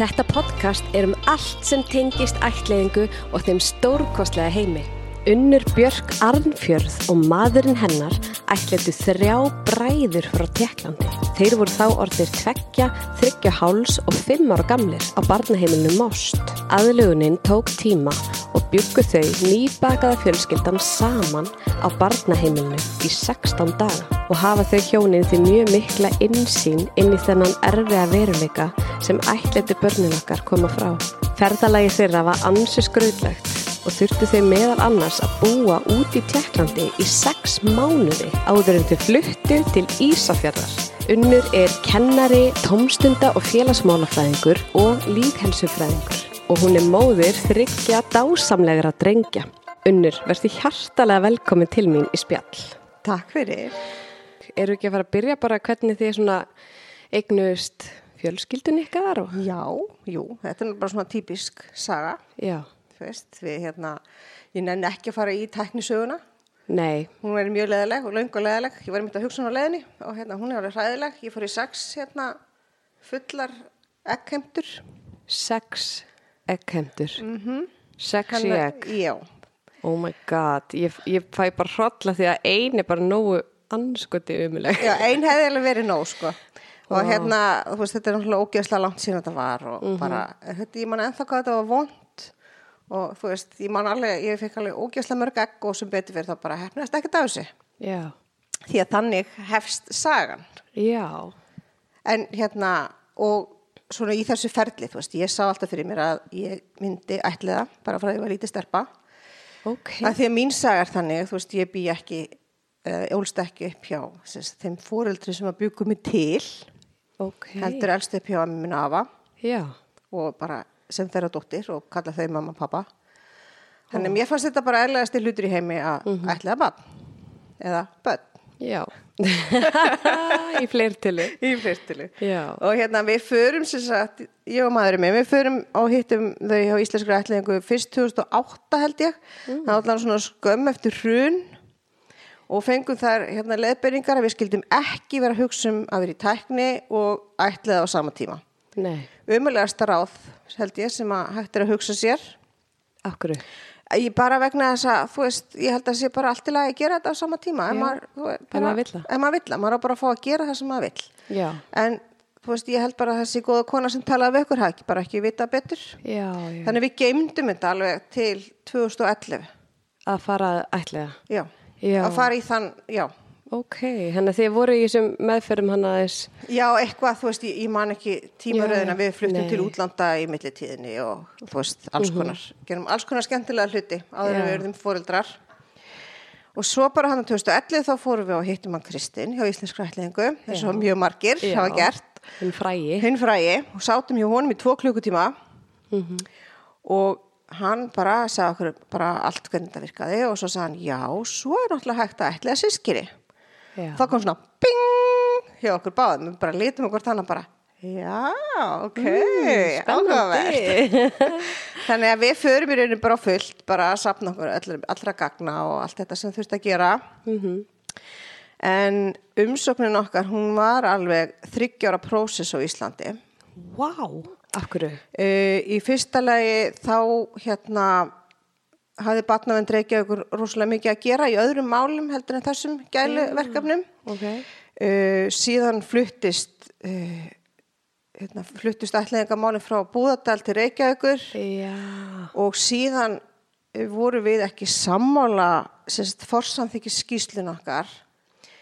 Þetta podcast er um allt sem tengist ætliðingu og þeim stórkostlega heimi. Unnur Björk Arnfjörð og maðurinn hennar ætliðu þrjá bræður frá Tjekklandi. Þeir voru þá orðir tveggja, þryggja háls og fimm ára gamlir á barnaheimilinu Most. Aðlugunin tók tíma og byggu þau nýbakaða fjölskyldan saman á barnaheimilinu í 16 daga og hafa þau hjónin því mjög mikla insýn inn í þennan erfiða veruleika sem ætliðu börnin okkar koma frá. Ferðalagi þeirra var ansi skröðlegt og þurftu þau meðal annars að búa út í Tjekklandi í sex mánuði áður en þau fluttu til Ísafjörðar. Unnur er kennari, tómstunda og félagsmálafræðingur og lífhelsufræðingur og hún er móðir þryggja dásamlegra drengja. Unnur, verði hjartalega velkomin til mín í spjall. Takk fyrir. Eru ekki að fara að byrja bara hvernig þið svona eignust fjölskyldun ykkar? Og... Já, jú, þetta er bara svona típisk saga. Já. Þú veist, við hérna, ég nenni ekki að fara í tæknisöguna. Nei. Hún er mjög leðileg og laung og leðileg. Ég var myndið að hugsa hún á leðinni og hérna, hún er alveg hræðileg. Ég fór í sex hérna, fullar eggheimtur. Sex eggheimtur. Mm -hmm. Sexy egg. Já. Oh my god, ég, ég fæ bara hrolla því að eini er bara nógu anskoti umuleg. Já, ein hefði alveg verið nóg, sko. Og hérna, þú veist, þetta er náttúrulega ógeðslega langt síðan þetta var og Mhm. bara, þetta, ég man ennþá hvað þetta var vond og þú veist, ég man alveg, ég fekk alveg ógeðslega mörg egg og sem betur fyrir þá bara hefnast ekkert af þessu. Já. Því að þannig hefst sagan. Já. En hérna, og svona í þessu ferli, þú veist, ég sá alltaf fyrir mér að ég myndi ætliða, bara frá því að ég var lítið stelpa. Ok. Að því að mín saga er þannig, þú veist, ég bý ekki, uh, ólst ekki upp hjá sérst, þeim fóreldri sem að byggja mig til, Ok. heldur elst upp hjá minn afa Já. og bara sem þeirra dóttir og kalla þau mamma og pappa. Þannig að mér fannst þetta bara erlegasti hlutur í heimi að Mhm. ætliða bann eða bönn Já. í fleirtilu. í fyrstilu. Já. Og hérna við förum sem sagt, ég og maðurinn minn, við förum og hittum þau hjá Íslenskri ætlingu fyrst 2008 held ég. Það var allan svona skömm eftir hrun og fengum þar hérna leðberingar að við skildum ekki vera að hugsa um að vera í tækni og ætliða á sama tíma. Nei. Umulegasta ráð held ég sem að hægt er að hugsa sér. Akkur. Ég bara vegna þess að, þú veist, ég held að sé bara allt lagi að gera þetta á sama tíma. Já. maður, vill það. Ef maður vill það, maður á bara að fá að gera það sem maður vill. Já. En þú veist, ég held bara að þessi góða kona sem talaði við ykkur hafi ekki bara ekki vita betur. Já, já. Þannig við geymdum þetta alveg til 2011. Að fara ætlega. Já. Já. Að fara í þann, já. Ok, þannig að þið voru í þessum meðferðum hann aðeins. Já, eitthvað, þú veist, ég, ég man ekki tímaröðina Já, já. við fluttum. Mhm. til útlanda í millitíðinni og þú veist, alls konar. Gerum alls konar skemmtilega hluti áður en Já. við verðum fóreldrar. Og svo bara hann á 2011 þá fórum við og hittum hann Kristinn hjá Íslenskra ætlingu, eins og mjög margir hafa gert. Hinn frægi. hinn frægi og sátum hjá honum í tvo klukkutíma og hann bara sagði okkur bara allt hvernig þetta virkaði og svo sagði hann já, svo er náttúrulega hægt að ætla sískiri. Já. Það kom svona bing hjá okkur báðum, við bara lítum okkur þannig bara já, ok, áhugavert. Þannig að við förum í rauninu bara fullt, bara að sapna okkur allra, allra gagna og allt þetta sem þurfti að gera. En umsóknin okkar, hún var alveg þryggjára prósess á Íslandi. Vá. Akkur. Uh, í fyrsta lagi þá hérna hafði Batnavend Reykjavíkur rosalega mikið að gera í öðrum málum heldur en þessum gæluverkefnum. Ok. Uh, síðan fluttist uh, hérna, fluttist ætlingamálinn frá Búðardal til Reykjavíkur Já. og síðan uh, voru við ekki sammála sérst forsamþykki skýslun okkar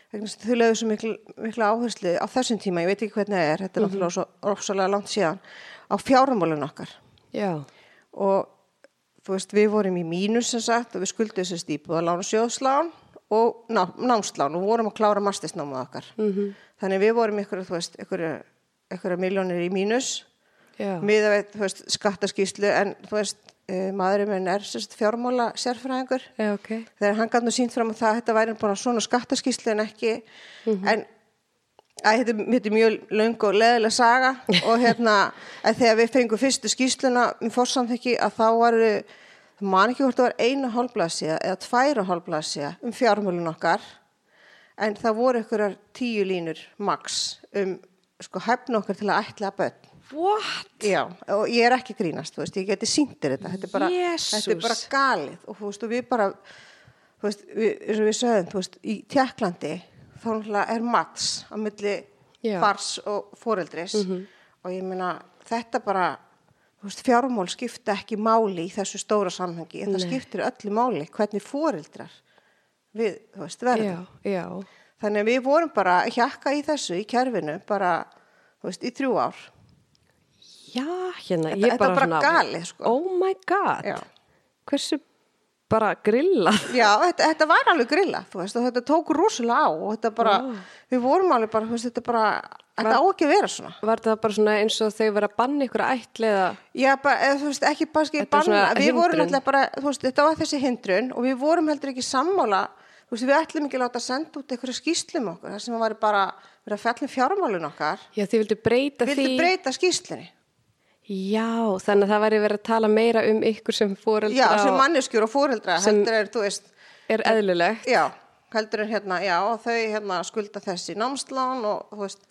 þau lögðu svo miklu, miklu áherslu á þessum tíma, ég veit ekki hvernig það er þetta er náttúrulega svo rosalega langt síðan á fjármálun okkar Já. og veist, við vorum í mínus sem sagt og við skuldum þessast íbúðalán og sjóðslán og ná, námslán og vorum að klára mastisnámað okkar. -hmm. Þannig við vorum ykkur, þú veist, ykkur, ykkur miljónir í mínus miða við, þú veist, skattaskýslu en þú veist, uh, maðurinn minn er sérst, fjármála sérfræðingur Já, ok. þegar hann gæti nú sínt fram að það þetta væri bara svona skattaskýslu en ekki en Æ, þetta, þetta er mjög löng og leðilega saga og hérna þegar við fengum fyrstu skýsluna með fórsamþekki að þá varu man ekki hvort það var einu hálfblasja eða tværu hálfblasja um fjármálun okkar en það voru ykkurar tíu línur max um sko hæfna okkar til að ætla að börn What? Já, og ég er ekki grínast, þú veist, ég geti sýndir þetta, þetta er bara, þetta er bara galið og þú veist, og við bara, þú veist, við, við sögum, þú veist, í Tjekklandi, þá er mats á milli Já. Fars og foreldris og ég meina, þetta bara, veist, fjármál skipta ekki máli í þessu stóra samhengi, en það skiptir öllu máli hvernig foreldrar við, veist, verðum. Já, já. Þannig að við vorum bara hjakka í þessu í kerfinu, bara, veist, í þrjú ár. Já, hérna, Þetta- ég bara bara galið, sko. Oh my god. Já. Hversu bara grillað. Já, þetta, þetta var alveg grilla, veist, og þetta tók rosalega á og þetta bara, við vorum alveg bara, veist, þetta bara, þetta á ekki að vera svona. Var það bara svona eins og þau verið að banna ykkur að ætliða? Já, bara, þú veist, ekki bara Þetta banna, við vorum alltaf bara, veist, þetta var þessi hindrun og við vorum heldur ekki sammála, þú veist, við ætlum ekki að láta senda út einhverja skýslum okkur, það sem var bara verið að fjallum fjármálun okkar, Já, þið vildu breyta vildu því. breyta skýslunni. Já, þannig að það væri verið að tala meira um ykkur sem fóreldra Já, sem manneskjur og fóreldra, heldur er, þú veist, er eðlilegt. já, heldur er hérna, já, og þau hérna skulda þessi námslán og, þú veist,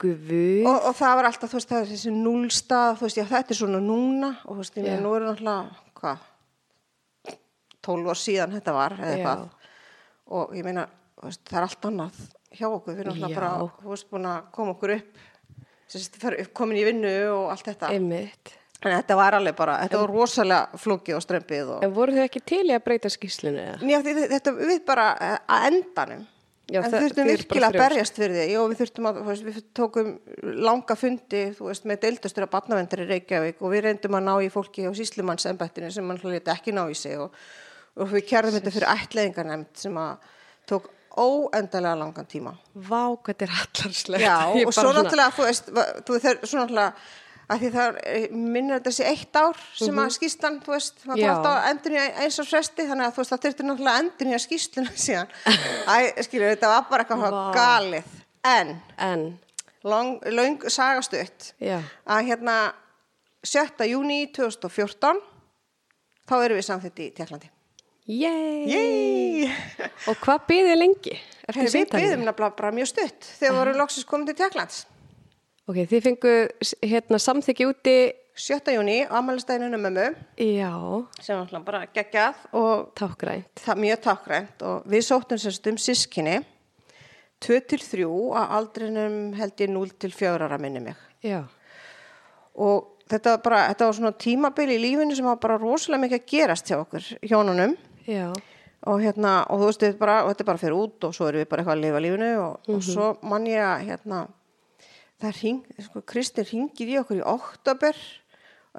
Guð. og, og það var alltaf, þú veist, það er þessi núlstað, þú veist, já, þetta er svona núna og þú veist, ég meina, nú er náttúrulega, hvað, 12 ár síðan þetta var, eða eitthvað, og ég meina, þú veist, það er allt annað hjá okkur, við erum náttúrulega bara, þú veist, búin að koma okkur upp, komin í vinnu og allt þetta, Einmitt. en þetta var alveg bara, þetta var rosalega flókið og strempið og, En voru þau ekki til í að breyta skýslinu eða? Já, því þetta við bara eh, að endanum Já, en þurftum þið virkilega að berjast fyrir því og við þurftum að, veist, við tókum langa fundi, þú veist, með deildastur að batnavendur í Reykjavík og við reyndum að ná í fólki á síslumannsembættinu sem mann hljóti ekki ná í sig og, og við kjærðum þetta fyrir ættleiðingarnemnd sem að tók óendalega langan tíma Vá, hvað er hallarslegt. Já, og svo náttúrulega, þú veist, þú veist, svo náttúrulega að því það er, minnir sé eitt ár sem að skýslan, þú veist, Mhm. Já. þarf alltaf að endur í eins og fresti, þannig að þú veist, það þurfti náttúrulega að endur í skýsluna síðan. Æ, skilur, þetta var bara eitthvað galið. En, En, lang sagastutt, já. að hérna 7. júni 2014, þá erum við samþitt í Tjekklandi. Yey! Og hvað býðið lengi? Við byggðum nefnilega bara mjög stutt þegar við vorum loksins komin til Tjekklands. Ok, þið fengu hérna samþykki úti, 7. júni, ámælistæðinu mömmu. já, sem var alltaf bara geggjað og tákgrænt. það mjög takkrænt og við sóttum sérst um sískinni 2 til 3 að aldrinum held ég 0 til 4 ára minni mig Já, og þetta var bara, þetta var svona tímabil í lífinu sem var bara rosalega mikið að gerast hjá okkur hjónunum já, og hérna, og þú veist, þetta er bara, þetta er bara fyrir út og svo erum við bara eitthvað að lifa lífinu og, og svo mann ég að, hérna það ring, sko, Kristinn ringið í okkur í oktober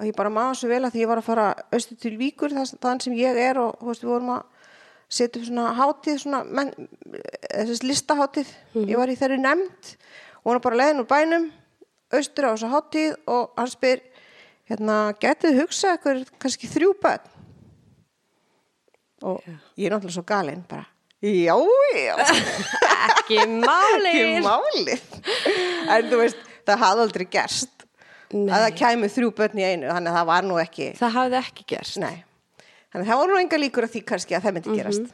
og ég bara maður svo vel að því ég var að fara austur til Víkur, þann sem ég er og þú veist, við vorum að setja upp svona hátíð, svona menn, þessi listahátíð, ég var í þeirri nefnd og hún er bara leiðin úr bænum austur á þessu hátíð og hann spyr, hérna, getið hugsað ykkur kannski þrjú börn og ég er náttúrulega svo galinn bara, já, já ekki máli. ekki málið en þú veist, það hafði aldrei gerst Nei. að það kæmi þrjú börn í einu þannig að það var nú ekki Það hafði ekki gerst. nei, þannig að það voru nú enga líkur að því kannski að það myndi gerast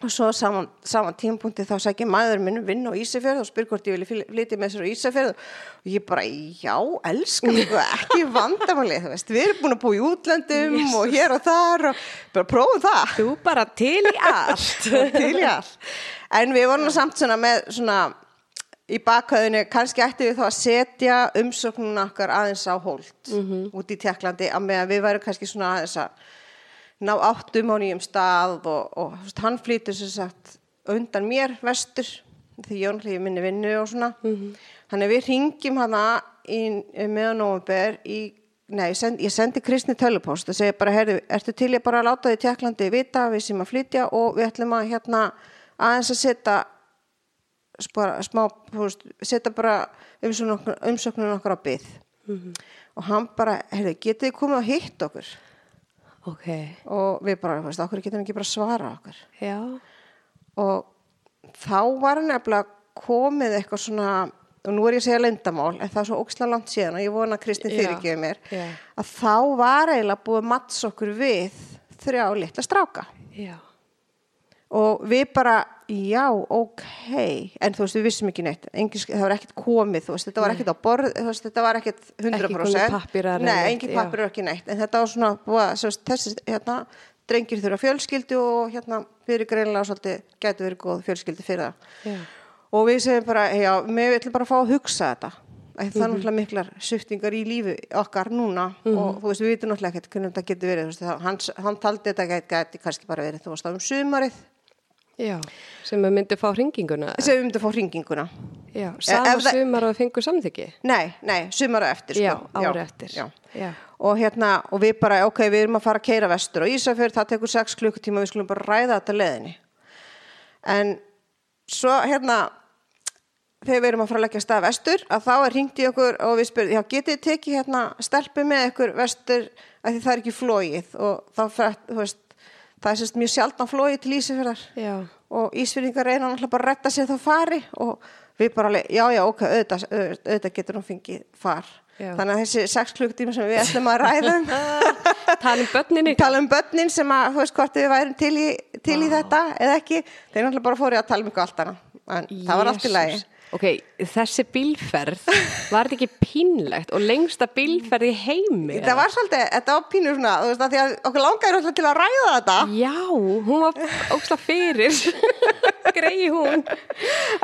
og svo saman, saman tímapunkti þá sækir maður minn vinn á Ísafjörð og spyr hvort ég vilja flytja með sér á Ísafjörð og ég bara, já, elskan ykkur, ekki vandamálið, þú veist við erum búin að búa í útlöndum og hér og þar og bara prófum það Þú bara til í allt. til í allt. En við vorum samt svona með svona í bakhauðinu, kannski ætti við þá að setja umsóknuna okkar aðeins á hold út í Tjekklandi að meðan við værum kannski svona aðeins að ná áttum á nýjum stað og, og veist, hann flýtur sem sagt undan mér vestur því ég náttúrulega minni vinnu og svona. Þannig að við ringjum hana meðan nóvember í Nei, ég sendi, ég sendi Kristni tölupost og segi bara, heyrðu, ertu til ég bara að láta því Tjekklandi vita við sem að flytja og við ætlum að hérna aðeins að setja spara, smá, setja bara umsóknun okkar á byð og hann bara, heyrðu, getið þið komið að hitt okkur Ok, og við bara, þú veist, okkur getum ekki bara svara okkur? Já, og þá var nefnilega komið eitthvað svona og nú er ég að segja lendamál en það er svo óksla langt síðan og ég vona að Kristinn fyrirgefi mér já. að þá var eiginlega búið matts okkur við þrjá litla stráka. Já, og við bara, já, ok. En þú veist, við vissum ekki neitt. Engin, það var ekkert komið, þú veist, þetta var ekkert á borð þú veist, þetta var ekkert 100% komnir pappírar eða Nei, engin pappir ekki neitt. En þetta var svona, búa, sérst, þessi, hérna drengir þurfa fjölskyldu og hérna fyrir greinlega svolítið gæti verið góð fjölskyldu fyrir það. Já. og við segjum bara, já, við ætlum bara að fá að hugsa þetta. Æ, það Mhm. er náttúrulega miklar sviftingar í lífi okkar núna og þú veist, við veitum náttúrulega ekkert hvernig þetta getur verið, veist, það- hann, hann taldi þetta gæti, gæti kannski bara verið, þú veist, á um sumarið Já, sem að myndi fá hringinguna. sem við myndum að fá hringinguna Já, sama ef það- sumar og fengu samþyggi. nei, nei, sumar og eftir sko. Já, ári eftir. já. Já. og hérna, og við bara, ok, við erum að fara að keira vestur og Ísafjörð, það tekur 6 klukkutíma við skulum bara ræða þetta leðinni en svo hérna þegar við erum að fara að leggja stað vestur að þá er hringt í okkur og við spurðum já, getið þið tekið hérna stelpu með ykkur vestur að því það er ekki flóið og þá fyrir, þú veist það er sérst mjög sjaldan flóið til Ísafjörðar Já. og Ísfyrðingar reyna náttúrulega bara að retta sér þá fari og við bara, alveg, já, já, ok, auðvitað, auðvitað, getur hún fengið far Já. þannig að þessi 6 klukkutíma sem við ætlum að ræða um Tala um börninni. tala um börnin sem að, þú veist, hvort við værum til í, til í þetta eða ekki, þeir náttúrulega bara fóru að tala um eitthvað allt annað, en það var allt í lagi. Ok, þessi bílferð, var þetta ekki pínlegt og lengsta bílferð í heimi? það var svolítið, þetta var pínur svona þú veist, að því að okkur langaði náttúrulega til að ræða þetta Já, hún var óksla fyrir. Grei hún.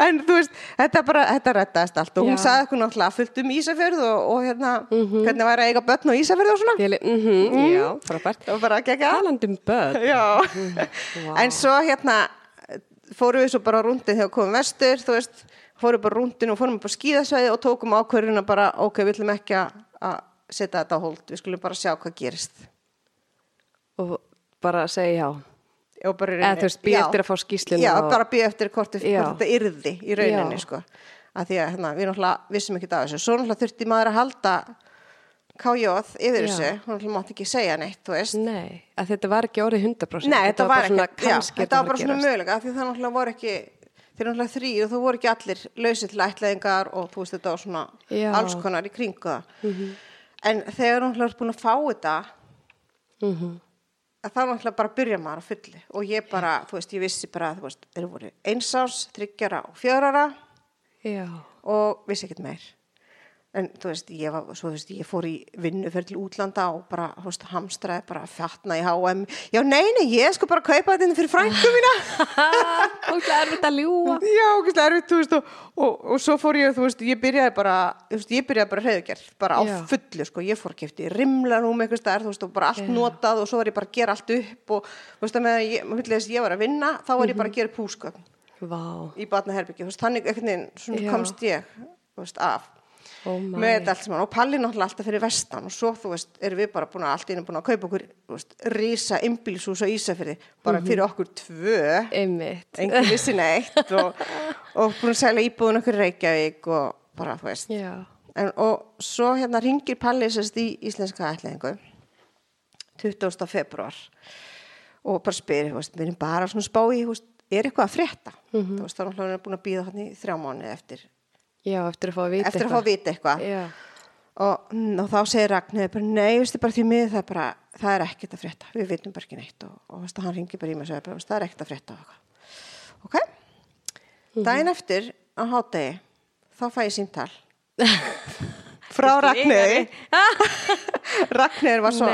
en þú veist, þetta bara, þetta rettaðist allt og hún Já. sagði okkur náttúrulega fullt um Ísafjörð og, og hérna, hvernig væri að eiga börn og Ísafjörð og svona, Deli, mm -hmm, Já, frábært. og bara gegja Talandi um börn. Já, Vá. en svo hérna fórum við svo bara rúndin þegar komum vestur, þú veist, fórum bara rúndin og fórum bara skíðasvæði og tókum ákvörðuna bara, ok, við ætlum ekki að- setja þetta á hold, við skulum bara sjá hvað gerist. Og bara segja já. Og bara í Eða, þú veist, bíða eftir að fá skýrsluna Já, og- bara býða eftir hvort, hvort þetta yrði í rauninni, sko. Að því að hérna, við náttúrulega vissum ekki af þessu. Svo náttúrulega þurfti maður að halda kájóð yfir Já. þessu, hún náttúrulega mátti ekki segja neitt. Nei, að þetta var ekki orðið 100%. Nei, þetta var bara svona ekki, já, þetta var bara svona mögulega því það náttúrulega voru ekki þeir náttúrulega þrý og þú voru ekki allir lausið til ætlaðingar og þú veist þetta var svona Já. alls konar í kringu það en þegar náttúrulega er búin að fá þetta Mhm. að þá náttúrulega bara byrja maður á fulli og ég bara, þú veist, ég vissi bara þú veist, þeir voru einsás, þryggjara og fjörara Já. og vissi ekkert meir en þú veist, ég, var, svo, þú veist, ég fór í vinnuferð til útlanda og bara þú veist, hamstraði bara fjartna í H&M já, nei, nei, ég sko bara kaupa þetta inn fyrir frængu mína Ókslega erfitt að ljúa. já, erfitt, þú veist og, og, og svo fór ég, þú veist, ég byrjaði bara þú veist, ég byrjaði bara hreðugerð, bara á Já. fullu sko, ég fór að kefti rimlanúm eitthvað stær, þú veist, og bara allt Já. notað og svo var ég bara að gera allt upp og þú veist, að með að ég, að ég var að vinna þá var ég bara að gera Vá. í batnaherbyggi, þú veist, þannig einhvern Oh með þetta allt saman. Og Palli náttúrulega alltaf fyrir vestan og svo þú veist, erum við bara búin að allt einu búin að kaupa okkur, veist, rísa imbilshús á Ísafirði, bara Mhm. fyrir okkur tvö, Einmitt. engin vissi neitt og, og búin að selja íbúðun okkur Reykjavík og bara, þú veist. En, og svo hérna ringir Palli sérst í íslenska ætlingu 20. februar og bara spyrir, þú veist, við erum bara svona spá í, þú veist, er eitthvað að frétta? Þú veist, þá er náttúrulega búin að býða hann í þrjá mánu eftir, Já, eftir að fá að vita eftir að fá að vita eitthvað. Og, mm, og þá segir Ragnir bara, nei, veistu bara því miður það er bara, það er ekkert að frétta. Við vitum bara ekki neitt. Og, og veistu, hann ringi bara í mig og segir bara, "Veistu, það er ekkert að frétta eitthvað. ok. Daginn eftir á hádegi þá fæ ég síntal frá Ragnir Ragnir var svo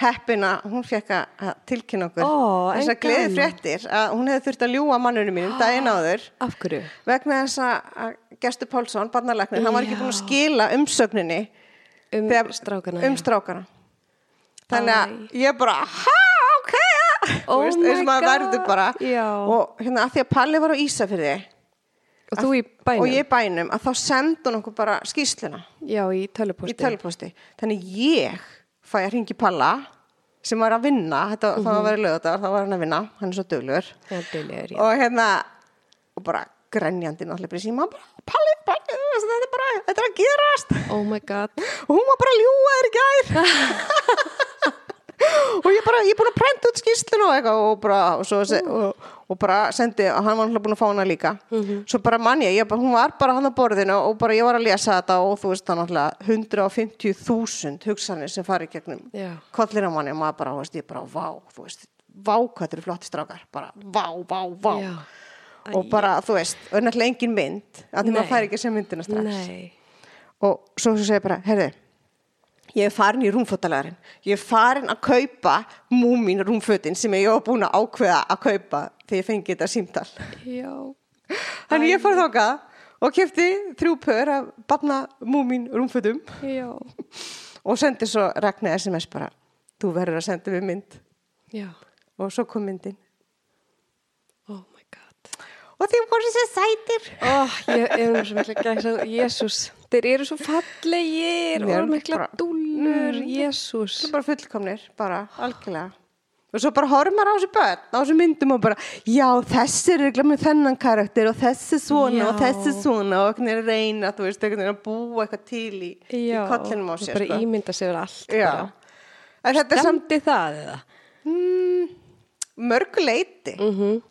heppin að hún fekk að að tilkynna okkur Ó, en þessar gleði fréttir að hún hefði þurft að ljúga mannunum mínum daginn áður. Af hverju? vegna þess að- að Gestur Pálsson, barnalæknir, hann var ekki búin að skila umsögninni Um þegar- strákana. um strákana. Þannig að ég bara ha, ok. Oh veist, eins og maður verður bara. Já. og hérna að því að Palli var á Ísafyrði Og þú í bænum? og ég í bænum að þá sendi hún okkur bara skýsluna Já, í töluposti. þannig ég fæ að ringi Palla sem var að vinna. Þetta, það var að vera lögðar, þá var hann að vinna. Hann er svo já. og hérna og bara grenjandi náttúrulega síma bara, Palli, Palli, þetta er bara þetta er að gerast. Oh my god. og hún var bara að ljúga þér gær. Og ég bara, ég er búin að prenta út skýrslinu og og bara, og, svo, og, og bara sendi, og hann var náttúrulega búin að fá hana líka. Svo bara mann ég, ég bara, hún var bara hann á borðinu og bara ég var að lesa þetta og þú veist það náttúrulega 150.000 hugsanir sem fari gegnum kollir á manni og maður bara, veist, ég bara, vá, þú veist vá hvað þetta eru flotti strákar. Bara vá, vá, vá. Já. Og bara, þú veist, og náttúrulega engin mynd að því maður fær ekki að segja myndina strax Nei. og svo svo segir bara, herði ég er farin í rúmfóttalærin ég er farin að kaupa múmin rúmfötin sem ég var búin að ákveða að kaupa þegar ég fengi þetta símtal Já. þannig ég fór þáka og kefti þrjú pör af barna múmin rúmfötum Já. og sendi svo Ragnar SMS bara þú verður að senda mér mynd Já. og svo kom myndin. Og því voru þessi sætir Oh, ég er nú svo mikla gæsa. Jésús. Þeir eru svo fallegir og mikla bara- dúllur. Jésús. það er bara fullkomnir, bara algjörlega og svo bara horfum maður á þessu börn á þessu myndum og bara, já þessi er með þennan karakter og þessi svona Já. og þessi svona og einhvern veginn reyna, þú veist, einhvern veginn að búa eitthvað til í, í kollinum á sér Bara sko. ímynda sér allt. er samt Stemdi það eða? mm, mörgu leiti Mm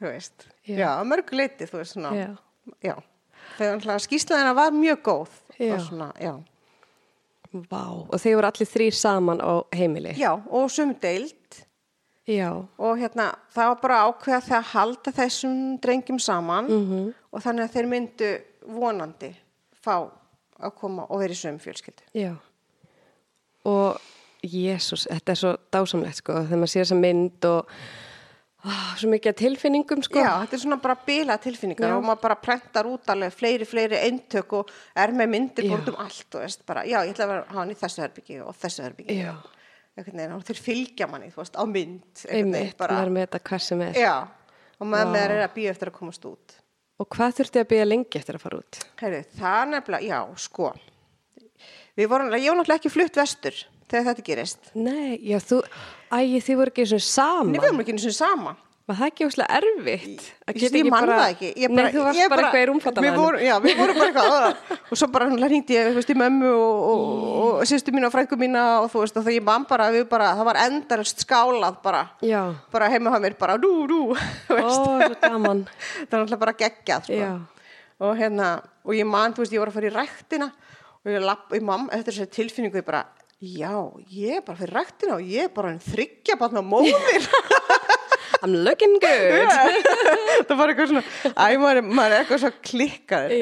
þú veist, Já. já, mörgu leiti þú veist svona, Já. já þegar skýslaðina var mjög góð Já. og svona, já Vá. Og þeir voru allir þrý saman á heimili. Já, og sum deild Já. og hérna það var bara ákveða þegar að halda þessum drengjum saman Mhm. og þannig að þeir myndu vonandi fá að koma og vera í sömu fjölskyldu. Já. Og Jésús, þetta er svo dásamlegt sko, þegar maður sér þessa mynd og ó, svo mikið tilfinningum sko. Já, þetta er svona bara bila tilfinningar Já. og maður bara prentar út alveg fleiri, fleiri eintök og er með myndir bort um allt og veist bara, já, ég ætla að vera hann í þessu herbyggi og þessu herbyggi og þeir fylgja manni, þú veist, á mynd Einmitt, maður er með þetta hvað sem er. já, og maður þeir er að býja eftir að komast út. Og hvað þurfti að byggja lengi eftir að fara út? Heyrðu, það nefnilega, já, sko Við vorum, ég var náttúrulega ekki flutt vestur þegar þetta gerist Nei, já þú, æ, þið voru ekki svona saman. Nei, við vorum ekki eins og sama Var það ekki úslega erfitt? Ég, geta ég man bara- það ekki ég Nei, þú varst ég bara, eitthvað í við rúmfattalæðinu. vorum, Já, við vorum bara eitthvað "Ugh." Og svo bara hringdi ég, þú veist, í mömmu og, og, og sýstu mína og frængu mína og þú veist, og það ég man bara, við bara það var endarist skálað bara Já, bara heima á mér, bara nú, nú ó, svo gaman. það er náttúrulega bara geggjað sko. Og hérna, og ég man, þú veist, ég var að fara í ræktina og ég lapp, ég mam, eftir þessi tilfinningu ég bara, já, ég er bara fyrir ræktina og ég er bara en þryggja barna móðir I'm looking good. það var eitthvað svona, æ, maður, maður er eitthvað svo klikkar,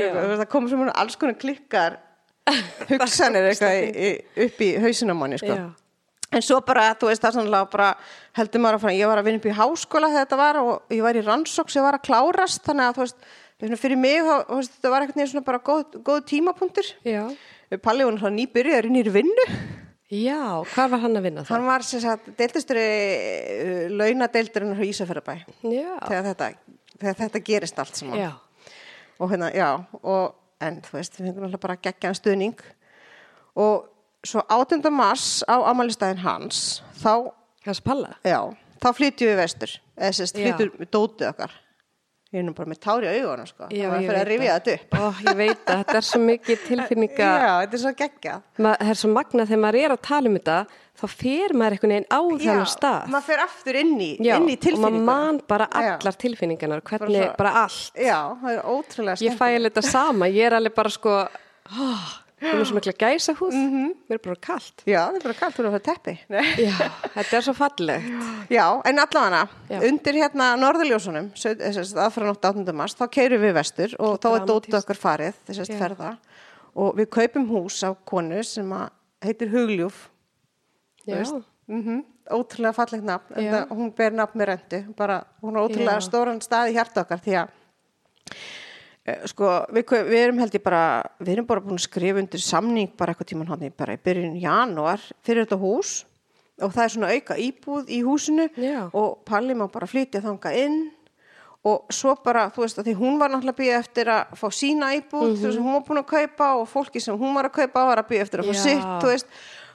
það kom sem alls konar klikkar hugsanir eitthvað upp í hausinn á manni, sko. En svo bara, þú veist, það er sannlega bara heldur maður að fara, ég var að vinna upp í háskóla þegar þetta var og ég var í rannsók sem var að klárast, þannig að þú veist, svona fyrir mig, þú veist, þetta var eitthvað svona bara góð, góð tímapunktur. Já. Palli var náttúrulega nýbyrjar inn í vinnu. Já, hvað var hann að vinna það? Hann var sem sagt deildastur launadeildurinn á Ísafjörðabæ þegar þetta, þegar þetta gerist allt saman. Já. og hérna, já, og en þú veist, við fengum alltaf bara geggjaðan stuðning og svo 18. mars á amalistæðin hans þá, Hvað spalla? já, þá flytjum við vestur eða sérst, flytjum við dótið okkar ég er nú bara með tári á augunum sko Já, það ég fyrir að rifja þetta upp Ó, ég veit að þetta er svo mikið tilfinninga. já, þetta er svo geggjað Ma, það er svo magnað þegar maður er að tala um þetta, þá fer maður einhvern veginn á þennan stað. maður fer aftur inn í, Já, inn í og maður man bara Já. allar tilfinningarnar, hvernig, svo- bara allt. já, það er ótrúlega Ég fæ alveg þetta sama, ég er alveg bara sko, oh, ég er með svo mikla gæsa húð, mér er bara kallt. já, það er bara kallt fyrir að fara teppi. Já, þetta er svo fallegt. Já, en allavega undir hérna norðurljósunum aðfra nótt 18. mars, þá keirum við vestur og þá er dótið okkar farið þessast ferða. Og við kaupum hús á konu sem heitir Hugljúf Já, mm ótrúlega fallegt nafn en hún ber nafn með rendu bara, hún er ótrúlega stóran stað í hjarta okkar því að eh, sko, við, við erum held ég bara við erum bara búin að skrifa undir samning bara eitthvað tíman hann í byrjun janúar fyrir þetta hús. Og það er svona auka íbúð í húsinu Já. og Palli má bara flytja þanga inn. Og svo bara, þú veist, að því hún var náttúrulega býja eftir að fá sína íbúð þú veist, hún var búin að kaupa og fólki sem hún var að kaupa var að býja eftir að fá Já. sitt, þú veist.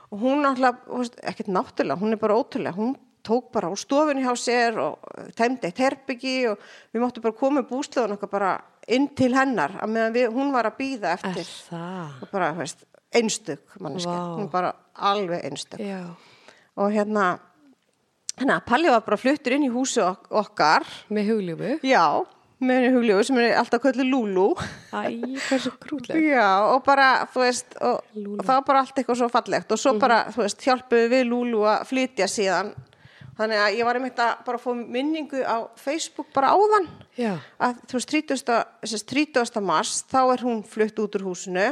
Og hún náttúrulega, veist, ekkert náttúrulega hún er bara ótrúlega, hún tók bara á stofunni hjá sér og tæmdi eitt herbyggi og við máttum bara koma bústöðun okkar bara inn til hennar að meðan við, hún var að býða eftir. og bara, veist, einstök manneska, Vá. hún bara alveg einstök. Já, og hérna hérna, Palli var bara fluttur inn í húsi ok okkar. Með hugljófu. já, með hugljóðu sem er alltaf köllu Lúlú. Æ, hversu krútleg. Já, og bara, þú veist, og, og það var bara allt eitthvað svo fallegt. Og svo bara, þú veist, hjálpuðu við Lúlu að flytja síðan þannig að ég var einmitt að bara fá minningu á Facebook bara áðan Já. að þú veist 30. þess, 30. mars þá er hún flutt út úr húsinu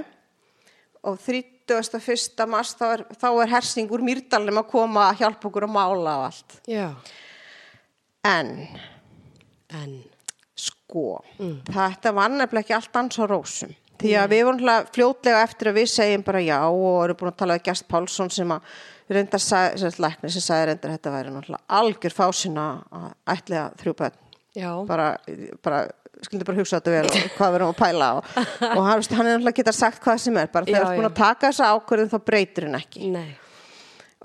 og 31. mars þá er, þá er hersing úr Mýrdalum að koma að hjálpa okkur að mála og allt Já. en En. sko, þetta var nefnilega ekki allt dans á rósum því að við vorum fljótlega eftir að við segjum bara já og erum búin að tala við Gjast Pálsson sem að reyndar læknir sem sagði reyndar þetta væri náttúrulega algjör fásina að ætliða þrjú börn Já. bara, bara skildi bara hugsa þetta vel hvað við erum að pæla og, og hann, hann er náttúrulega geta sagt hvað sem er bara þegar þú ert búin að taka þessa ákvörðin þá breytir hann ekki Nei.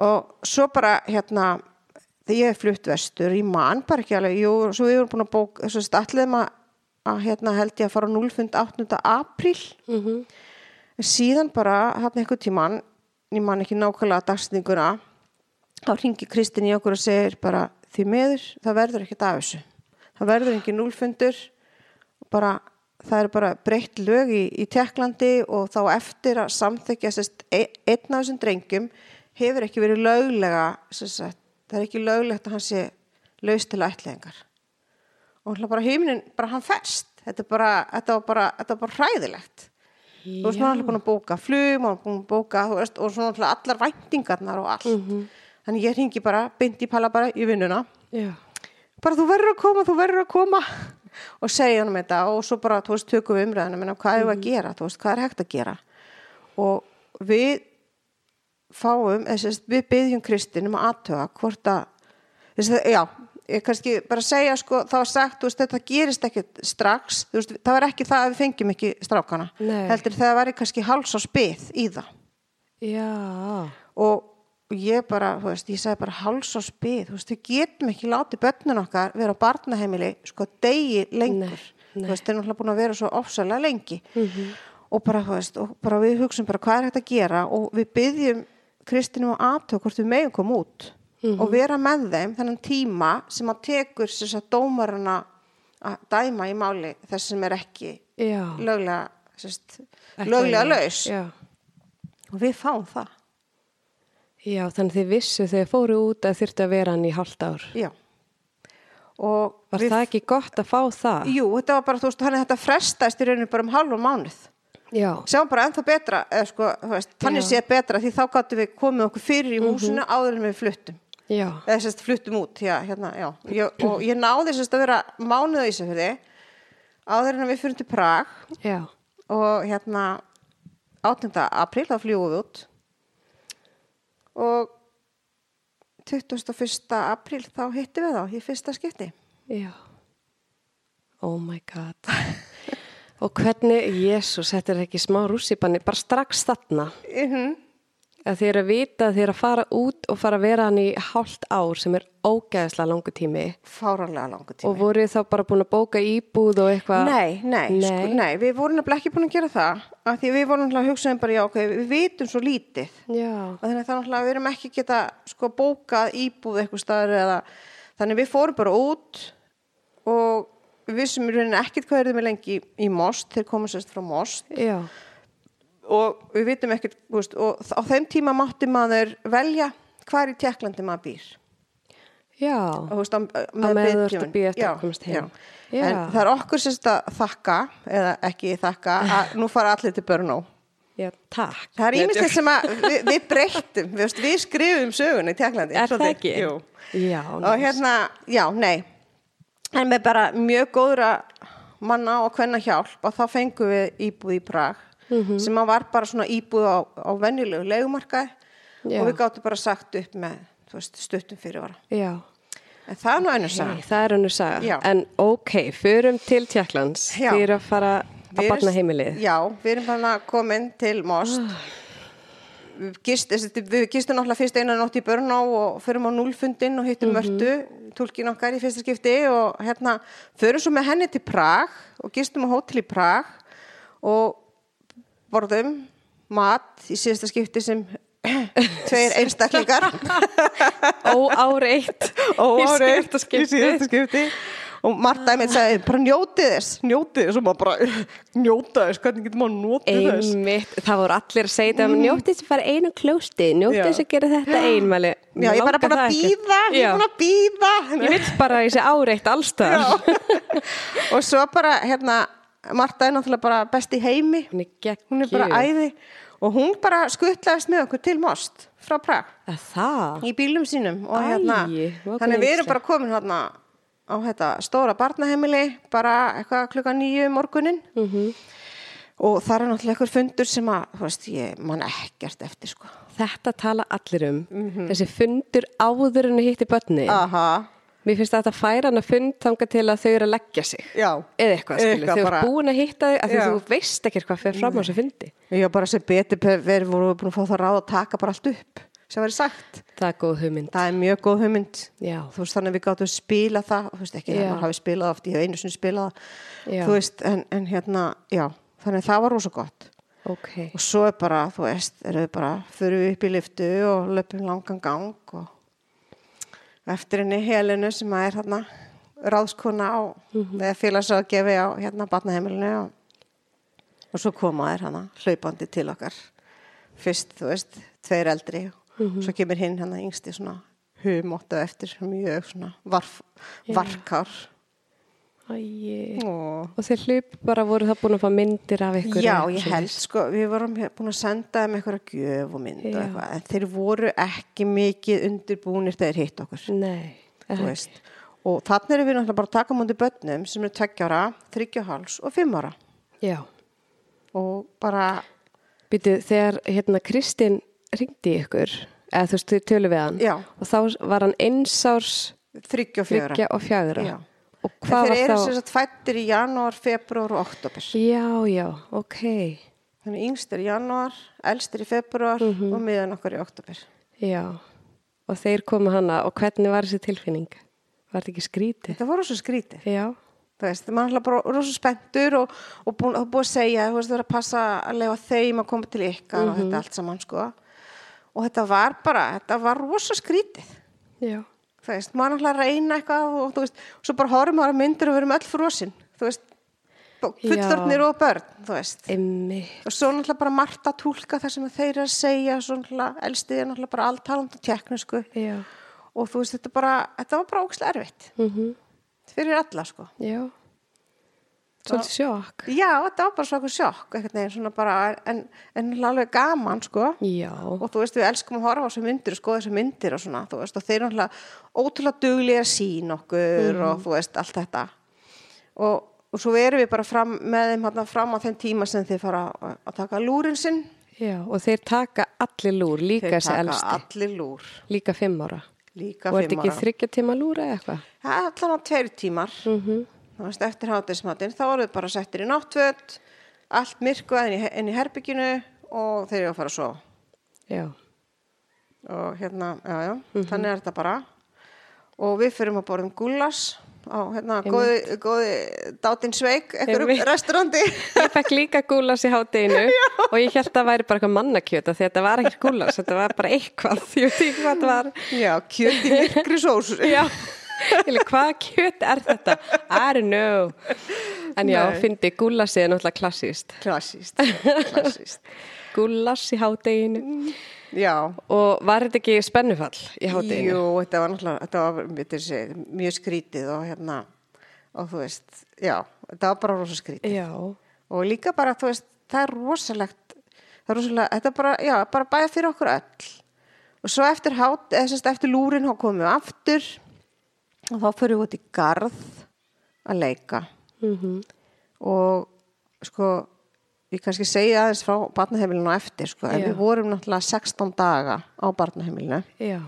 og svo bara hérna þegar ég hef flutt vestur í mann bara ekki alveg, jú, svo við erum búin að bóka stætliðum að, að hérna held ég að fara á 0.8. apríl Mm en síðan bara hann eitthvað tíman ég man ekki nákvæmlega dagsninguna þá ringi Kristín í okkur og segir bara því meður, það verður ekkert af þessu. Það verður engin núlfundur bara, það er bara breytt lög í, í Teklandi og þá eftir að samþykja sérst, e- einn af þessum drengjum hefur ekki verið löglega sérst, það er ekki löglegt að hann sé laus til ætliðingar og hann bara heiminin, bara hann fest þetta, bara, þetta, var bara, þetta var bara hræðilegt þú veist, maður er alltaf búin að bóka flug, maður er búin að bóka, þú veist, og svona allar væntingarnar og allt. Þannig ég ringi bara, beint í palla bara í vinnuna. Já. Bara þú verður að koma, þú verður að koma og segja hann um þetta og svo bara, þú veist, tökum við umræðinu, menna, hvað er að gera, þú veist, hvað er hægt að gera? Og við fáum, þess að við byggjum Kristin um að aðtöga hvort að, þess að, já, ég kannski bara segja, sko, það var sagt, veist, þetta gerist ekkert strax, veist, það var ekki það að við fengjum ekki strákana, Nei. heldur það væri kannski háls á spið í það. Já. og ég bara, þú veist, ég sagði bara háls á spið, þú veist, við getum ekki látið börnun okkar vera á barnaheimili sko degi lengur, Nei, þú veist, þeir eru náttúrulega búin að vera svo ofsalega lengi. Og bara, þú veist, og bara við hugsaum bara hvað er hægt að gera? Og við byggjum Kristinum að aðtöku hvort við megum koma út og vera með þeim þennan tíma sem að tekur þess að dómarana að dæma í máli þess sem er ekki Já. löglega, sérst, Ekki löglega laus og við fáum það Já, þannig þið vissu þegar fóru út að þyrftu að vera hann í hálft ár. Já. Og Var við, það ekki gott að fá það? jú, þetta var bara, þú veist, þannig að þetta frestast í rauninu bara um halva mánuð. Sjáum bara ennþá betra, eða sko, þannig séð betra því þá gáttum við komið okkur fyrir í húsinu áður en við fluttum. Já. Eða sérst fluttum út, já, hérna, já. Ég, og ég náði sérst að vera mánuð á Ísafjörði áður en við fyrir til Prag Já. og hérna 8. apríl þá fljúum við út og 21. apríl þá hittum við þá í fyrsta skipti. Já. Oh my god. Og hvernig, Jésús, þetta er ekki smá rússipanni, bara strax þarna. Mhm. Að þið eru að vita að þið eru að fara út og fara að vera hann í hálft ár sem er ógæðslega langu tími. fáranlega langu tími. Og voruð þá bara búin að bóka íbúð og eitthvað? Nei, nei, Nei. Sko, nei, við vorum nefnilega ekki búin að gera það af því við vorum náttúrulega að hugsa um bara, já, ok, við vitum svo lítið Já. og þannig að það náttúrulega við erum ekki geta sko bókað íbúð eitthvað staðar eða þannig við fórum bara út og við í rauninni ekkert hvað er þeim lengi í, í Most, þeir komum sérst frá Most Já. Og við vitum ekkert, veist, og á þeim tíma mátti maður velja hvar í Tjekklandi maður býr Já. og veist, á, Á ert að Já, að komast heim. já. Já. en það er okkur sérst að þakka eða ekki þakka að nú fara allir til Börnó Já, takk. það er ímyndið sem að við, við breyttum við, við skrifum sögun í Tjekklandi Er það ekki? Jú. Já. og hérna, já, nei en með bara mjög góðra manna og hvenna hjálp og þá fengum við íbúð í Prag Mhm. sem að var bara svona íbúð á, á venjulegu legumarkaði Já. og við gáttum bara sagt upp með veist, stuttum fyrirvara Já. en það er nú einu saga það er önnur saga. Já. En ok, förum til Tjekklands. Eru að fara að barna heimilið. Já, við erum bara komin til Most Við gist, við gistum náttúrulega fyrst eina nótt í Börná og förum á núlfundin og hittum Mörtu, tólkin okkar í fyrsta skipti og hérna förum svo með henni til Prag og gistum á hótel í Prag og borðum mat í síðasta skipti sem tveir einstaklingar. Óárið Í síðasta skipti. í síðasta skipti. og Marta einmitt sagði, bara njótið þess njótið þess. Og maður bara njóta þess, hvernig getur maður notið þess? Einmitt, það voru allir að segja þetta mm. njótið þess að fara einu klósti, njótið Já. þess að gera þetta einmæli Já, ég er bara búin að býða, ég er búin að býða Ég vill bara þessi áreitt allstæðar og svo bara, hérna Marta er náttúrulega bara best í heimi. Hún er hún er bara æði. Og hún bara skuttlaðist með okkur til Most frá Prag. Í bílum sínum og hérna, hvað þannig við erum bara komin hérna á þetta stóra barnaheimili bara eitthvað klukka nýju morgunin Mhm. og það er náttúrulega eitthvað fundur sem að, þú veist, ég man ekkert eftir sko. Þetta tala allir um. Mhm. Þessi fundur áður en hitti börni Aha, Mér finnst þetta að færa hana fund þanga til að þau eru að leggja sig já. eða eitthvað, Eitthvað þau eru bara- búin að hitta þau Já. þú veist ekki hvað fyrir fram á þessu fundi var bara sem betur við búin að fá það ráð að taka bara allt upp sem verið sagt. Það er góð hugmynd Það er mjög góð hugmynd. Já, Þú veist, þannig að við gáttum spila það, þú veist ekki, Já. hérna hafi spilað oft, ég hef einu sinni spilað Já. þú veist, en, en hérna, já, þannig að það var rosa gott. ok Og svo er bara, þú veist, erum við bara, fyrir við upp í liftu og löpum langan gang og eftir henni helinu sem er hérna ráðskona á, eða félagsráðgefi á hérna batnaheimilinu og, og svo koma þær hérna hlaupandi til okkar. Fyrst, þú veist, tveir eldri. Og svo kemur hinn hérna yngsti svona humóttu eftir, mjög svona varf, varkár. Æi. Og Og þeir hlup bara voru það búin að fá myndir af ykkur Já, ég held, sko, við vorum búin að senda þeim eitthvað gjöf og mynd og eitthvað, en þeir voru ekki mikið undirbúinir þegar hitt okkur. Nei, ekki. Og þannig erum við náttúrulega bara að taka mútið börnum sem eru tveggjara, þryggjaháls og fimm ára. Já, Og bara, býtu þegar hérna Kristinn ringdi ykkur eða þú veist, þau tölu við hann Já. og þá var hann einsárs þryggja og fjögra. þryggja og fjagra Já. Þeir var eru sem sagt fættir í janúar, februar og oktober. Já, já, ok Þannig yngst er í janúar, elst er í februar Mhm. og miðan okkar í oktober. Já, og þeir komu hana og hvernig var þessi tilfinning? Var þetta ekki skrítið? Þetta voru svo skrítið. Já, þú veist, maður er bara rosa spenntur og, og búin, og búin að segja, þú veist, það er að passa að lefa þeim að koma til ykkar og þetta allt saman, sko og þetta var bara, þetta var rosa skrítið já, þú veist, maður að reyna eitthvað og þú veist, og svo bara horfum að myndir og við erum öll frosin, þú veist fullorðnir og börn, þú veist. Emmi og svo náttúrulega bara margt að túlka það sem þeir eru að segja, svo náttúrulega elstið er náttúrulega bara alltaland og teknisku Já, og þú veist, þetta, bara, þetta var bara ókslega erfitt. Mhm, fyrir alla, sko. Já Svolítið sjokk Já, þetta var bara svona sjokk veginn, svona bara, en, en alveg gaman, sko. Já, Og þú veist, við elskum að horfa á þessu myndir og skoða þessu myndir og svona, þú veist, og þeir eru náttúrulega ótrúlega duglega að sína okkur og þú veist, allt þetta. Og, og svo erum við bara fram með þeim hérna fram á þeim tíma sem þeir fara að, taka lúrin sinn. já, og þeir taka allir lúr, líka Þeir þessi taka elsti allir lúr, Líka fimm ára líka Og er þetta fimm ekki ára. þryggja tíma lúr eða eitthvað? Það er allan veist, eftir hátismatinn, þá voru þið bara settir í náttföt, allt myrkuð inn í, inn í herbygginu og þeir eru að fara að sofa. Já, og hérna, já, já, Mhm. þannig er þetta bara og við fyrum að borðum gullas á hérna, góði, góði Dátinn Sveik, Einmitt. restaurandi Ég fekk líka gúlas í hátteginu og ég held að það væri bara eitthvað mannakjöta því þetta var ekki gúlas, þetta var bara eitthvað, ég veit ekki hvað þetta var. já, kjöt í myrkri sós Já, hvaða kjöt er þetta? I don't know. En já, fyndi gúlasið er náttúrulega klassíst. klassíst, klassíst Gúlas í hátteginu. já, Og var þetta ekki spennufall í hátteginu? jú, þetta var náttúrulega þetta var þetta sé, mjög skrítið og hérna og þú veist, já, þetta var bara rosa skrítið Já, og líka bara, þú veist, það er rosalegt það er rosalega, þetta er bara, já, bara bæða fyrir okkur öll og svo eftir eftir lúrin komum við aftur og þá fyrir við út í garð að leika. Mhm, og sko ég kannski segja aðeins frá barnaheimilinu á eftir, sko, en Já. við vorum náttúrulega 16 daga á barnaheimilinu. Já,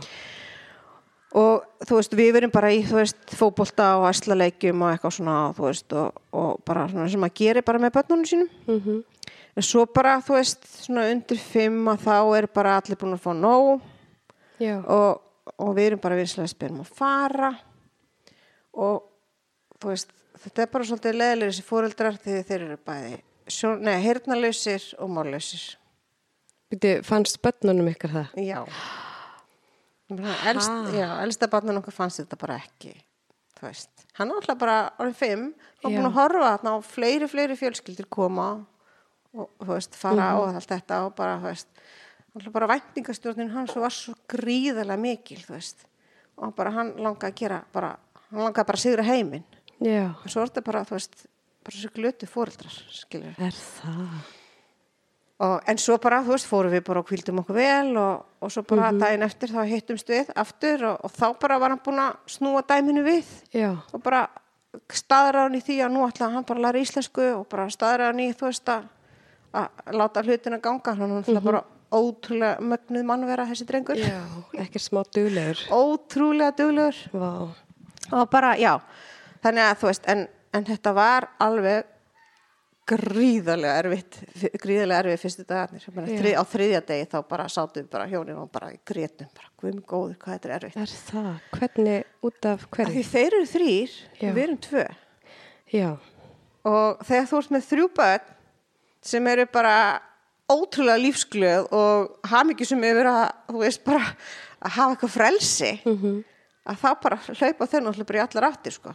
og þú veist, við verum bara í þú veist, fótbolta og æslaleikjum og eitthvað svona, þú veist, og, og bara svona sem að gera bara með börnunum sínum. Mhm, En svo bara, þú veist, svona undir fimm að þá er bara allir búin að fá nóg. Og, og við erum bara vinslega spyrum að fara og þú veist, þetta er bara svolítið leðilegir þessi fóreldrar þegar þeir eru bæði sjón, nei, heyrnalausir og mállausir. Býtu, fannst börnunum ykkar það? Já. Elst, já, elsta barnan okkar fannst þetta bara ekki. þú veist, hann er alltaf bara orðin fimm og búin að horfa þarna á fleiri, fleiri fjölskyldir koma og þú veist, fara Mhm. og allt þetta og bara, þú veist, alltaf bara væntingastjórnin hans var svo gríðarlega mikil, þú veist, og bara hann langaði að gera bara, hann langaði bara að sigra heiminn, en svo er þetta bara, þú veist, bara svo glötu fóreldrar, skilur er það? og, en svo bara, þú veist, fórum við bara og kvildum okkur vel og, og svo bara daginn eftir þá hittumst við aftur og, og þá bara var hann búin að snúa dæminu við. Já, og bara staðra hann í því að nú ætlaði hann bara að læra íslensku og bara staðra hann í þú veist að, að láta hlutina ganga. Hann er mm bara ótrúlega mögnuð mannvera þessi drengur. Já, ekki smá duglegur. ótrúlega duglegur. Vá, og bara, já. Þannig að þú veist, en, en þetta var alveg gríðarlega erfitt gríðarlega erfitt fyrstu dagarnir. Þrið, á þriðja degi þá bara sátum við bara hjónin og bara grétum bara, guðum góður, hvað þetta er erfitt. Er það? Hvernig, út af Af því hverju? þeir eru þrýr við erum tvö. Já, og þegar þú ert með þrjú börn sem eru bara ótrúlega lífsglöð og hafa mikið sem yfir að þú veist bara að hafa eitthvað frelsi -hmm. Að þá bara hlaupa þau náttúrulega bara í allar áttir sko.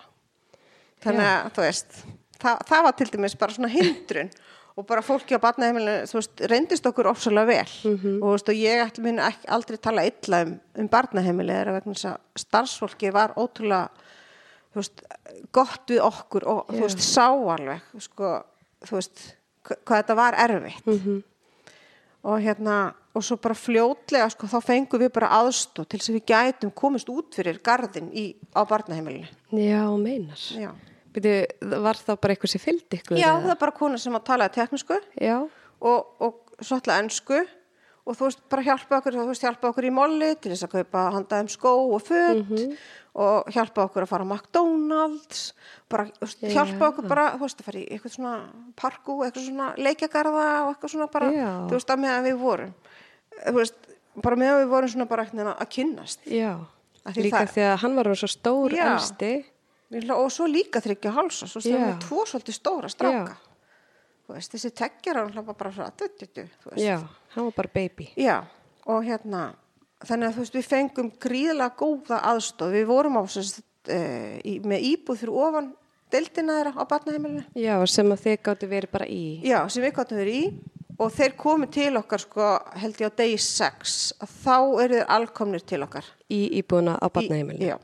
Þannig að þú veist það, það var til dæmis bara svona hindrun og bara fólki á barnaheimilinu þú veist, reyndist okkur ofsalega vel. Og, þú veist, og ég ætla minn ekki aldrei tala illa um, um barnaheimili þeirra vegna þess að starfsfólki var ótrúlega þú veist, gott við okkur og þú veist, sá alveg sko, þú veist, hva- hvað þetta var erfitt. Og hérna og svo bara fljótlega sko, þá fengum við bara aðstóð til að við gætum komist út fyrir garðin í, á barnaheimilinu já, meinar. já, Byrju, var það bara eitthvað sem fylgdi ykkur? já eða? það er bara kona sem að tala teknísku Já, og, og svo alltaf ennsku og þú veist bara hjálpa okkur þú veist hjálpa okkur í molli til þess að kaupa handaðum skó og föt og hjálpa okkur að fara á McDonalds bara veist, hjálpa okkur bara þú veist að fara í eitthvað svona parku eitthvað svona leikjagarða og eitthvað svona bara Já. þú veist að meðan við vorum þú veist bara meðan við vorum svona bara að kynnast já. Því Líka það- því að hann var svo stór Já. elsti. og svo líka þryggja hálsa svo Já. við tvo svolítið stóra stráka þú veist þessi teggjar hann hlapa bara svona Já, hann var bara baby. Já, og hérna, þannig að þú veist, við fengum gríðlega góða aðstof. Við vorum á sérst, uh, í, með íbúð fyrir ofan deildina þeirra á barnaheimilinu. Já, sem að þið gáttu verið bara í. Já, sem við gáttum verið í og þeir komu til okkar, sko, held ég á degi 6, að þá eru þeir alkomnir til okkar. Í íbúna á. Já,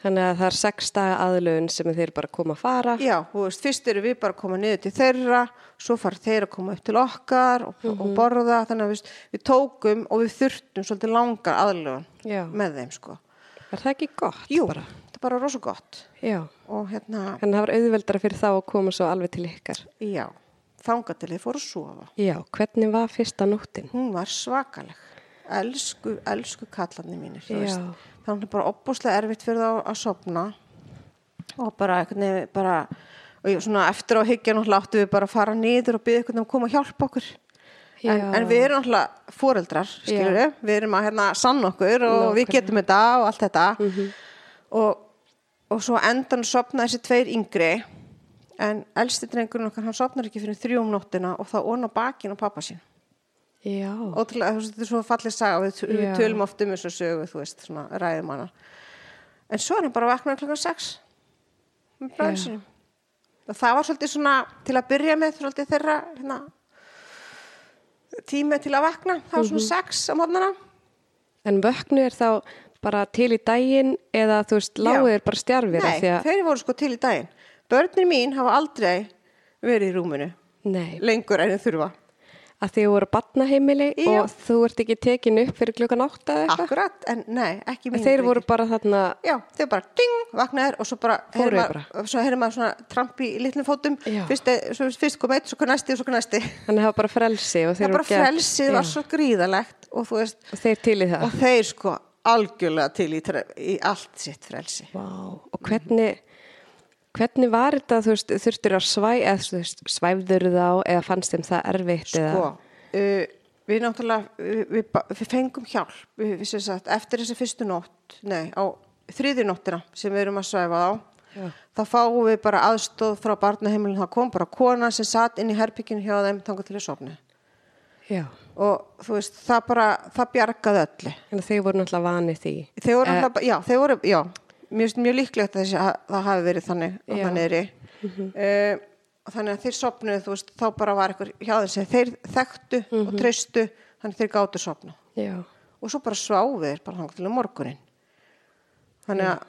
Þannig að það er sex daga aðlögun sem þeir bara koma að fara. já, þú veist, fyrst eru við bara að koma niður til þeirra, svo fara þeir að koma upp til okkar og, Mhm. og borða, þannig að við, við tókum og við þurftum svolítið langar aðlögun Já. með þeim, sko. Er það ekki gott Jú, bara? þetta er bara rosa gott. Já. Og hérna, Þannig að það var auðveldara fyrir þá að koma svo alveg til ykkar. Já, þangað til þið fóru að sofa. Já, hvernig var fyrsta nóttin? Hún var svakaleg. Elsku, elsku kallarni mínir. var bara opbúslega erfitt fyrir þá að sopna og bara bara, og svona eftir á hyggja náttúrulega áttu við bara að fara niður og byggja einhvern veginn að koma að hjálpa okkur. En, en við erum náttúrulega fóreldrar, skilur við, við erum að hérna sanna okkur og við Nákvæmlega. getum þetta og allt þetta og, og svo endan sopna þessi tveir yngri en elsti drengurinn okkar, hann sopnar ekki fyrir þrjum nóttina og það á bakinn á pappa sín. Já. þú veist, þetta er svo fallið saga við, við tölum oft um þessu sögu, þú veist, svona ræðum hana. En svo er hann bara vaknað klokkan 6 með sínum. Og það var svolítið svona til að byrja með svolítið þeirra hérna, tími til að vakna. Það var svona 6 á mótnana En vöknu er þá bara til í daginn eða þú veist, lágu þeir bara stjarfir nei, þeir voru sko til í daginn börnin mín hafa aldrei verið í rúminu Nei, lengur en þau þurfa. Að því að voru batnaheimili Já. og þú ert ekki tekin upp fyrir klukkan átta eða eitthvað. akkurat, en nei, ekki mín Þeir voru bara þarna, Já, þau bara ding, vaknaðir og svo bara Fóru heyrir þau maður, svo heyrir maður svona tramp í litlum fótum. Fyrst, svo, fyrst kom eitt, svo kom næsti og svo kom næsti. Þannig að það var bara frelsi og þeir það bara voru gegn- frelsið var svo gríðalegt og þú veist, Og þeir til í það. og þeir sko algjörlega til í, í allt sitt frelsi. Vá, og hvernig, hvernig var þetta, þú veist, þurftur að svæ, eða þú veist, svæfður þá eða fannst þeim það erfitt sko, eða? uh, við náttúrulega við, við, við fengum hjálp við, við sem sagt, eftir þessi fyrstu nótt nei, á þriði nóttina sem við erum að svæfa á Já. þá fáum við bara aðstóð frá barnaheimilin það kom bara kona sem satt inn í herbygginu hjá þeim þangar til að sofna Já, og þú veist, það bara það bjargaði öllu en þeir voru náttúrulega vanið því. þeir voru, Eh, uh, já, þeir voru, já mjög, mjög líklegt að þessi, það hafi verið þannig að Já. það niðri mm þannig að þeir sopnuðu þú veist, þá bara var eitthvað hjá sem þeir þekktu og treystu þannig þeir gátu sopna Já. og svo bara sváðu þeir bara þannig til um morgunin þannig að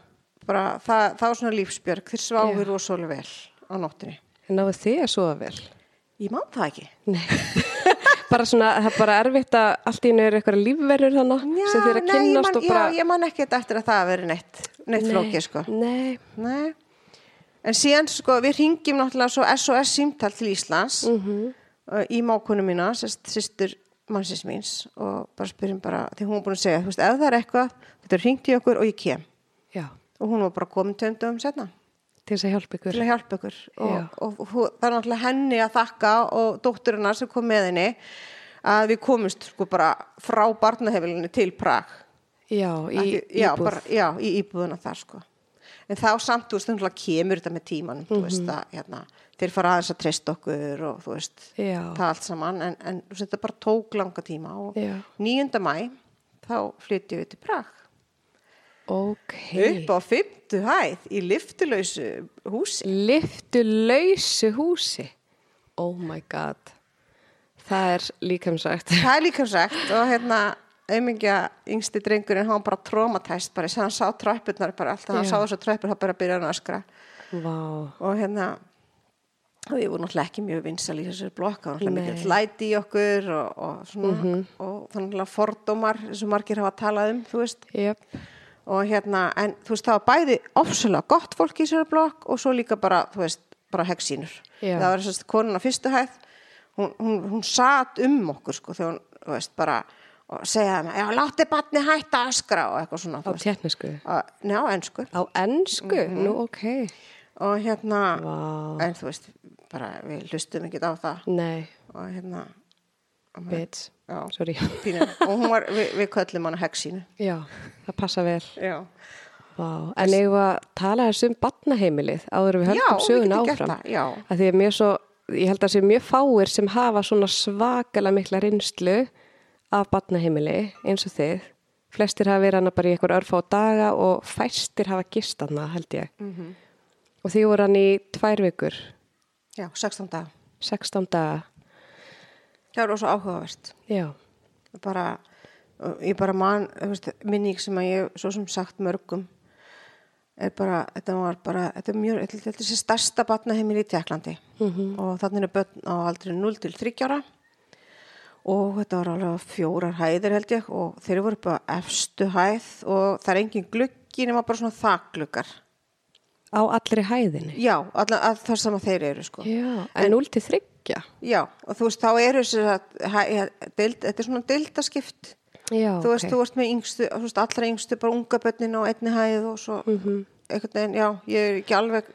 bara, það, það var svona lífsbjörg. Þeir sváðu rosalega vel á nóttinni En náðu þið að sofa vel? ég man það ekki. Nei. bara svona, það er bara erfitt að allt í er eitthvað lífverður þannig sem er að nei, kynnast man, og bara... já, ég man ekki eftir að það hafi verið neitt neitt flókið sko Nei, Nei. En síðan sko við ringjum náttúrulega svo SOS símtal til Íslands Mhm. uh, í mákunum mína, sýstur mannsins míns og bara spyrjum bara, því hún var búin að segja, þú veist, ef það er eitthvað, þetta ringt í okkur og ég kem. já, Og hún var bara komin tveimdum setna til þess að hjálpa ykkur. til að hjálpa ykkur. Og, og, og, það er náttúrulega henni að þakka og dótturinnar sem kom með henni að við komumst sko bara frá barnahefilinni til Prag. Já, í Ekki- já, íbúð. bara, já, í íbúðuna þar sko en þá samt, þú veist, þannig að kemur þetta með tímanum, þú Mhm. veist að hérna, þeir fara aðeins að treysta okkur og þú veist, Já. það allt saman en, en þú þetta bara tók langa tíma og Já. 9. mæ þá flytjum við til Prag Ok. upp á fymtu hæð í liftulausu húsi Lyftu lausu húsi. Oh my god. Það er líkamsagt. það er líka sagt og hérna auðmingja yngsti drengurinn, hann bara traumatæst bara, þess að hann sá tröppurnar bara alltaf, hann sá þessar tröppur, hann bara byrjaði að öskra Vá. og hérna og ég voru náttúrulega ekki mjög vinsal í þessari blokk og náttúrulega mikið læti í okkur og, og svona og þannig að fordómar og margir hafa talað um, þú veist Jöp. Og hérna, en þú veist, það var bæði ofsalega gott fólk í þessari blokk og svo líka bara, þú veist, bara hegsínur það var þess að konan á fyrstu hæð hún, hún, hún satt um okkur sko, þegar hún, þú veist, bara og segjaði mig, já, látti batni hætta að öskra og eitthvað svona, Á tjernisku. Nei, á ensku Á ennsku? Mhm. Nú, ok. og hérna, Vá. en þú veist bara við hlustum ekki á það Nei, og hérna bitch. Og hún var, við, við köllum hana hegsínu Já, það passa vel. já, Vá. En eigum við að tala þessu um batnaheimilið áður við höldum við sögun getum gert áfram. að því að mjög svo, ég held að það sé mjög fáir sem hafa svona svakalega mikla reynslu af batnaheimili eins og þið. Flestir hafa verið hana bara í einhver örfa á daga og fæstir hafa gist hana held ég. Mhm. Og því voru hann í tvær vikur, já, 16 dag 16 daga. Það var svo áhugavert. Já, bara, ég bara man veist, minning sem að ég svo sem sagt mörgum er bara, þetta var bara þetta er mjög, þetta er þessi stærsta batnaheimil í Tjekklandi -hmm. og þannig er börn á aldrei 0 til 30 ára. Og þetta var alveg fjórar hæðir held ég og þeir voru upp á efstu hæð og það er engin gluggi nema bara svona þakgluggar. Á allri hæðinni. já, allan, að það sem þeir eru sko. Já, en 0 til 3. já, og þú veist, þá eru að, þetta er svona deildaskipt Já, þú veist, ok. þú veist með yngstu, veist, allra yngstu bara unga bönnin á einni hæð og svo Mhm. einhvern veginn, já, ég er ekki alveg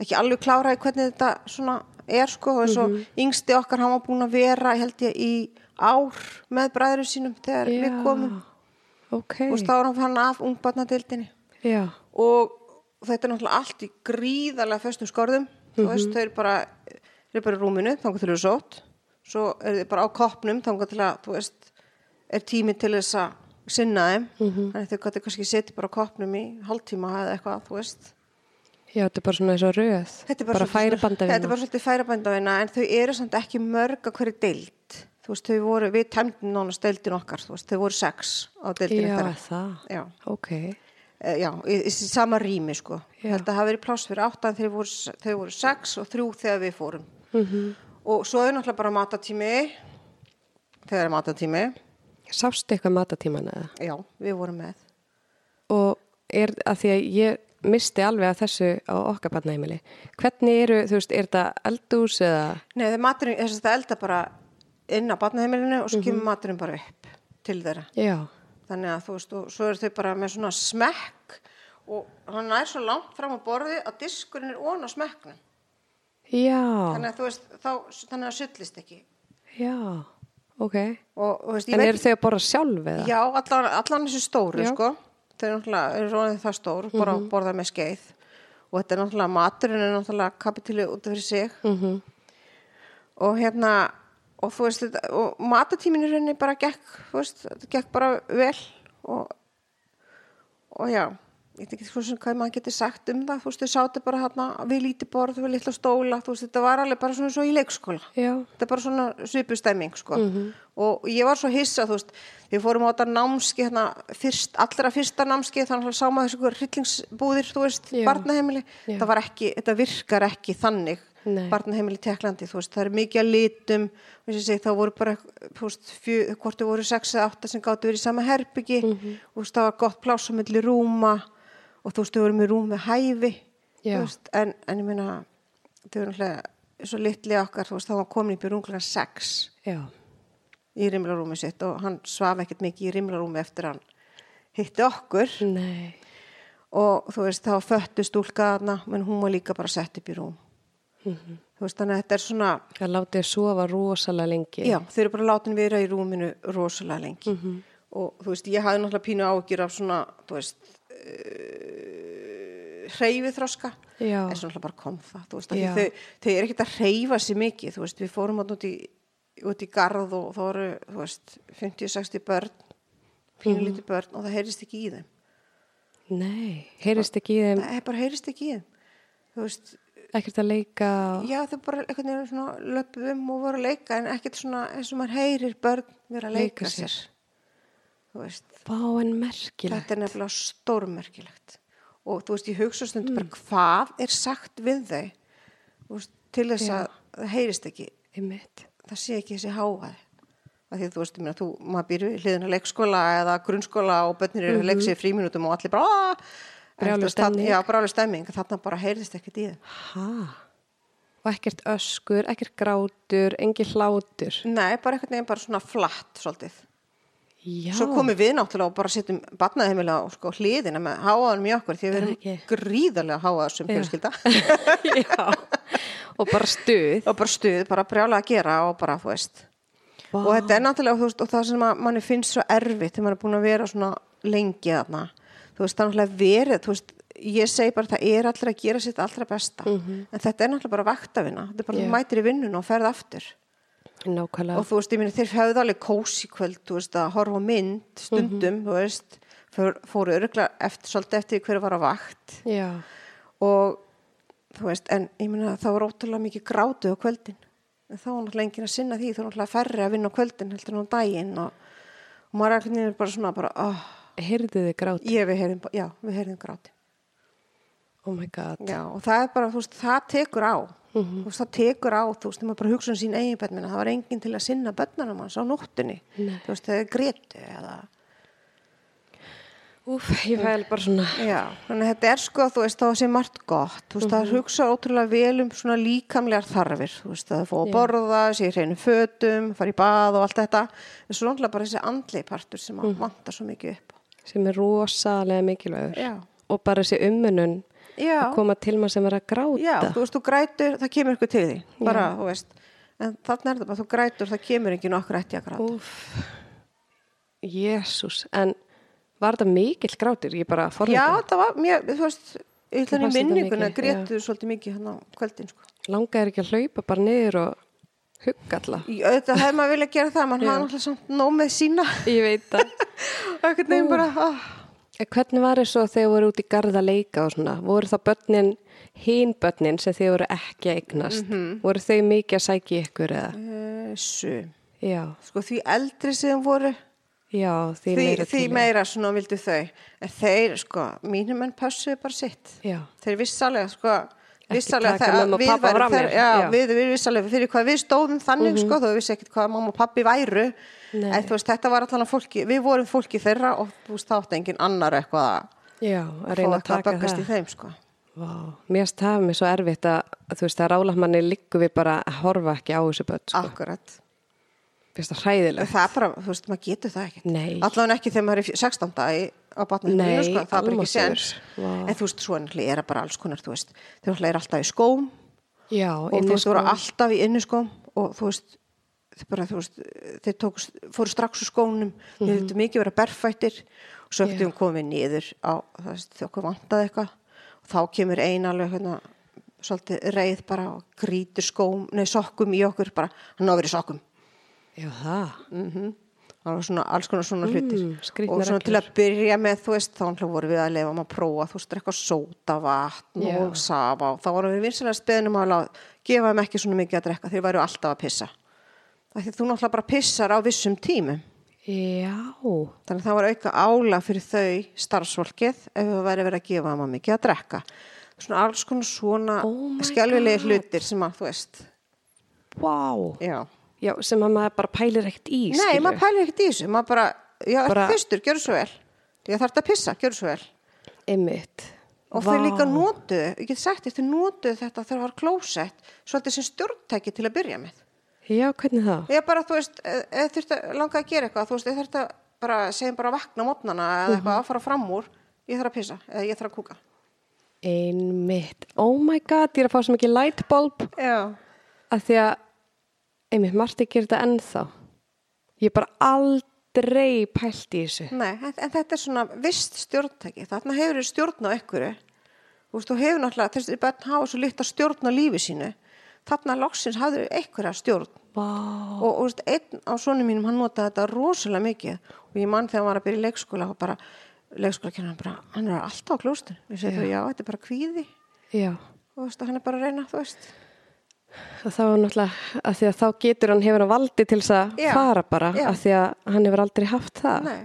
ekki alveg kláraði hvernig þetta svona er sko, og svo Mhm. yngsti okkar hann var búin að vera, held ég, í ár með bræður sínum þegar við Já, komum Ok, og er hann af ungbarnadeildinni já, og þetta er náttúrulega allt í gríðarlega föstum skorðum þú Mhm. veist, þau eru bara þau eru bara í rúminu, þangar til þau eru sótt svo eru þau bara á koppnum þangar til að, þú veist, er tími til þess að sinna þeim Mhm. þannig að þau gæti kannski setja bara á koppnum í hálftíma eða eitthvað, þú veist já, þetta er bara svona eins og röð. þetta er bara bara, færibandavina. þetta er bara svolítið færibandavina en þau eru samt ekki mörg að hverju deild þú veist, þau voru, við tæmdum nánast deildin okkar, þú veist, þau voru sex á deildinu Já, þeirra það. já Ok, Eh, já, í, í sama rými sko Já. að hafa verið pláss fyrir átta en þau voru, þau voru sex og þrjú þegar við fórum Mhm. -hmm. og svo er náttúrulega bara matatími þegar er matatími sástu eitthvað matatíman eða? já, við vorum með Og er að því að ég misti alveg að þessu á okkar barnaheimili. Hvernig eru, þú veist, er þetta eldús eða? Nei, það er elda bara inn á barnaheimilinu og svo Mhm. kemur maturinn bara upp til þeirra Já, þannig að þú veist, og svo eru þau bara með svona smekk og hann er svo langt fram á borði að diskurinn er ón á smekknum já, þannig að þú veist, þá, þannig að sullist ekki já, ok. og, veist, En eru þau að borða sjálf eða? Já, allan, allan þessu stóru, Já. sko. Þeir eru náttúrulega, það stór, bara Mhm. að borða með skeið. Og þetta er náttúrulega, maturinn er náttúrulega kapitíli út af fyrir sig. Mm Og hérna, og þú veist, þetta, og matatíminu rauninni bara gekk, þú veist, þetta gekk bara vel. Og, og já, ég veit ekki svo sem hvað maður getur sagt um það, þú veist, þau sátu bara hérna við lítið borð, við litla stóla, þú veist, þetta var alveg bara svona svo í leikskóla. Já. Þetta er bara svona svipustemming, sko. Og ég var svo hissa, þú veist, við fórum á þetta námski, hérna, fyrst, allra fyrsta námski, þannig að sá maður þessu ykkur hryllingsbúðir, þú veist, Já. barnaheimili. Já. Það var ekki, þetta virkar ekki þannig, Nei. barnaheimili Teklandi, þú veist, það er mikið að litum, og segi, þá voru bara, veist, fjö, hvort þau voru sex eða átta sem gáttu verið í sama herbyggi, Mhm. þú veist, það var gott milli rúma, og þú veist, þau voru með rúm með hæfi, veist, en, en ég meina, þau eru náttúrulega svo litli okkar, veist, þá var komin í rúmklega sex Já. í rimlarúmi sitt og hann svaf ekkert mikið í rimlarúmi eftir hann hitti okkur Nei. og þú veist, þá föttu stúlka þarna, menn hún var líka bara sett upp í rúm. Mhm. Þú veist, þannig að þetta er svona, Það látið sofa rosalega lengi. já, þau eru bara látin vera í rúminu rosalega lengi. Mhm. Og þú veist, ég hafði náttúrulega pínu ágjur af svona, þú veist, hreyfið þroska. Já. En svo náttúrulega bara kom það, þú veist, af því Já. þau, þau eru ekkert að hreyfa sér mikið, veist, við fórum átt út út í garð og þú veist, 50-60 börn, pínulítið börn og það heyrist ekki í þeim. Nei. Heyrist ekki í þeim Það bara heyrist ekki í þeim. Þú veist, ekkert að leika. já þau bara einhvern veginn svona löpuð um og voru að leika en ekkert svona eins og maður heyrir börn vera að leika, Leika sér. sér. Þú veist, Vá en merkilegt. þetta er nefnilega stórmerkilegt. Og þú veist, ég hugsa stundum Mm. bara hvað er sagt við þau veist, til þess Já. að það heyrist ekki, það sé ekki þessi háaði. Því að þú veist, meina, þú, maður býr við hliðina leikskóla eða grunnskóla og börnir eru að leika sér í fríminútum og allir bara þarna- stemning. Já, brálu stemming, þarna bara heyrðist ekkert í þeim. Ha? Og ekkert öskur, ekkert grátur, engin hlátur. Nei, bara einhvern veginn bara svona flatt svolítið. Já. Svo komum við náttúrulega og bara setjum barnaheimilega á sko, hliðina með háaðanum í okkur því við Er erum gríðarlega háaðar sem fjölskylda Já. Og bara stuð. og bara stuð, bara brjálega að gera og bara, þú veist. Vá. Og þetta er náttúrulega, þú veist, og það sem að manni finnst svo erfitt þegar maður er búin að vera svona lengi þarna. Þú veist, það er náttúrulega verið, þú veist, ég segi bara það er allir að gera sitt allra besta. En þetta er náttúrulega bara vaktavina. Þetta er bara, þú mætir í vinnun og ferð aftur. Nákvæmlega. og þú veist, ég minni, þeir hefðu alveg kósi kvöld, þú veist, að horfa mynd stundum, þú veist, fór, fóru örgla eftir, svolítið eftir hver var á vakt Já. og þú veist, en ég minna, það var ótrúlega mikið grátu á kvöldin en þá var náttúrulega enginn að sinna því, þá var náttúrulega færri að vinna á kvöldin heldur en á daginn og, og maður er allir bara svona bara, oh, Heyrðu þið grát? ég við heyrðum, já, við heyrðum gráti Oh my god. já, og það er bara, þú veist, það tekur á Mhm. þú veist, það tekur á, þú veist, þegar maður bara hugsa um sín eigin börnina, það var enginn til að sinna börnunum hans á nóttunni, Nei. þú veist, þegar gretu eða Úf, ég fæl bara svona. Já, þannig að þetta er sko, þú veist, þá sé margt gott, þú veist, það hugsa ótrúlega vel um svona líkamlegar þarfir, þú veist, að fá að borða, sé hreinu fötum, fara í bað og allt þetta, en svo náttúrulega bara þessi andlegi partur sem að vantar svo mikið upp. Sem er rosalega mikilvægur. Já. Og bara þessi umönnun Já, að koma til maður sem er að gráta. já, þú veist, þú grætur, það kemur eitthvað til því, bara, þú veist, en þannig er það bara, þú grætur, það kemur ekki nokkur eftir að gráta. Jésús. En var þetta mikill grátur? Ég bara forðið. Já, það var, mér, þú veist, í þetta minninguna grétu svolítið mikið hann á kvöldin, sko. Langaði ekki að hlaupa bara niður og hugga. Í auðvitað hefði maður vilja gera það, mann Já. hafði náttúrulega með sína. Ég veit það. og einhvern veginn bara oh. En Hvernig var það svo þegar voru út í garð að leika og svona? Voru það börnin, hín börnin sem þið voru ekki að eignast? Mhm. Voru þau mikið að sækja ykkur eða? Þessu Já, sko því eldri sem voru já, því, því, meira því meira svona vildu þau en þeir sko, mínum menn passuðu bara sitt Já, þeir vissalega sko vissalega og við, þeir, já, já. Mhm. við, við vissalega fyrir hvað við stóðum þannig sko, þó við vissi ekkert hvað mamma og pappi væru. En þú veist, þetta var allan fólki við vorum fólki þeirra og þú veist, þátt engin annar eitthvað að já, að reyna að taka það. þeim sko mér stafi mér svo erfitt að, þú veist, að rálamanni liggur við bara að horfa ekki á þessu börn, sko. akkurat það hræðilegt. það er bara, þú veist, maður getur það ekkert Nei. allan ekki þegar maður er í 16 dagi á batninu, Nei, sko, það er bara ekki Vá. en þú veist, svo er það bara alls konar, þú veist þau er alltaf í skóm Já, og þú veist, þú voru alltaf í innuskóm og þú veist, bara, veist þeir tóku, fóru strax úr skónum þeir hefðu mikið verið berfættir og eftir hún komið niður á, þegar okkur vantaði eitthvað. Og þá kemur ein alveg hérna svolítið reið bara og grítur skóm, nei, sokkum í okkur bara, hann á að í sokkum. Já, það. Mhm. það var svona alls konar svona hlutir. Mm, og svona til að byrja með þú veist, þá vorum við að lefa um að prófa þú veist, eitthvað sóta vatn Já. og safa. Og þá vorum við vinsilega speðnum að gefa þeim ekki svona mikið að drekka þeir væru alltaf að pissa Af því þú náttúrulega bara pissar á vissum tímum. Já, þannig að það var auka ála fyrir þau starfsfólkið ef það væri verið að gefa að mikið að drekka. Svona alls konar svona Oh skjálfilegi hlutir sem að þú veist. Vá. Já. Já, sem að maður bara pælir ekkert í Nei, skilurðu. maður pælir ekkert í þessu, maður bara, já, Bara- fyrstur, gjör svo vel. Ég þarf þetta að pissa, gjör svo vel. Einmitt. Og þau líka notuðu, ég get sagt þau notuðu þetta þegar það var klósett, svolítið sem stjórntæki til að byrja með. Já, hvernig það? Ég bara, þú veist, ef ef þurfti að langa að gera eitthvað, þú veist, ég þurfti að bara, segjum bara að vakna mótnana eða eitthvað að fara fram úr, ég þarf að pissa, eða ég þarf að kúka. Einmitt Oh my god, ég er að fá svo mikið lightbulb Já. að því að einmitt, Marti gerir þetta ennþá Ég er bara aldrei pælt í þessu Nei, en, en þetta er svona vist stjórntæki, þarna hefur þau stjórn á einhverju. Þú veist, þú hefur náttúrulega, þessi börn hafa svo líkt að stjórn á lífi sínu. Þarna loksins hafðu einhverja stjórn. Vá. Og, og einn á sonu mínum hann notaði þetta rosalega mikið. Og ég mann þegar hann var að byrja í leikskóla og bara leikskóla hann bara, hann er alltaf á klóstur ég segi bara, já, þetta er bara kvíði. Já, og veist, hann er bara að reyna, þú veist. Og það var náttúrulega að því að þá getur hann hefur hann valdi til þess að Já, fara bara já. að því að hann hefur aldrei haft það. Nei,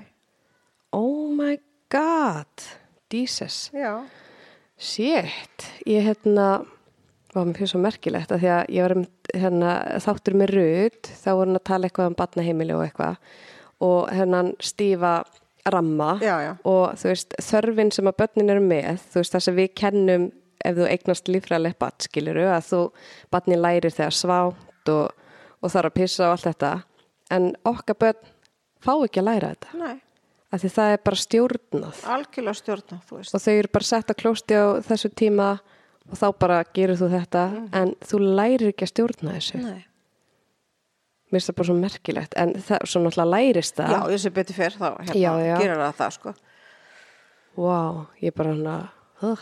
Oh my god. Jesus. Já, Shit, ég hérna var mér fyrir svo merkilegt að því að ég var um, hérna, þáttur með Rut þá voru hann að tala eitthvað um batnaheimili og eitthvað. Og hérna stífa ramma Já, já. og þú veist þörfin sem að börnin eru með þú veist það sem við kennum ef þú eignast lífræðileg bat skiluru að þú batnin lærir þegar svátt og, og þarf að pissa og allt þetta. En okkar börn fá ekki að læra þetta. Nei. Að því það er bara stjórnað. Algjörlega stjórna, þú veist. Og þau eru bara sett að klósti á þessu tíma og þá bara gerir þú þetta en þú lærir ekki að stjórna þessu. Nei. mér finnst það bara svo merkilegt en það, svo náttúrulega lærist það. Já, sé betur fyrr þá hérna, Já, já. gerir það það, sko. Wow, ég bara hana uh,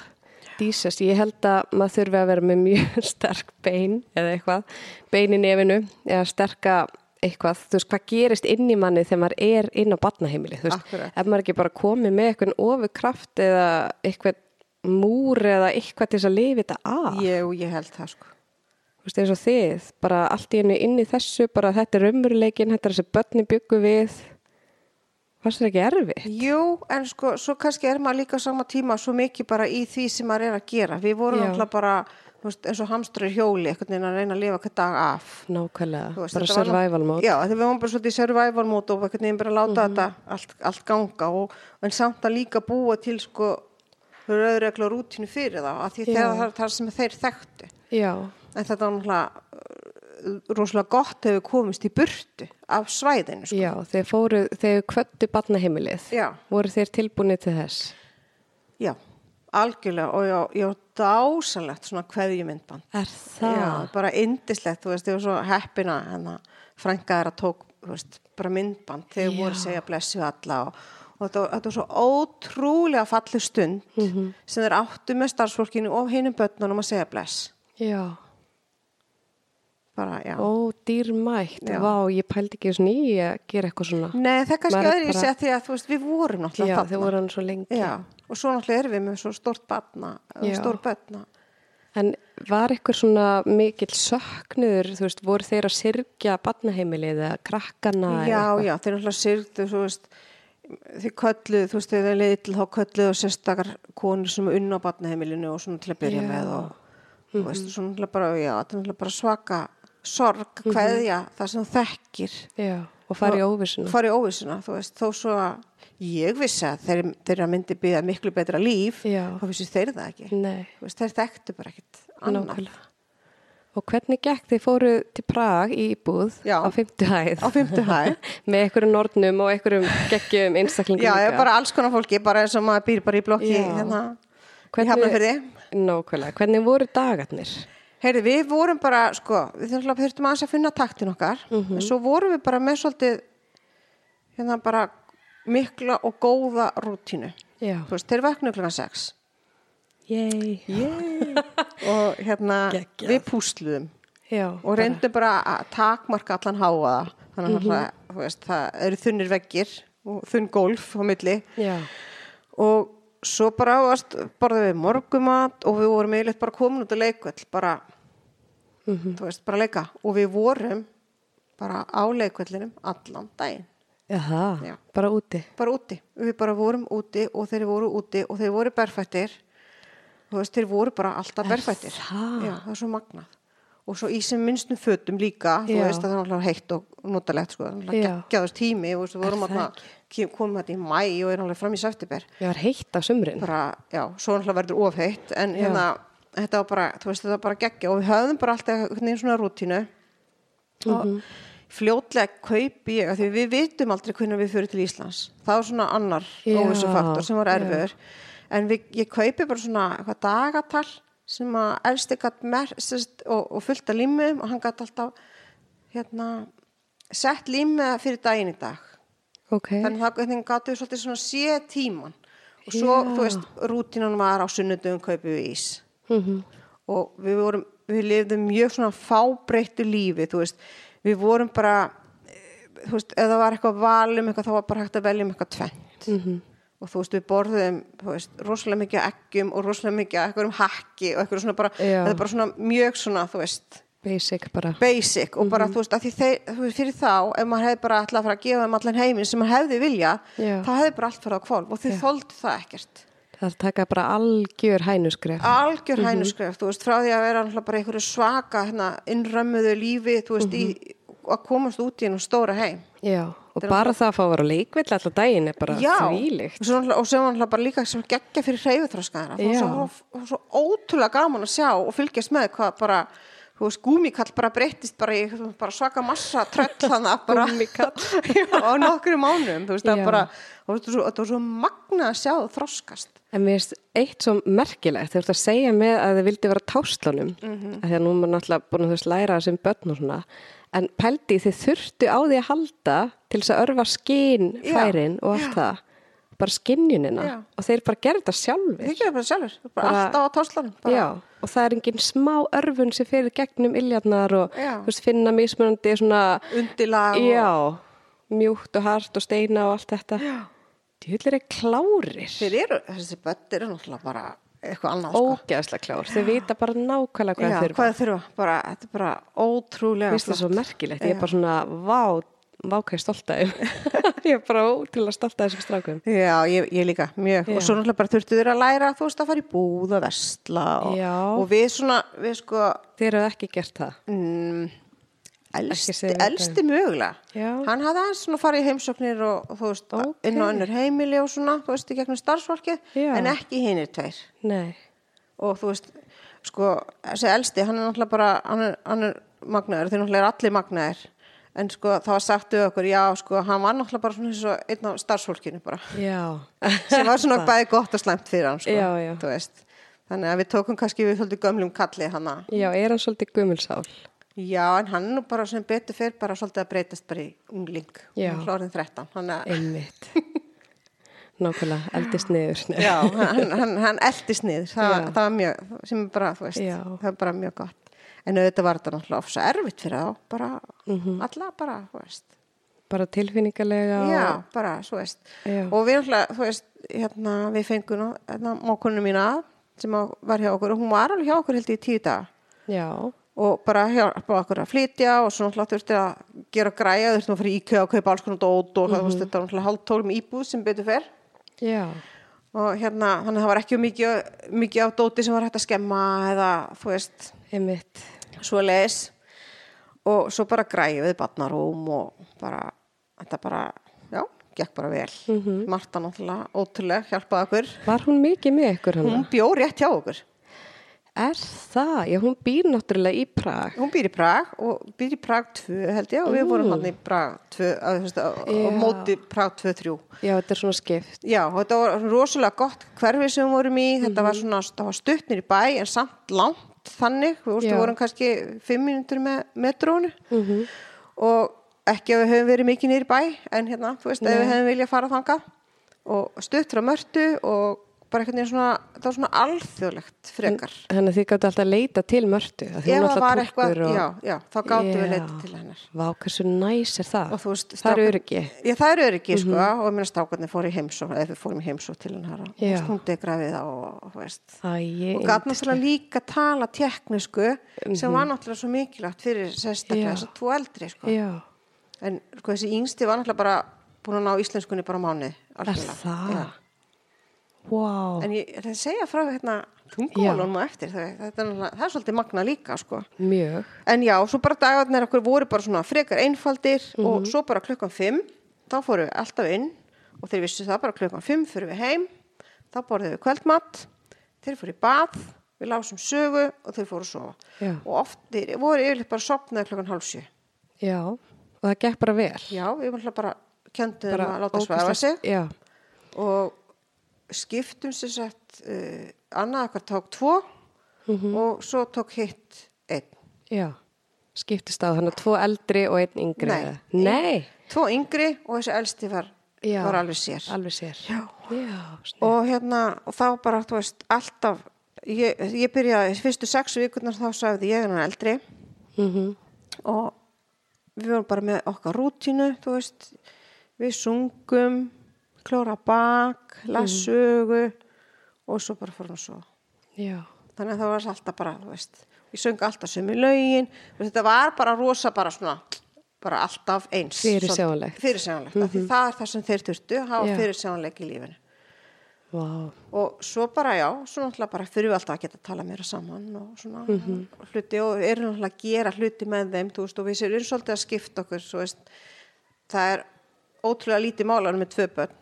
dísast, ég held að maður þurfi að vera með mjög sterk bein eða eitthvað, bein í nefinu eða sterka eitthvað. Þú veist, hvað gerist inn í manni þegar maður er inn á batnaheimili, þú veist, Akkurat. ef maður ekki bara komið með eitthvað ofurkraft eða eitthvað múr eða eitthvað til þess að lifa þetta af ég, ég held það, sko þú veist, eins og þið, bara allt í hennu inn í þessu, bara þetta er umveruleikin, þetta er þessi börni byggu við, fannst þetta ekki erfitt? Jú, en sko, svo kannski er maður líka sama tíma svo mikið bara í því sem maður er að gera. Við vorum alltaf bara, þú veist, eins og hamstrar í hjóli, einhvern veginn að reyna að lifa hvern dag af. Nákvæmlega, bara survival mode. Já, þegar við varum bara svolítið survival mode og einhvern veginn bara láta þetta allt, allt ganga og en samt að líka búa til sko rauðregla rútínu fyrir þá, af því það er það sem þeir þekktu. Já, En þetta var náttúrulega uh, rosalega gott hefur komist í burtu af svæðinu, sko. já, þeir fóru, þeir kvöttu batnaheimilið, Já. voru þeir tilbúinir til þess? Já, algjörlega og já, já, dásalegt svona kveðjumyndband. Er það? Já, bara indislegt, þú veist, ég var svo heppina en að frænkaðar að tók, þú veist, bara myndband þegar voru segja blessu alla og, og þetta, þetta var svo ótrúlega falleg stund Mhm. sem þeir áttu með starfsfólkinu og hinum börnunum að segja bless. Já, Bara, já. ó, dýrmætt, Já. vá, ég pældi ekki svona í að gera eitthvað svona. Nei, það er kannski Maður öðru í bara- því að, þú veist, við vorum náttúrulega Já, þarna. þeir voru hann svo lengi. Já, og svo náttúrulega erum við með svo stórt batna, Já. stór börna. En var eitthvað svona mikill söknuður, þú veist, voru þeir að syrkja batnaheimilið eða krakkana? eða Já, eitthvað? já, þeir náttúrulega syrgdu, þú veist, þið kölluð, þú veist, þegar leiði til þá kölluð og sérstakar konur sem er unna á batnaheimilinu og svona til að byrja Já. Mhm. með og, þú veist, svona náttúrulega bara, já, þetta er bara svaka sorg, Mhm. kveðja, það sem þekkir, Já, og fara í óvissuna. fara í óvissuna, þú veist, þó svo að ég vissi að þeir, þeirra myndi byggja miklu betra líf, Já. þá vissi þeir það ekki, veist, þeir þekktu bara ekkit annað. Og hvernig gekk þið fóru til Prag í íbúð Já. á fymtu hæð? Á fimmtu hæð. Með einhverjum nornum og einhverjum geggjum einstaklingum Já, líka. bara alls konar fólki, bara eins og maður býr bara í blokki, hérna, í Hvernig- Hafnarfirði. Nákvæmlega, hvernig voru dagarnir? Heyrði, við vorum bara, sko, við þurfum að þurftum aðeins að finna taktin okkar, en svo vorum við bara með svolítið, hérna bara mikla og góða rútínu. Já. Þú veist, þeir vakna klukkan 6 Yay. og hérna Geggjað. við púsluðum Já. og reyndum bara að takmarka allan háaða, þannig að mm þú veist, það eru þunnir veggir og þunn gólf á milli Já. og svo bara varst, borðum við morgumat og við vorum eiginlega bara komin út að leikvöld bara, þú veist, bara leika og við vorum bara á leikvöldinum allan daginn Jaha, Já. bara úti. bara úti, við bara vorum úti og þeir voru úti og þeir voru berfættir þú veist, þeir voru bara alltaf berfættir það? já, það er svo magnað og svo í sem minnstum fötum líka þú Já. veist að það er náttúrulega heitt og notalegt sko, Já. geggjaður tími og við vorum Er það að komum þetta í mæ og er náttúrulega fram í september Ég var heitt á sumrin. bara, já, svo náttúrulega verður ofheitt en Já. hérna, þetta var bara, þú veist, þetta var bara geggja og við höfðum bara alltaf veginn svona rútínu og Mhm. fljótlega kaupi ég, af því við vitum aldrei hvernig við fyrir til Íslands það var svona annar Já, óvissufaktor sem var já. En við, ég kaupi bara svona eitthvað dagatal sem að elsti gætt merst og, og fullt af límum og hann gætt alltaf hérna sett límið fyrir daginn í dag Ok. þannig að það gáttu við svolítið svona sé tíman og svo, Já. þú veist, rútínan var á sunnudum kaupið við ís Mm og við vorum, við lifðum mjög svona fábreyttu lífi, þú veist við vorum bara eh, þú veist, ef það var eitthvað valum eitthvað þá var bara hægt að velja um eitthvað tvent Mhm. Og þú veist, við borðum veist, rosalega mikið af eggjum og rosalega mikið af eitthvað um hakki og eitthvað svona bara þetta er bara svona mjög svona, þú veist Basic bara. basic og Mhm. bara, þú veist, að því þeir, fyrir þá ef maður hefði bara ætlað að fara að gefa þeim allan heiminn sem maður hefði vilja, Já. þá hefði bara allt farið á kvolf og Já. þóldu það ekkert Það taka bara algjör hænuskref. algjör hænuskref, þú veist, frá því að vera bara einhverju svaka hérna, innrömmuðu lífi, þú veist, í, að komast út í einu stóra heim Já. Og er bara það að fá að vera leikvill alltaf daginn er bara Já, þvílíkt. og, svo, var náttúrulega bara líka sem geggja fyrir hreyfuþróskaðara það var Já. svo, svo, ótrúlega gaman að sjá og fylgjast með hvað bara þú veist, gúmikall bara breyttist bara í veist, bara svaka massa tröll þannig bara Gúmmíkall. Já, á nokkru mánum þú veist, það Já. bara þetta var svo, þetta var svo magna að sjá það þroskast En mér finnst eitt svo merkilegt, þú ert að segja með að þið vildi vera táslunum, mm -hmm. því að nú er maður náttúrulega búin að þú veist læra þessum börn og svona, en pældi þið þurftu á því að halda til þess að örfa skinn færin og allt það, bara skinnjunina Já. og þeir bara gerðu þetta sjálfur. þið gerir bara sjálfur, bara, alltaf á táslanum bara. Já, og það er engin smá örfun sem fyrir gegnum iljarnar og veist, finna mismunandi svona, undilag og, já, mjúkt og hart og steina og allt þetta. Djúlir er klárir. þeir eru, þessi börn eru náttúrulega bara eitthvað annað sko. Ógeðslega klár, þeir vita bara nákvæmlega hvað þeir þurfa. hvað þeir þurfa, bara, þetta er bara ótrúlega Vist það svo flott. merkilegt, ég er bara svona vá, vá hvað ég er stolt að ég er bara ótrúlega stolt að þessum strákum. Já, ég, ég líka, mjög, Já. og svo náttúrulega bara þurftu þeir að læra, þú veist, að fara í búð að vestla og, og við svona, við sko, þeir eru ekki gert það. Mm, elsti, elsti mögulega. Hann hafði aðeins svona farið í heimsóknir og, þú veist, Ókei. inn á önnur heimili og svona, þú veist, í gegnum starfsfólkið, en ekki hinir tveir. Nei, Og þú veist, sko, þessi elsti, hann er náttúrulega bara, hann er, hann er magnaður, þeir náttúrulega er allir magnaður. En sko, það var sagt við okkur, já, sko, hann var náttúrulega bara svona eins og einn á starfsfólkinu bara. sem var svona bæði gott og slæmt fyrir hann sko, Já, já. þú veist þannig að við tókum kannski við svolítið gömlum kalli hana. Já, er hann svolítið gumulsál já, en hann er nú bara sem betur fyrir bara svolítið að breytast bara í ungling. Hlórið 13 hann að, Einmitt. Nákvæmlega, eldist niður. Já, hann, hann, hann eldist niður. Já. það var mjög, sem er bara, þú veist það var bara mjög gott. En auðvitað var þetta náttúrulega ofsa erfitt fyrir þá bara, Mhm. alla bara, þú veist. Bara tilfinningalega og... já, bara, þú veist. Já. og við náttúrulega, þú veist, hérna við fengum hérna, mákunum mína sem var hjá okkur og hún var alveg hjá okkur held í tíu daga. Já, og bara hjálpa okkur að flytja og svo náttúrulega þurfti að gera græja þurfti að fara í IKEA og kaupa alls konar dót og mm -hmm. þetta var náttúrulega hálf tólum íbúð sem betur fer. Já, og hérna, þannig að það var ekki mikið, mikið af dóti sem var hægt að skemma eða þú veist, einmitt. svo leis og svo bara græja við barnarúm og bara, þetta bara já, gekk bara vel. Marta náttúrulega ótrúlega hjálpaði okkur. Var hún mikið með hann? hún bjó rétt hjá okkur Er það? Já, hún býr náttúrulega í Prag. Hún býr í Prag og býr í Prag 2 held ég og við vorum hann í Prag 2 á, þú veist, á, á Já. móti Prag 2-3 Já, þetta er svona skipt. Já, og þetta var rosalega gott hverfi sem við vorum í, þetta var svona það var stuttnir í bæ en samt langt þannig, við veist, vorum kannski fimm mínútur með metrónu. Mhm. og ekki að við höfum verið mikið í bæ en hérna, þú veist, Nei. við hefum viljað fara þangað. Og stutt frá mörtu og bara einhvern veginn svona, það var svona alþjóðlegt frekar. Þannig að þið gáttu alltaf að leita til mörtu. Ef það var eitthvað, og... já, já, þá gáttu við Já. leita til hennar. Vá, hversu næs er það? Veist, það er strákar- öryggi. Já, það eru öryggi, sko, og mér stákarnir fóru í heimsó, eða við fórum í heimsó til hennar og degraði það og, veist. Og gæt náttúrulega líka tala teknisku sem var náttúrulega svo mikilvægt fyrir sérstaklega þess að tvo eldri, sko. Já, En sko, þessi yngsti var náttúrulega bara búin að ná íslenskunni bara á er. Vá, En ég ætla að segja frá hérna tungumálunum og eftir, það, það, er það er svolítið magna líka, sko. En já, svo bara dagarnir okkur voru bara svona frekar einfaldir Mhm. og svo bara klukkan fimm, þá fórum við alltaf inn og þeir vissu það bara klukkan fimm fyrir við heim, þá borðum við kvöldmatt, þeir fóru í bað, við lásum sögu og þeir fóru að sofa. Já. Og oft þeir voru yfirleitt bara sopnaði klukkan hálf sjö. Já, og það gekk bara vel. Já, við varum bara kjöndum að láta svæfa sig Já, og skiptum sér sett uh, annað okkar tók tvo Mhm. og svo tók hitt einn. já. Skiptist á þannig tvo eldri og einn yngri. Nei. Nei. Tvo yngri og þessi elsti var, Já. var alveg sér. Alveg sér. Já. Já, og hérna, og þá bara, þú veist, alltaf ég, ég byrjaði, fyrstu sex vikurnar þá sagði ég hann eldri Mm og við vorum bara með okkar rútínu, þú veist við sungum klóra bak, lassugu og svo bara fórum svo Já, þannig að það var alltaf bara, þú veist við söng alltaf sömu lögin og þetta var bara rosa bara svona bara alltaf eins. Fyrirsjáanlegt. fyrirsjáanlegt, mm því það er það sem þeir þurftu hafa Já. fyrirsjáanleik í lífinu. Vá. og svo bara já, svo náttúrulega bara fyrir við alltaf að geta að tala meira saman og svona hluti og erum náttúrulega að gera hluti með þeim, þú veist, og við erum svolítið að skipta okkur, svo veist, það er ótrúlega lítið málar með tvö börn,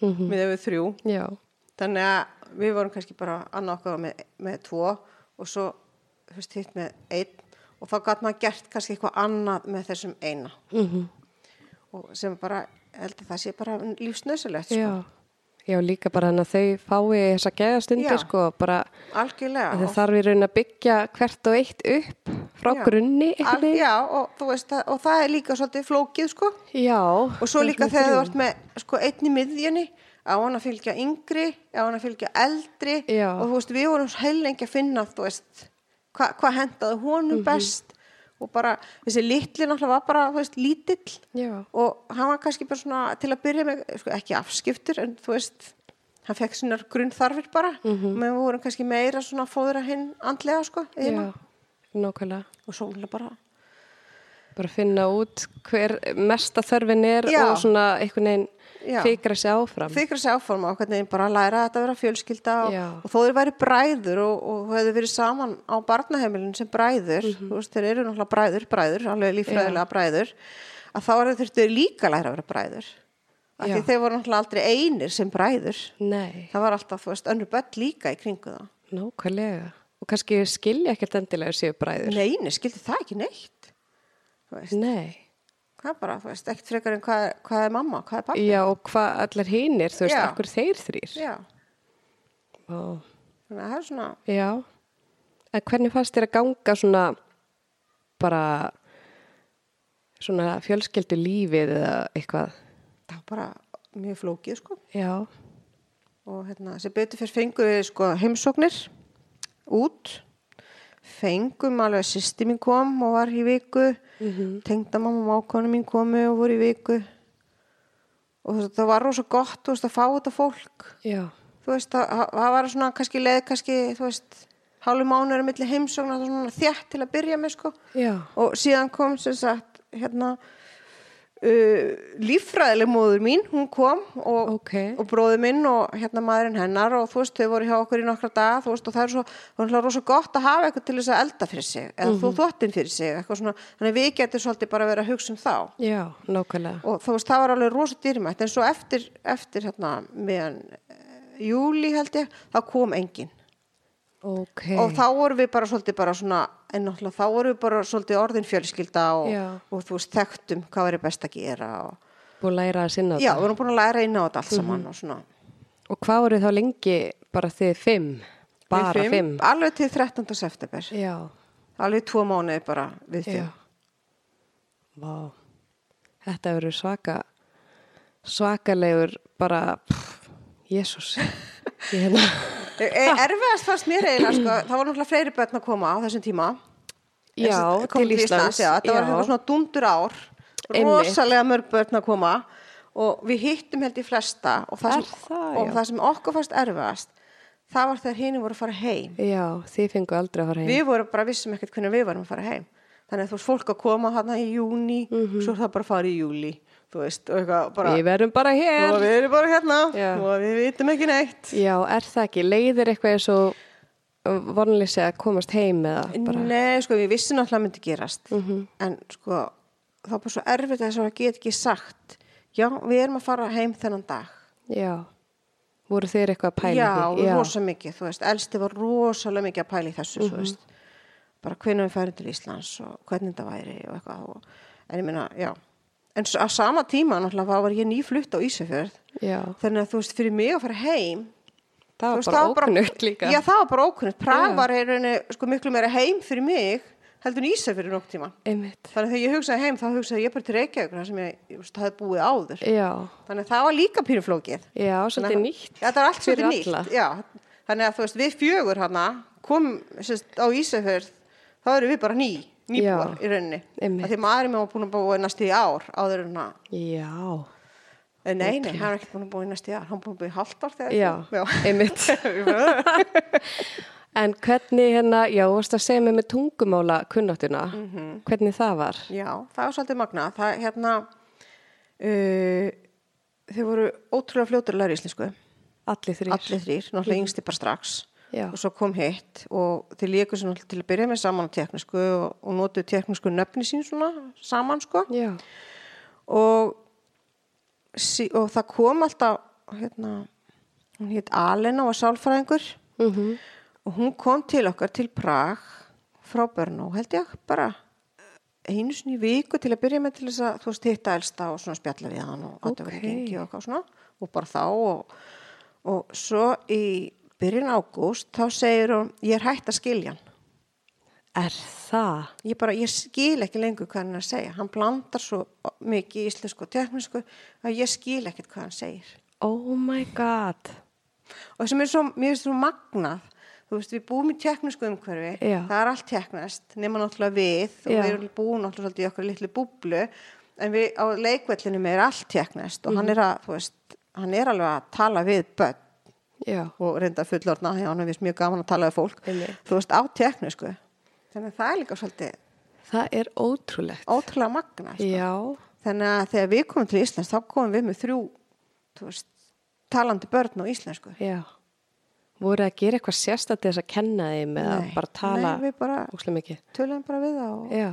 Mhm. með við þrjú, Já, þannig að við vorum kannski bara annað okkar með, með tvo og svo, veist, hitt með einn og þá gæt maður gert kannski eitthvað annað með þessum eina Mhm. og sem bara, held að það sé bara lífsnöðsilegt, sko. Já. Líka bara þannig að þau fái þessa geðastundir, sko, bara algjörlega þau þarf í raun að byggja hvert og eitt upp frá Já. grunni. Al, já, og, þú veist, og það er líka svolítið flókið, sko. Já. Og svo líka þegar þú ert með, sko, einn í miðjunni, að fylgja yngri, að fylgja eldri. Já. Og þú veist, við vorum heilengi að finna, þú veist, hvað hva hendaði honum best. Og bara, þessi litli náttúrulega var bara, veist, lítill. Já. Og hann var kannski bara svona, til að byrja með, sko, ekki afskiptur, en þú veist, hann fekk svona grunnþarfir bara. Mm við vorum kannski meira svona að fóðra hinn andlega, sko. Já. Og svo bara, Bara finna út hver mesta þörfin er Já. og svona einhvern veginn. Fikra sig áfram. þykra sér áforma og hvernig bara að læra að þetta vera fjölskylda og, Já. og þó þeir væri bræður og, og hefðu verið saman á barnaheimilin sem bræður Mhm. þú veist, þeir eru náttúrulega bræður, bræður alveg líffræðilega bræður að þá er þurftu líka að læra að vera bræður af því Já. þeir voru náttúrulega aldrei einir sem bræður Nei, það var alltaf, þú veist, önnur börn líka í kringu það nákvæmlega. Og kannski skilja ekkert endilega séu bræður. neini, skildi það ekki neitt Nei. Það er bara, þú veist, ekkert frekar en hvað, hvað er mamma, hvað er pappi Já, og hvað allar hinir, þú veist, Já. akkur þeir þrýr. Já, Ó, þannig að það er svona Já. En hvernig fannst þér að ganga svona bara svona fjölskyldu lífið eða eitthvað? það var bara mjög flókið, sko Já. og hérna, sem betur fyrir fengum við sko heimsóknir út fengum alveg að sýsti mín kom og var í viku mm -hmm. tengdamamma og mákonu mín komu og voru í viku og veist, það var rosa gott veist, að fá þetta fólk Já. þú veist, það, var svona kannski leið kannski, þú veist, hálfu mánuður milli heimsóknar, það var svona þjætt til að byrja með sko og síðan kom sem sagt hérna uh, líffræðileg móður mín, hún kom og, Ok. og bróði minn og hérna maðurinn hennar og þú veist, þau voru hjá okkur í nokkra daga þú veist, og það er svo, það er rosa gott að hafa eitthvað til þess að elda fyrir sig, eða þú þóttin fyrir sig eitthvað svona, þannig að við getum svolítið bara verið að hugsa um þá Já, nákvæmlega. og þú veist, það var alveg rosa dýrmætt en svo eftir, eftir hérna meðan eh, júli held ég, þá kom enginn Ok. og þá vorum við bara svolítið bara svona en náttúrulega þá vorum við bara svolítið orðin fjölskylda og, Já. og þú veist þekktum hvað verið best að gera og, Búið að læra að sinna já, þetta. við vorum búin að læra inn á þetta allt saman og svona Og hvað voru þá lengi bara þið fimm? Bara Við fimm? alveg til 13. september Já. alveg tvo mánuði bara við fimm Já. Vá. Þetta verður svaka svakalegur bara, Jésús. Ég hérna, E- Erfiðast fannst mér eiginlega, sko, það var náttúrulega fleiri börn að koma á þessum tíma. já, Kom til Íslands. já, þetta var eitthvað svona dundur ár, rosalega mörg börn að koma og við hittum held í flesta og það, sem, það, og já. það sem okkur fannst erfiðast, það var þegar hini voru að fara heim. Já, þið fengu aldrei að fara heim. Við vorum bara vissum ekkert hvernig við varum að fara heim. Þannig að þú veist, fólk að koma hana í júni, svo er það bara að fara í júli, þú veist, og eitthvað bara, Við verðum bara hér. og við erum bara hérna Já. og við vitum ekki neitt. Já, er það ekki? Leiðir eitthvað eins og vonlýsi að komast heim eða bara? Nei, sko, við vissum náttúrulega að myndi gerast, Mhm. en sko, það var bara svo erfitt að þess að geta ekki sagt, já, við erum að fara heim þennan dag. Já. Voru þeir eitthvað að pæla já, því? rosa mikið, þú veist, elsti var rosalega mikið að pæla í þessu, þú veist, bara hvernig við færum til Íslands og hvernig þetta væri og eitthvað, og, en ég meina, já, en á sama tíma náttúrulega var ég nýflutt á Ísafjörð, þannig að þú veist, fyrir mig að fara heim, Það var veist, bara ókunnugt líka. Já, það var bara ókunnugt, Prag var rauninni, sko, miklu meira heim fyrir mig, heldur en Ísafjörð nokk tíma. Einmitt. Þannig að þegar ég hugsaði heim, þá hugsaði ég bara til Reykjavík, sem ég, hafði búið áður. Já. Þannig að það var líka pínuflókið. Já, svolítið nýtt. Þetta var allt svolítið nýtt. Já, þannig að þú veist, við fjögur hana komum sérst, á Ísafjörð, þá erum við bara ný, nýbúar Já, í rauninni. Því maðurinn minn var búin að búa næstu í ár áður en að, Já. eh, nei, nei, hann er ekki búin að búa í næstu í ár, hann er búin að búa í halvt ár þegar Já. En hvernig hérna, já, þú varst að segja mig með tungumála kunnáttuna, Mhm. hvernig það var? Já, það var svolítið magna. Það, hérna, uh, þau voru ótrúlega fljótur að læra íslensku. Allir þrýr? Allir þrýr, náttúrulega yngsti bara strax. Já. Og svo kom hitt og þeir líku svo náttúrulega til að byrja með saman á teknísku og, og notuðu teknísku nöfni sín svona saman, sko. Og, sí, og það kom alltaf, hérna, hún hitt Alena og var sálfræðingur Mm og hún kom til okkar til Prag frá Börnó, held ég, bara einu sinni í viku til að byrja með til þess að þú veist hitta elsta og svona spjalla við hann og okay. Og bara þá og, og svo í byrjun ágúst þá segir hún ég er hægt að skilja hann Er það? ég bara, ég skil ekki lengur hvað hann er að segja hann blandar svo mikið í íslensku og teknísku að ég skil ekkert hvað hann segir Oh my god. og það sem er svo, mér finnst svo magnað þú veist, við búum í teknísku umhverfi Já. það er allt teknast, nema náttúrulega við og Já. við erum búin náttúrulega svolítið í okkur litlu búblu en við á leikvellinum er allt teknast og Mhm. hann er að, þú veist hann er alveg að tala við börn Já. og reynda fullorna, já, hann er vist mjög gaman að tala við fólk, Einmitt. þú veist, á teknísku þannig að það er líka svolítið Það er ótrúlegt. ótrúlega magnað sko. Þannig að þegar við komum til Íslands þá komum við með þrjú veist, talandi börn á íslensku Já. Voru að gera eitthvað til þess að kenna þeim eða bara tala nei, við bara óslega mikið? töluðum bara við það og, Já.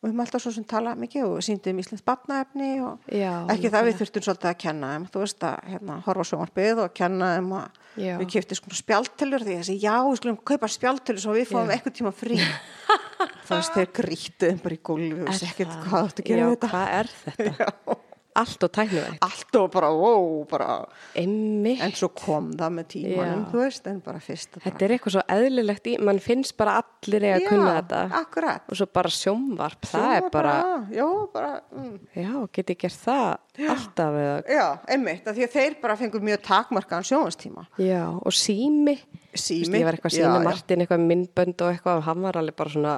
Og við höfum alltaf svo sem tala mikið og síndum íslensk barnaefni og Já, ekki það við þurftum svolítið að kenna þeim, þú veist að hérna, horfa á sjónvarpið og kenna þeim að Já. við kiptum sko spjaltölur því að þessi já, við skulum kaupa spjaltölur svo við fáum eitthvað tíma frí þú veist, þeir grýttu bara í gólfi og það? hvað áttu að gera Já, þetta hvað er þetta? Já. Allt og tæknivægt. allt og bara, wow, bara Einmitt. en svo kom það með tímanum, Já. þú veist en bara Þetta er eitthvað svo eðlilegt í, mann finnst bara allir að kunna þetta. akkurat Og svo bara sjónvarp, það Svo er bara, já, bara, mm. já, geti gert það alltaf eða, já, einmitt, af því að þeir bara fengur mjög takmarkaðan sjónastíma já, og sími. Sími, Vist, ég var eitthvað já, já. Martin eitthvað með myndbönd og eitthvað og hann var alveg bara svona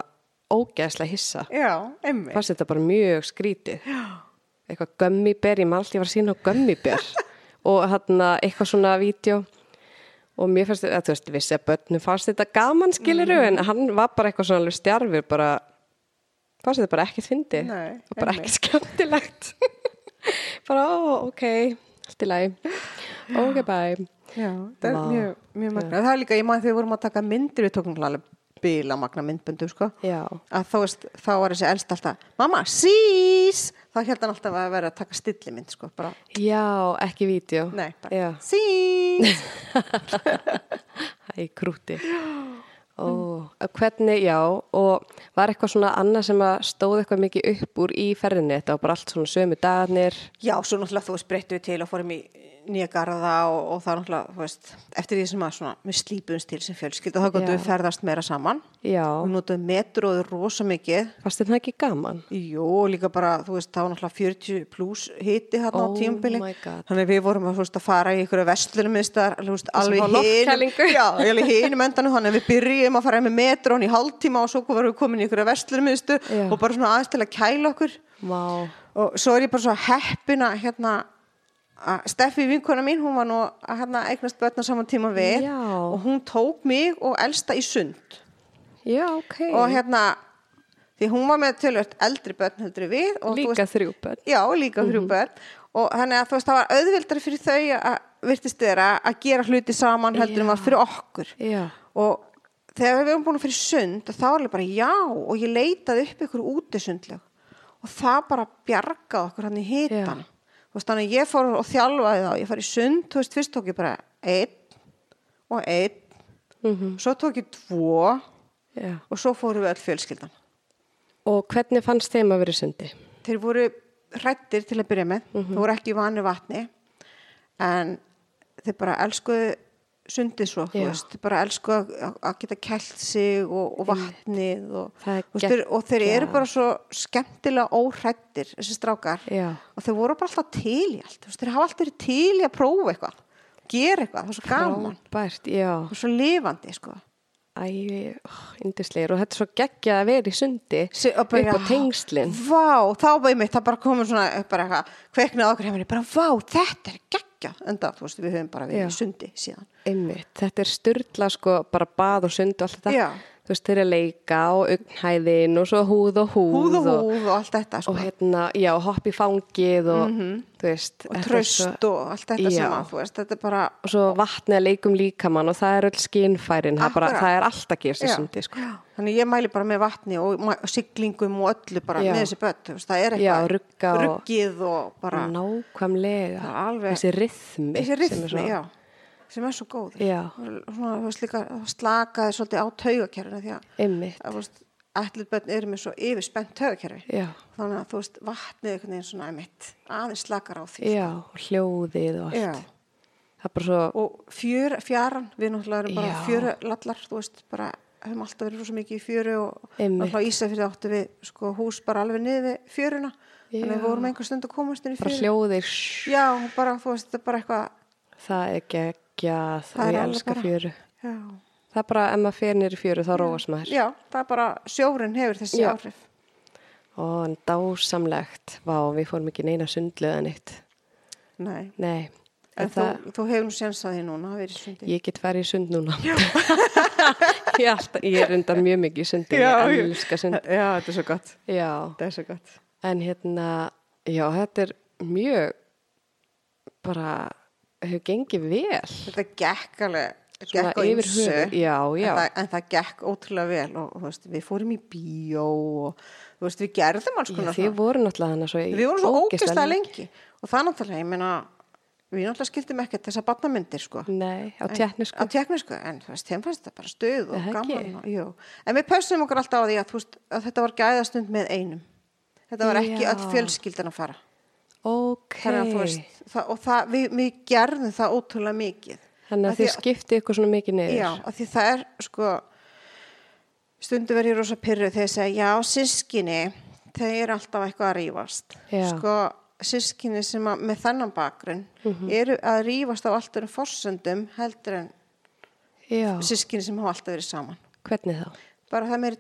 ógeðslega hissa. já, einmitt Fannst þetta bara mjög skrítið. Já. Eitthvað gummiber, ég maður alltaf ég var að sína á gummiber og hann eitthvað svona vídeo. Og mér fannst þetta, þú veist, vissi að börnum fannst þetta gaman skiliru Mm. en hann var bara eitthvað svona alveg stjarfur bara, fannst þetta bara ekkert fyndi og bara ekkert skemmtilegt. Bara, ó, ok allt í lagi, ok, bye. Já, það er mjög, mjög magna það er líka, ég maður þegar við vorum að taka myndir við tókum alveg bila magna myndböndum sko. Já, að þá, veist, þá var þessi elst alltaf mamma, sís! Þá held hann alltaf að vera að taka stillimynd sko, bara, já, ekki vídeo. Nei, bara, já, sís! Æ, krúti. Ó, hvernig, já, og var eitthvað svona annað sem að stóð eitthvað mikið upp úr í ferðinni, þetta var bara allt svona sömu dagarnir. já, svo náttúrulega þú veist breyttu við til og fórum í nýja garða og, og það er náttúrulega, veist, eftir því sem að svona, við slípum stil sem fjölskylda, þá gotum við ferðast meira saman. Já, Við notum metróður rosa mikið. fannst þér það ekki gaman? Jú, og líka bara, þú veist, það var náttúrulega 40 pluss hiti hérna á Oh my God. Þannig við vorum að, veist, að fara í ykkur vestlunum fá alveg hinum endanum, þannig við byrjum að fara með metrón í hálftíma og svo vorum við komin í ykkur vestlunum miðstu Já. og bara svona aðeins til að kæla okkur. Vá, Og svo er ég bara svo heppina, hérna, Steffi vinkona mín, hún var nú að hérna eignast börna saman tíma við Já. og hún tók mig og elsta í sund já, ok. og hérna, því hún var með tölvöld eldri börn heldur við Líka þrjú börn. Já, líka þrjú börn og þannig að þú veist það var auðvildar fyrir þau að virtist þeirra að gera hluti saman heldur Já. var fyrir okkur Já, og þegar við erum búin að fyrir sund þá var ég bara já og ég leitaði upp ykkur úti sundlög og það bara bjargaði okkur hann í hitan veist þannig að ég fór og þjálfaði þá ég fór í sund, þú veist fyrst tók ég bara einn og einn Mhm. svo tók ég tvo já. og svo fórum við öll fjölskyldan Og hvernig fannst þeim að vera í sundi? þeir voru hrættir til að byrja með þeir voru ekki í vanu vatni en þeir bara elskuðu sundið svo, þú Já. veist, þeir bara elskuðu að, að geta kælt sig og, og vatnið og, Það er þú veist, þeir, og þeir eru geggjað. bara svo skemmtilega óhrættir, þessi strákar Já. og þeir voru bara alltaf til í allt þú veist, þeir hafa alltaf til í að prófa eitthvað gera eitthvað, það er svo gaman já. og svo lifandi, sko Æ, indislegur. Og þetta er svo geggjað að vera í sundi og upp á tengslinn. Vá, þá ég mitt, það bara komur svona bara eitthvað, kveiknað okkur hefur bara, vá, þetta er geggjað enda, þú veist, við höfum bara verið í sundi síðan Einmitt. Þetta er styrla sko, bara bað og sund og allt þetta. Já. Þú veist, þeir eru að leika og augnhæðin og svo húð og húð. húð og húð og allt þetta, sko Og hérna, já, hopp í fangið og, þú veist. og tröst svo- og allt þetta að, þú veist, þetta er bara Og svo vatnið að leikum líkamann og það er öll skinfærin. Það, það er allt að gerast í sundi, sko. Já. Þannig ég mæli bara með vatni og siglingum og öllu bara Já. með þessi börn, það er Já, eitthvað ruggið og bara Nákvæmlega. Það alveg- Þessi rithmi. þessi sem er rithmi, svo- já sem er svo Já. veist, líka slakaði svolítið á taugakerfinu því að veist, allir börn eru með svo yfirspennt taugakerfi Já. þannig að þú veist, vatnið einhvern veginn svona einmitt, aðeins slakar á því Já, og hljóðið og allt. Já. Það svo, og fjör, fjaran, við náttúrulega erum bara Já. fjörulallar, þú veist, bara höfum alltaf verið rosa mikið í fjöru og náttúrulega Ísafjörði áttu við sko, hús bara alveg niður við fjöruna þannig að Já. við vorum einhver stund að komast inn í bara fjöru hljóðið, shh, já, bara, veist, bara það er geggjað Það og er ég alveg elska bara- fjöru. já, Það er bara, ef maður fer nýri fjöru, þá róast maður. já, það er bara sjórin hefur þessi Já. áhrif Og en dásamlegt, vá, við fórum ekki neina sundlega neitt. Nei. Nei, en en þú, það, þú hefur nú séns að því núna að vera í sundi ég get farið í sund núna. ég, alltaf, ég er undar mjög mikið í sundi, Já, ég já. elska sund. já, þetta er svo gott er svo gott en hérna, já, þetta er mjög, bara, hefur gengið vel. þetta gekk alveg Svona yfir höfuð, já, já. En, það, en það gekk ótrúlega vel og þú veist, við fórum í bíó og veist, við gerðum alls konar þið voru náttúrulega svo í við vorum svo ógeðslega ógeðslega lengi og það náttúrulega, ég meina við náttúrulega skildum ekkert þessar barnamyndir sko Nei, á tjekknisku. á teknísku, en þú veist, þeim fannst þetta bara stuð og það gaman og, jú. en við pössum okkur alltaf á því að, veist, að þetta var gæðastund með einum þetta var ekki Já. öll fjölskyldan að fara Ok. þannig að þú veist, það, og það, við, við gerðum það ótrúlega mikið Þannig Af að þið skiptið ykkur svona mikið niður. Já, af því það er sko stundu verið rosa pyrru þegar ég segja, já, sískinni þau eru alltaf eitthvað að rífast Já. sko, sískinni sem að, með þennan bakgrunn eru að rífast á alltaf um forsöndum heldur en sískinni sem hafa alltaf verið saman Hvernig þá? bara það meiri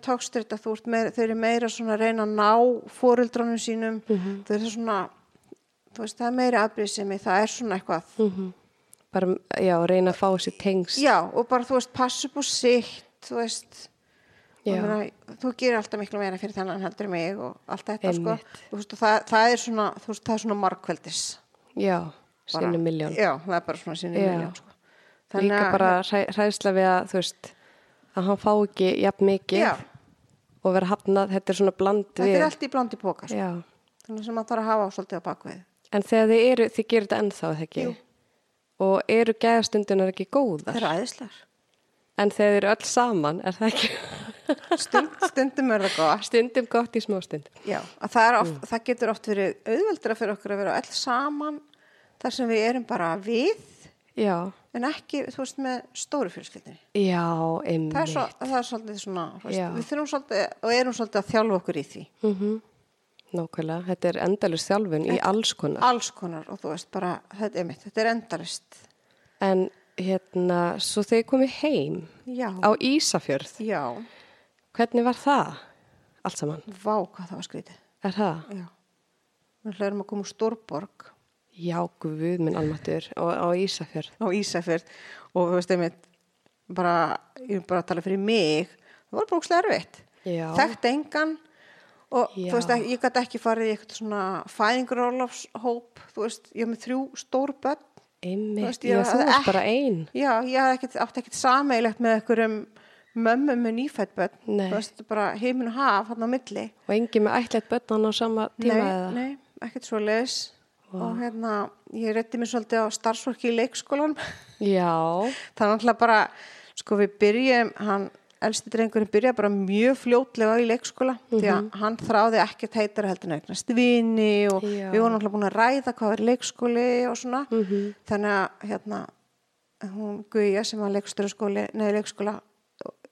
meira, þau eru meira svona að reyna að ná fóruldrónum sínum Mhm. þau eru svona veist, það er meiri afbrýðsemi, það er svona eitthvað Mhm. Bara, já, reyna að fá sér tengst. já, og bara þú veist, upp á sitt þú veist Meina, þú gerir alltaf miklu meira fyrir þennan heldur mig og allt þetta sko. Veist, það, það er svona svona markveldis Já, sinni miljón. já, það er bara svona Já. miljón sko. Líka bara hræ, hræðsla við að, þú veist, að hann fá ekki jafn mikið já, og vera hafnað, þetta er svona bland þetta við. er allt í blandi póka sko. Já. þannig sem maður þarf að hafa svolítið á bakvið En þegar þið eru, þið gerir þetta ennþá, ekki? Jú. Og eru gæðastundunar ekki góðar? það er æðislegar En þegar þið eru öll saman, er það ekki Stund, stundum er það gott stundum gott í smástund? já, að það, oft, Mm. það getur oft verið auðveldra fyrir okkur að vera öll saman þar sem við erum bara við Já, en ekki, þú veist, með stóru fjölskyldinni já, það er, einmitt. svo, það er svolítið svona Já. við þurfum svolítið og erum svolítið að þjálfa okkur í því Mm Nákvæmlega, þetta er endalust þjálfun í alls konar. alls konar og þú veist bara, þetta er mitt, þetta er endalist En hérna, svo þegar komið heim já, á Ísafjörð, já, hvernig var það allt saman? vá hvað það var skrítið Er það? já, við hlöðum að koma úr Stórborg Já, guð minn almatur og á Ísafjörð. á Ísafjörð og þú veist, einmitt bara, ég er bara að tala fyrir mig það var bara ókslega erfitt Já. þekkt engan og Já. þú veist, ekki, ég gæti ekki farið í eitthvað svona fæðingrólafshóp þú veist, ég er með þrjú stór börn Einmitt, veist, ég hafði þú varst ekki- bara ein. já, ég átti ekkert sameigilegt með einhverjum mömmum með nýfætt börn. Þú veist, bara heimin og haf hann á milli. Og engin með ætlætt börnan á sama tíma nei, eða? nei, ekkert svo leis og hérna, ég reytti mér svolítið á starfsfólki í leikskólan Já, það er náttúrulega bara sko við byrjum, hann elsti drengurinn byrja bara mjög fljótlega í leikskóla. Því að hann þráði ekkert heitar heldur en eignast vini og Já. við vorum náttúrulega búin að ræða hvað er leikskóli og svona. Þannig að hérna hún Guðja sem var leikskóla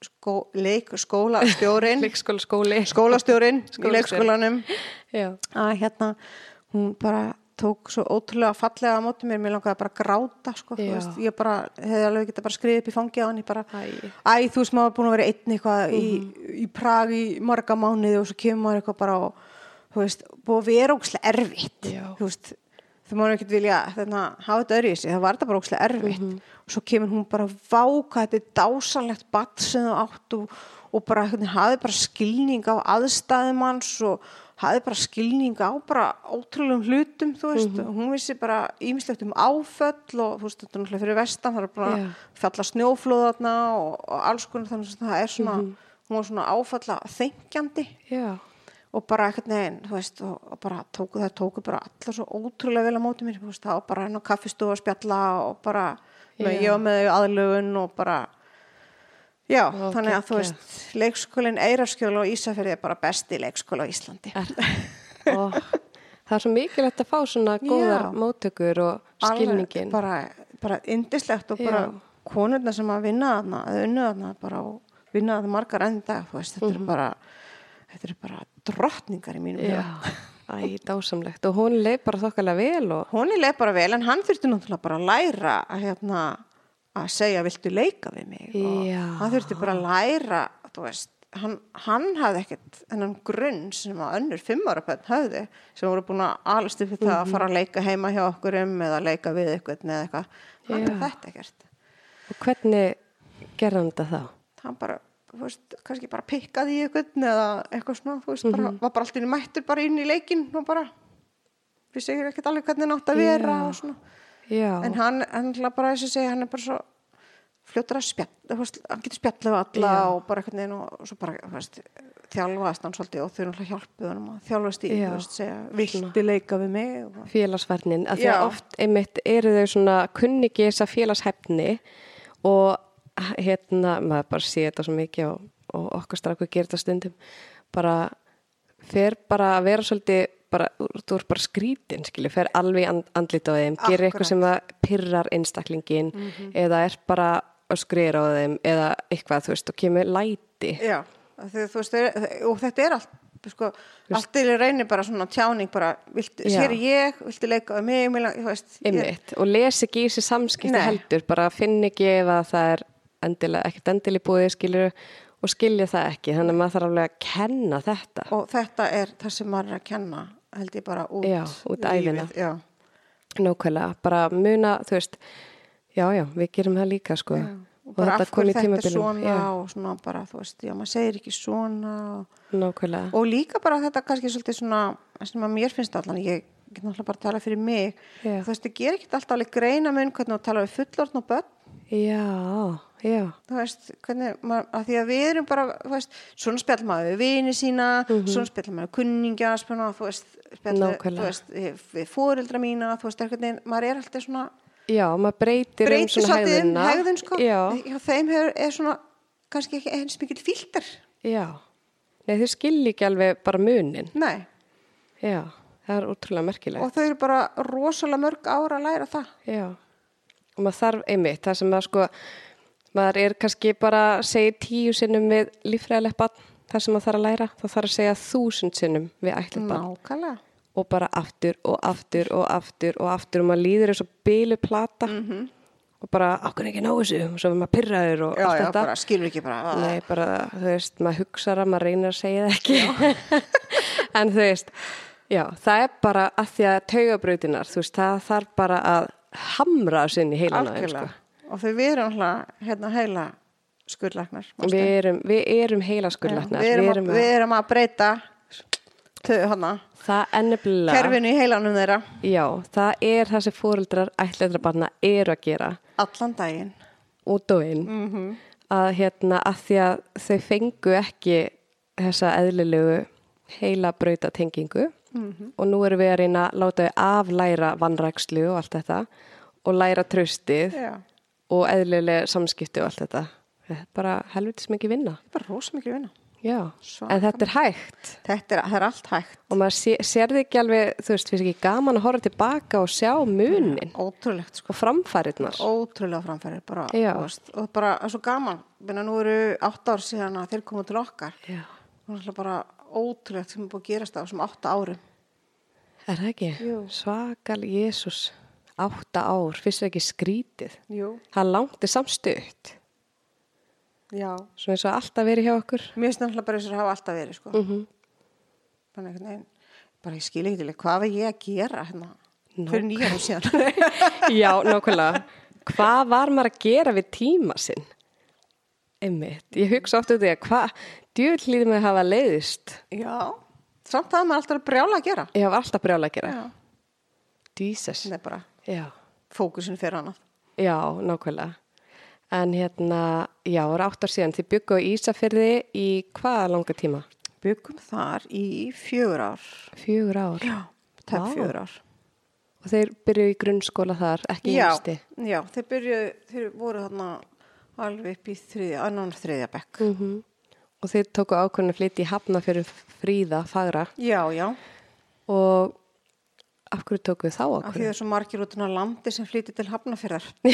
skó, leik, skólastjórin í leikskólanum. Að hérna hún bara tók svo ótrúlega fallega á móti mér, mér langaði bara að gráta sko, veist, ég bara hefði alveg getað bara skriðið upp í fangi á hann, ég bara Æ. þú veist, maður búin að vera einn eitthvað í, í Prag í marga mánuði og svo kemur maður eitthvað bara og þú veist, búið að vera ókslega erfitt þú veist, þú maður ekkert vilja þarna, hafa þetta öðru í sig, það var þetta bara ókslega erfitt. Og svo kemur hún bara váka þetta er dásanlegt batt sem þú átt og, og bara hafi bara skilning á aðstæðum hans og hafi bara skilning á bara ótrúlegum hlutum, þú veist, hún vissi bara ímislegt um áföll og þú veist, þetta er náttúrulega fyrir vestan, það er bara Já. falla snjóflóðarna og, og alls konar þannig að það er svona, hún var svona áfalla þengjandi já, og bara ekkert neginn, þú veist, og, og bara tóku það tóku bara allar svo ótrúlega vel á móti mér, þú veist, það var bara enn á kaffistofu að spjalla og bara, með, ég var með þau aðlugun og bara já, Ó, þannig að þú veist, leikskólinn Eirarskjóla og Ísafjörði er bara besti leikskóla á Íslandi og það er svo mikilvægt að fá svona góðar Já. móttökur og skilningin. Alveg bara, bara indislegt og bara Já. konurna sem að vinna þarna, að unnu þarna bara og vinna þarna margar enn dag, þú veist, þetta er bara þetta er bara drottningar í mínum. Mhm. Já, æ, dásamlegt. Og hún leið bara þokkalega vel og Hún er leið bara vel en hann þurfti náttúrulega bara að læra að, hérna, að segja viltu leika við mig og Já. hann þurfti bara að læra þú veist, hann, hann hafði ekkert hennan grunn sem að önnur fimmara bönn höfði sem voru búin að alast upp við það að fara að leika heima hjá okkur um eða leika við eitthvað eða eitthvað hann Já. er þetta ekkert Og hvernig gerði hann þetta þá? hann bara, veist, kannski bara pikkaði í eitthvað eða eitthvað svona, þú veist, bara, var bara alltaf mættur bara inn í leikinn og bara við segjum ekkert alveg hvernig hann átt að vera Já. og svona Já, en hann, hann er bara þess að segja hann er bara svo fljótur að spjalla þú veist, hann getur spjallað alla Já. og bara veginn og, og svo bara þú veist, þjálfaðist hann svolítið og þau náttúrulega hjálpuð hann að þjálfast í þú veist, segja, viltu leika við mig og, félagsvernin. Af því að oft einmitt eru þau svona kunningi þessa félagshæfni og hérna, maður bara sé þetta svo mikið og, og okkar strafku gerir þetta stundum. Bara fer bara að vera svolítið bara, þú ert bara skrítin skilju, fer alveg andlit á þeim gerir eitthvað sem það pyrrar einstaklingin eða er bara að skrira á þeim eða eitthvað, þú veist, og kemur læti. Já, því, veist, þeir, og þetta er allt sko, allt til reynir bara svona tjáning bara, viltu, Já. sér ég, viltu leika við mig, mig þú veist, ég, og les ekki í þessi samskipti heldur, bara finn ekki ef að það er endilega, ekkert endilega búið skilur og skilja það ekki. Þannig að maður þarf alveg að kenna þetta. Og þetta er það sem maður er að kenna held ég bara út, Já, út já. nákvæmlega, bara muna, þú veist já, já, við gerum það líka sko. Já, og, bara af hverju þetta er svona já, og svona bara, þú veist, já, maður segir ekki svona nákvæmlega. Og líka bara þetta kannski svolítið svona sem að mér finnst allan, ég get náttúrulega bara að tala fyrir mig, Já. þú veist, ég ger ekki alltaf alveg greina mun hvernig þú tala við fullorðn og börn. Já, veist, hvernig, maður, að því að við erum bara, þú veist, svona spjall maður við vini sína, svona spjall maður kunningja, spjall maður, þú veist, spjall við, fóreldra mína, þú veist, veginn, maður er alltaf svona já, maður breytir, breytir um svona um hegðuna hegðun, sko, já, hjá þeim hefur, er svona kannski ekki eins mikil filter, já, nei þau skilja ekki alveg bara munin. Nei, já, það er útrúlega merkilegt. og þau eru bara rosalega mörg ára að læra það. Já, og maður þarf einmitt, það sem maður sko, maður er kannski bara að segja tíu sinnum við líffræðilegt barn, það sem maður þarf að læra, þá þarf að segja þúsund sinnum við ætlið barn. Og bara aftur og aftur og aftur og aftur og maður líður eins og bílu plata. Og bara, okkur ekki ná þessu, og svo er maður pyrraður og já, allt já, þetta. bara skilur ekki bara Nei, bara, þú veist, maður hugsa það, maður reynir að segja það ekki. en þú veist, já, það er bara að því að taugabrautinar, þú veist, það þarf bara að hamra þessu inn í heilana. algjörlega og þau við erum alltaf hérna heila skurðlæknar Sko. Við erum, við erum heilaskurlæknar. við, erum að, við erum að breyta nefnilega, kerfinu í heilanum þeirra já, það er það sem fóreldrar ætleitra barna eru að gera allan daginn út og inn Mhm. að hérna að því að þau fengu ekki þessa eðlilegu heila brauta tengingu Mhm. og nú erum við að reyna að láta þau aflæra vannrækslu og allt þetta og læra tröstið já, og eðlilega samskipti og allt þetta. Þetta er bara helvitis mikið vinna. Bara rosa mikið vinna. Já, Svaka en þetta er hægt. Þetta er, það er allt hægt. Og maður sé, sér þið ekki alveg þú veist, finnst ekki gaman að horfa tilbaka og sjá munin ótrúlegt sko. framfæriðnar ótrúlega framfæri bara, veist, og bara er svo gaman. Menna, nú eru átt ár síðan að þeir komu til okkar. Já, og það er bara ótrúlegt sem er búið að gerast á þessum átta árum. Er það ekki? Jú. svakal Jésús átta ár, það ekki skrítið? Jú. það langti samstutt já, svona eins og alltaf verið hjá okkur. Finnst náttúrulega bara þess að hafa alltaf verið sko. mm -hmm. bara einhvern veginn bara ég skil ekki til hvað var ég að gera hérna? Fyrir nýja árum síðan. Já, nákvæmlega. Hvað var maður að gera við tíma sinn? Einmitt, ég hugsa oft út í að hvað djúðlýðum við hafa leiðist. Já, samt það maður alltaf að brjála að gera. Ég hafa alltaf brjála að gera. Já, Jesus, það er bara fókusin fyrir annað Já, nákvæmlega. En hérna, já, það átt ár síðan. Þið byggu á Ísafyrði í hvaða langa tíma? byggum þar í fjögur ár Fjögur ár. já, Vá. fjögur ár Og þeir byrjuðu í grunnskóla þar, ekki í já, yngsti. já, þeir byrjuðu þeir voru þarna alveg upp í þriðja, annan þriðja bekk Mm Og þeir tóku ákvörðin að flytja í hafna fyrir fríða, fagra. já, já, Og af hverju tóku þið þá af því það er svo margir út á landi sem flytið til hafnafjörðar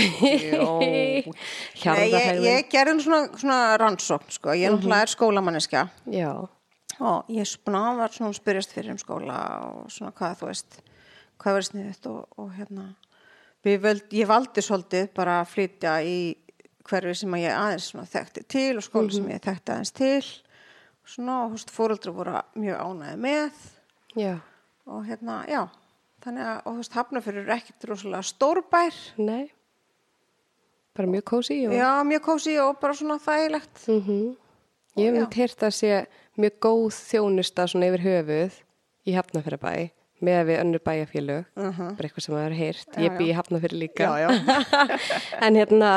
Nei, ég, ég gerði nú svona, svona rannsókn sko. ég náttúrulega er skólamanniska Já, og ég spuna var svona spyrjast fyrir um skóla og svona hvað þú veist hvað verið sniðið og, og hérna. Við völd, ég valdi svolítið bara að flytja í hverfi sem að ég aðeins þekkti til og skóla sem ég þekkti aðeins til. Og svona og húst fóreldra voru mjög ánæði með. Já, og hérna, já þannig að, og veist, Hafnarfjörður er ekkert rosalega stórbær nei. Bara mjög kósi og... já, mjög kósi og bara svona þægilegt Mm Ég hef Já. myndi heyrt að sé mjög góð þjónusta svona yfir höfuð í Hafnafjörðabæ með við önnur bæjarfélög, Mhm. bara eitthvað sem maður hefur. Já, Ég bý í já. Hafnafjörði líka. já, já, en hérna,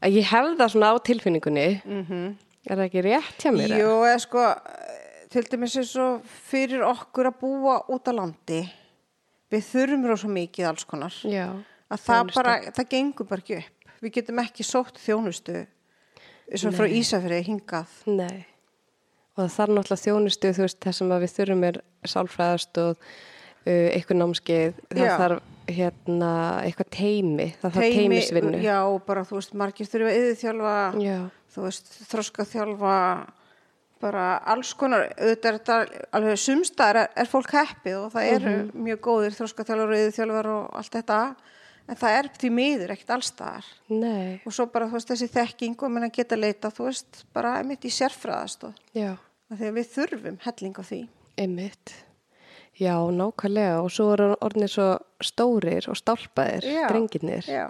að ég hef það svona á tilfinningunni, mhm er það ekki rétt hjá mér? Jú, eða sko, til dæmis eins og fyrir okkur að búa út á landi, við þurfum rosa mikið alls konar, Já, að það bara, það gengur bara ekki upp. Við getum ekki sótt þjónustu, og frá Ísafriði hingað. nei. Og það þarf náttúrulega þjónustu, þú veist, það sem að við þurfum er sálfræðast og uh, eitthvað námskeið, það Já. þarf hérna eitthvað teimi, það þarf teimisvinnu. Já, bara, þú veist, margir þurfa yðurþjálfa, Já, þú veist, þroskaþjálfa, bara alls konar, auðvitað er þetta alveg sumstaðar er, er fólk heppið og það eru mjög góðir þroskaþjálfar og yðurþjálfar og allt þetta, en það er því miður ekkert allstaðar. nei, og svo bara þú veist þessi þekking og menn að geta leita þú veist bara mitt í sérfræðast og þegar við þurfum helling á því. Einmitt. Já, nákvæmlega. Og svo eru orðinir svo stórir og stálpaðir, já,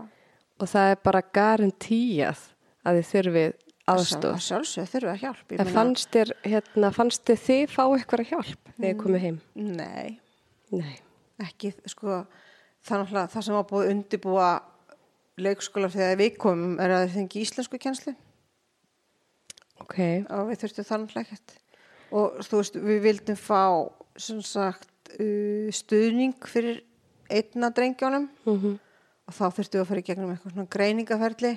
og það er bara garantíjað að þið þurfið aðstóð. að sjálfsög þurfum að hjálp En fannst þér, hérna, fannst þér þið fá eitthvað hjálp þegar þið komið heim? nei, Nei. ekki sko þannig að það sem var búið að undibúa leikskóla þegar við komum er að þið fengi íslensku kjenslu Ok, og við þurftum þannig ekkert. Og þú veist við vildum fá sem sagt uh, stuðning fyrir einna drengjónum. Mm og þá þurftum við að fara í gegnum eitthvað svona greiningaferli.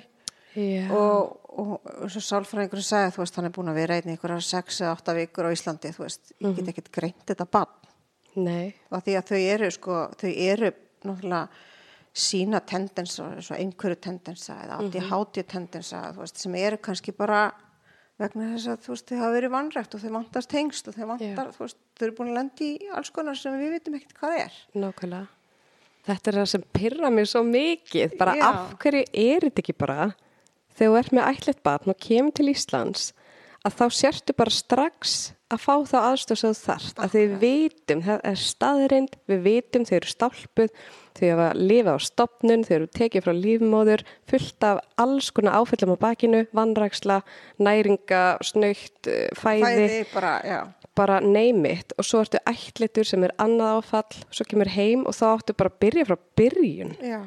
Já, og, og, svo sálfræðingur sagði, þú veist, hann er búin að vera einn í einhverjar 6 eða 8 vikur á Íslandi, þú veist, ég Mhm. get ekkert greint þetta bann Nei, og því að þau eru sko, þau eru náttúrulega sína tendensa, einhverju tendensa eða átti mm -hmm. tendensa veist, sem eru kannski bara vegna þess að þú veist, þau hafa verið vannrægt og þau vantast hengst og þau vantar, þú veist, þau eru búin að lendi í alls konar sem við vitum ekkert hvað er. nákvæmlega. Þetta er það sem pyrra mér svo mikið. Bara Já. af hverju er þetta ekki bara þegar þú ert með ætlet barn og kemur til Íslands að þá sértu bara strax að fá þá þú þarft. Að við vitum, það er staðreind, við vitum þau eru stálpuð, þau hafa að lifa á stopnun, þau eru tekið frá lífmóður, fullt af alls konar áfællum á bakinu, vannræksla, næringa, snöytt, eh, fæði, Fæði bara, bara neymit og svo ertu ætlitur sem er annað áfall, svo kemur heim og þá áttu bara að byrja frá byrjun Já.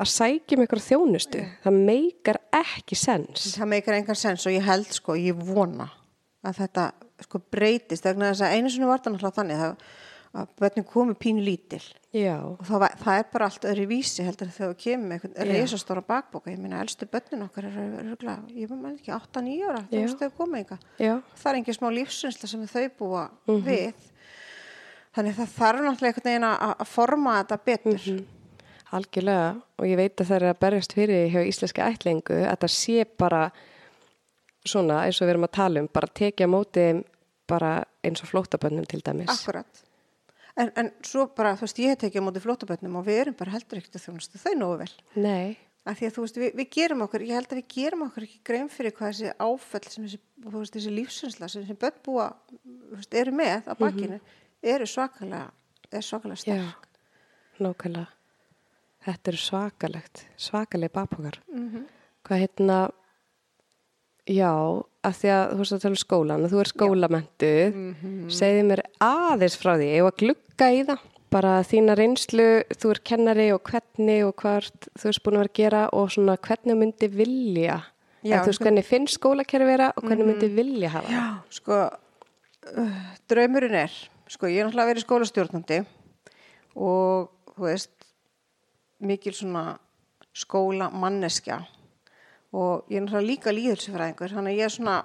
Að sækja um ykkur þjónustu. Það meikar ekki sens. Það meikar engan sens og ég held sko, ég vona að þetta sko breytist vegna þess að einu sinni var það náttúrulega þannig að, að börnin komu pínu lítil Já, og það, það er bara allt öðru vísi heldur þegar þú kemur með einhvern Já. reisastóra bakboka, ég meina elstu börnin okkar eru örgulega, ég maður ekki 8-9 ára þú veist þau komið enga það er engin smá lífsreynsla sem þau búa Mhm. við þannig það þarf náttúrulega einhvern veginn að forma þetta betur Mhm. Algjörlega. Og ég veit að það er að berjast fyrir hjá íslenska ætlingu að það sé bara svona eins og við erum að tala um, bara tekja á móti þeim bara eins og flóttabönnum til dæmis. akkurat en, en svo bara, þú veist, ég hef tekið á móti flótabötnum og við erum bara heldur ekkert að þjónustu. Þau nógu vel. Nei, af því að þú veist, við, við gerum okkur ég held að við gerum okkur ekki grein fyrir hvað þessi áföll sem þessi, þú veist, þessi lífsreynsla sem þessi börn búa þú veist, eru með á bakinu eru svakalega, er svakalega já, sterk nákvæmlega. Þetta er svakalegt, svakalega bapokar. Mhm. Hvað hérna, já, að því að þú veist að tala um skólan, að þú er skólamentuð, segði mér aðeins frá því, ég var glugga í það, bara þína reynslu, þú er kennari og hvernig og hvort þú erst búin að vera að gera og svona hvernig myndi vilja, Já, en þú veist sko- hvernig finnst skólakerfi vera og hvernig myndi vilja hafa. Já, sko, uh, draumurinn er, sko, ég er náttúrulega verið skólastjórnandi og, þú veist, mikil svona skóla manneskja. Og ég er náttúrulega líka líðelsufræðingur, þannig að ég er svona,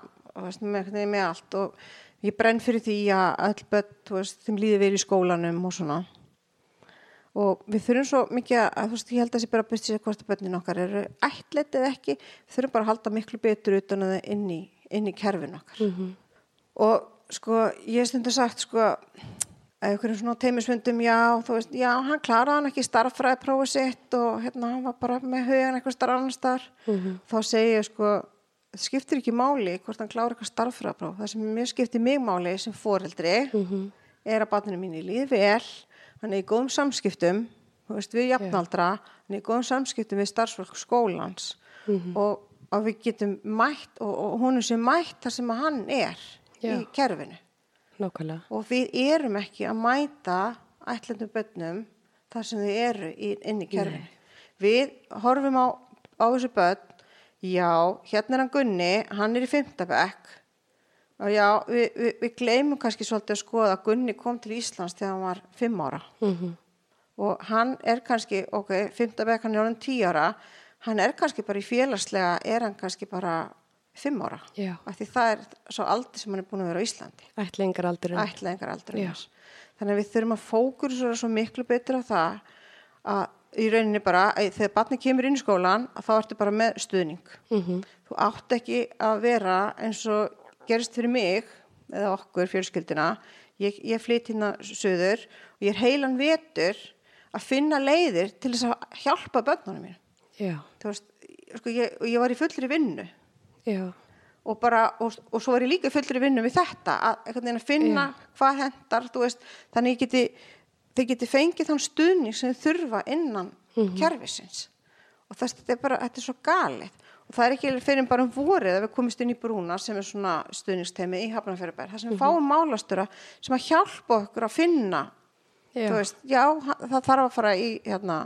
veist, með, með allt og ég brenn fyrir því að öll börn, þú veist, þeim líði verið í skólanum og svona. Og við þurfum svo mikið að, þú veist, ég held að þessi bara byrst sér hvort að börnin okkar eru ættleitt eða ekki, við þurfum bara að halda miklu betur utan að það inn í, inn í kerfin okkar. Og sko, ég hef stundu sagt sko, einhverjum svona teimisvöndum, já, þú veist, já, hann kláraði hann ekki starffræði prófið sitt og hérna, hann var bara með hugan eitthvað starf annars þar, þá segi ég sko, það skiptir ekki máli hvort hann klára eitthvað starffræði próf, það sem mér skiptir mig máli sem foreldri er að barninu mín í líði vel, hann er í góðum samskiptum, þú veist, við jafnaldra, hann er í góðum samskiptum við starfsfólk skólans og, og við getum mætt og, og hún er sem mætt þar sem hann er Já. í kerfinu Nákvæmlega. og við erum ekki að mæta ætlendum börnum þar sem þau eru inn í kerfinu. Við horfum á, á þessu börn, já, hérna er hann Gunni, hann er í fimmtabæk og já, við, við, við gleymum kannski svolítið að skoða að Gunni kom til Íslands þegar hann var fimm ára. Mm og hann er kannski, ok, fimmtabæk hann er orðin tíu ára, hann er kannski bara í félagslega, er hann kannski bara fimm ára, af því það er svo aldrei sem hann er búin að vera á Íslandi. Aldrei Já. þannig að við þurfum að fókur svo miklu betur á það að í rauninni bara, þegar barni kemur inn í skólan þá ertu bara með stuðning. Mhm. þú átt ekki að vera eins og gerist fyrir mig eða okkur fjölskyldina ég, ég flyt hérna söður og ég er heilan vetur að finna leiðir til þess að hjálpa börnunum Já, þú veist, sko, ég, ég var í fullri vinnu já, og bara, og, og svo er ég líka í fullri vinnu við þetta, að, að finna hvað hendar, veist, þannig geti þau geti fengið þann stuðning sem þau þurfa innan kerfisins. Og þess, þetta er bara, þetta er svo galið. Og það er ekki fyrir bara um vorið að við komist inn í Brúna sem er svona stuðningstemi í Hafnarfjörðberg, það sem við fáum málastura sem að hjálpa okkur að finna Já. veist, já, það þarf að fara í hérna,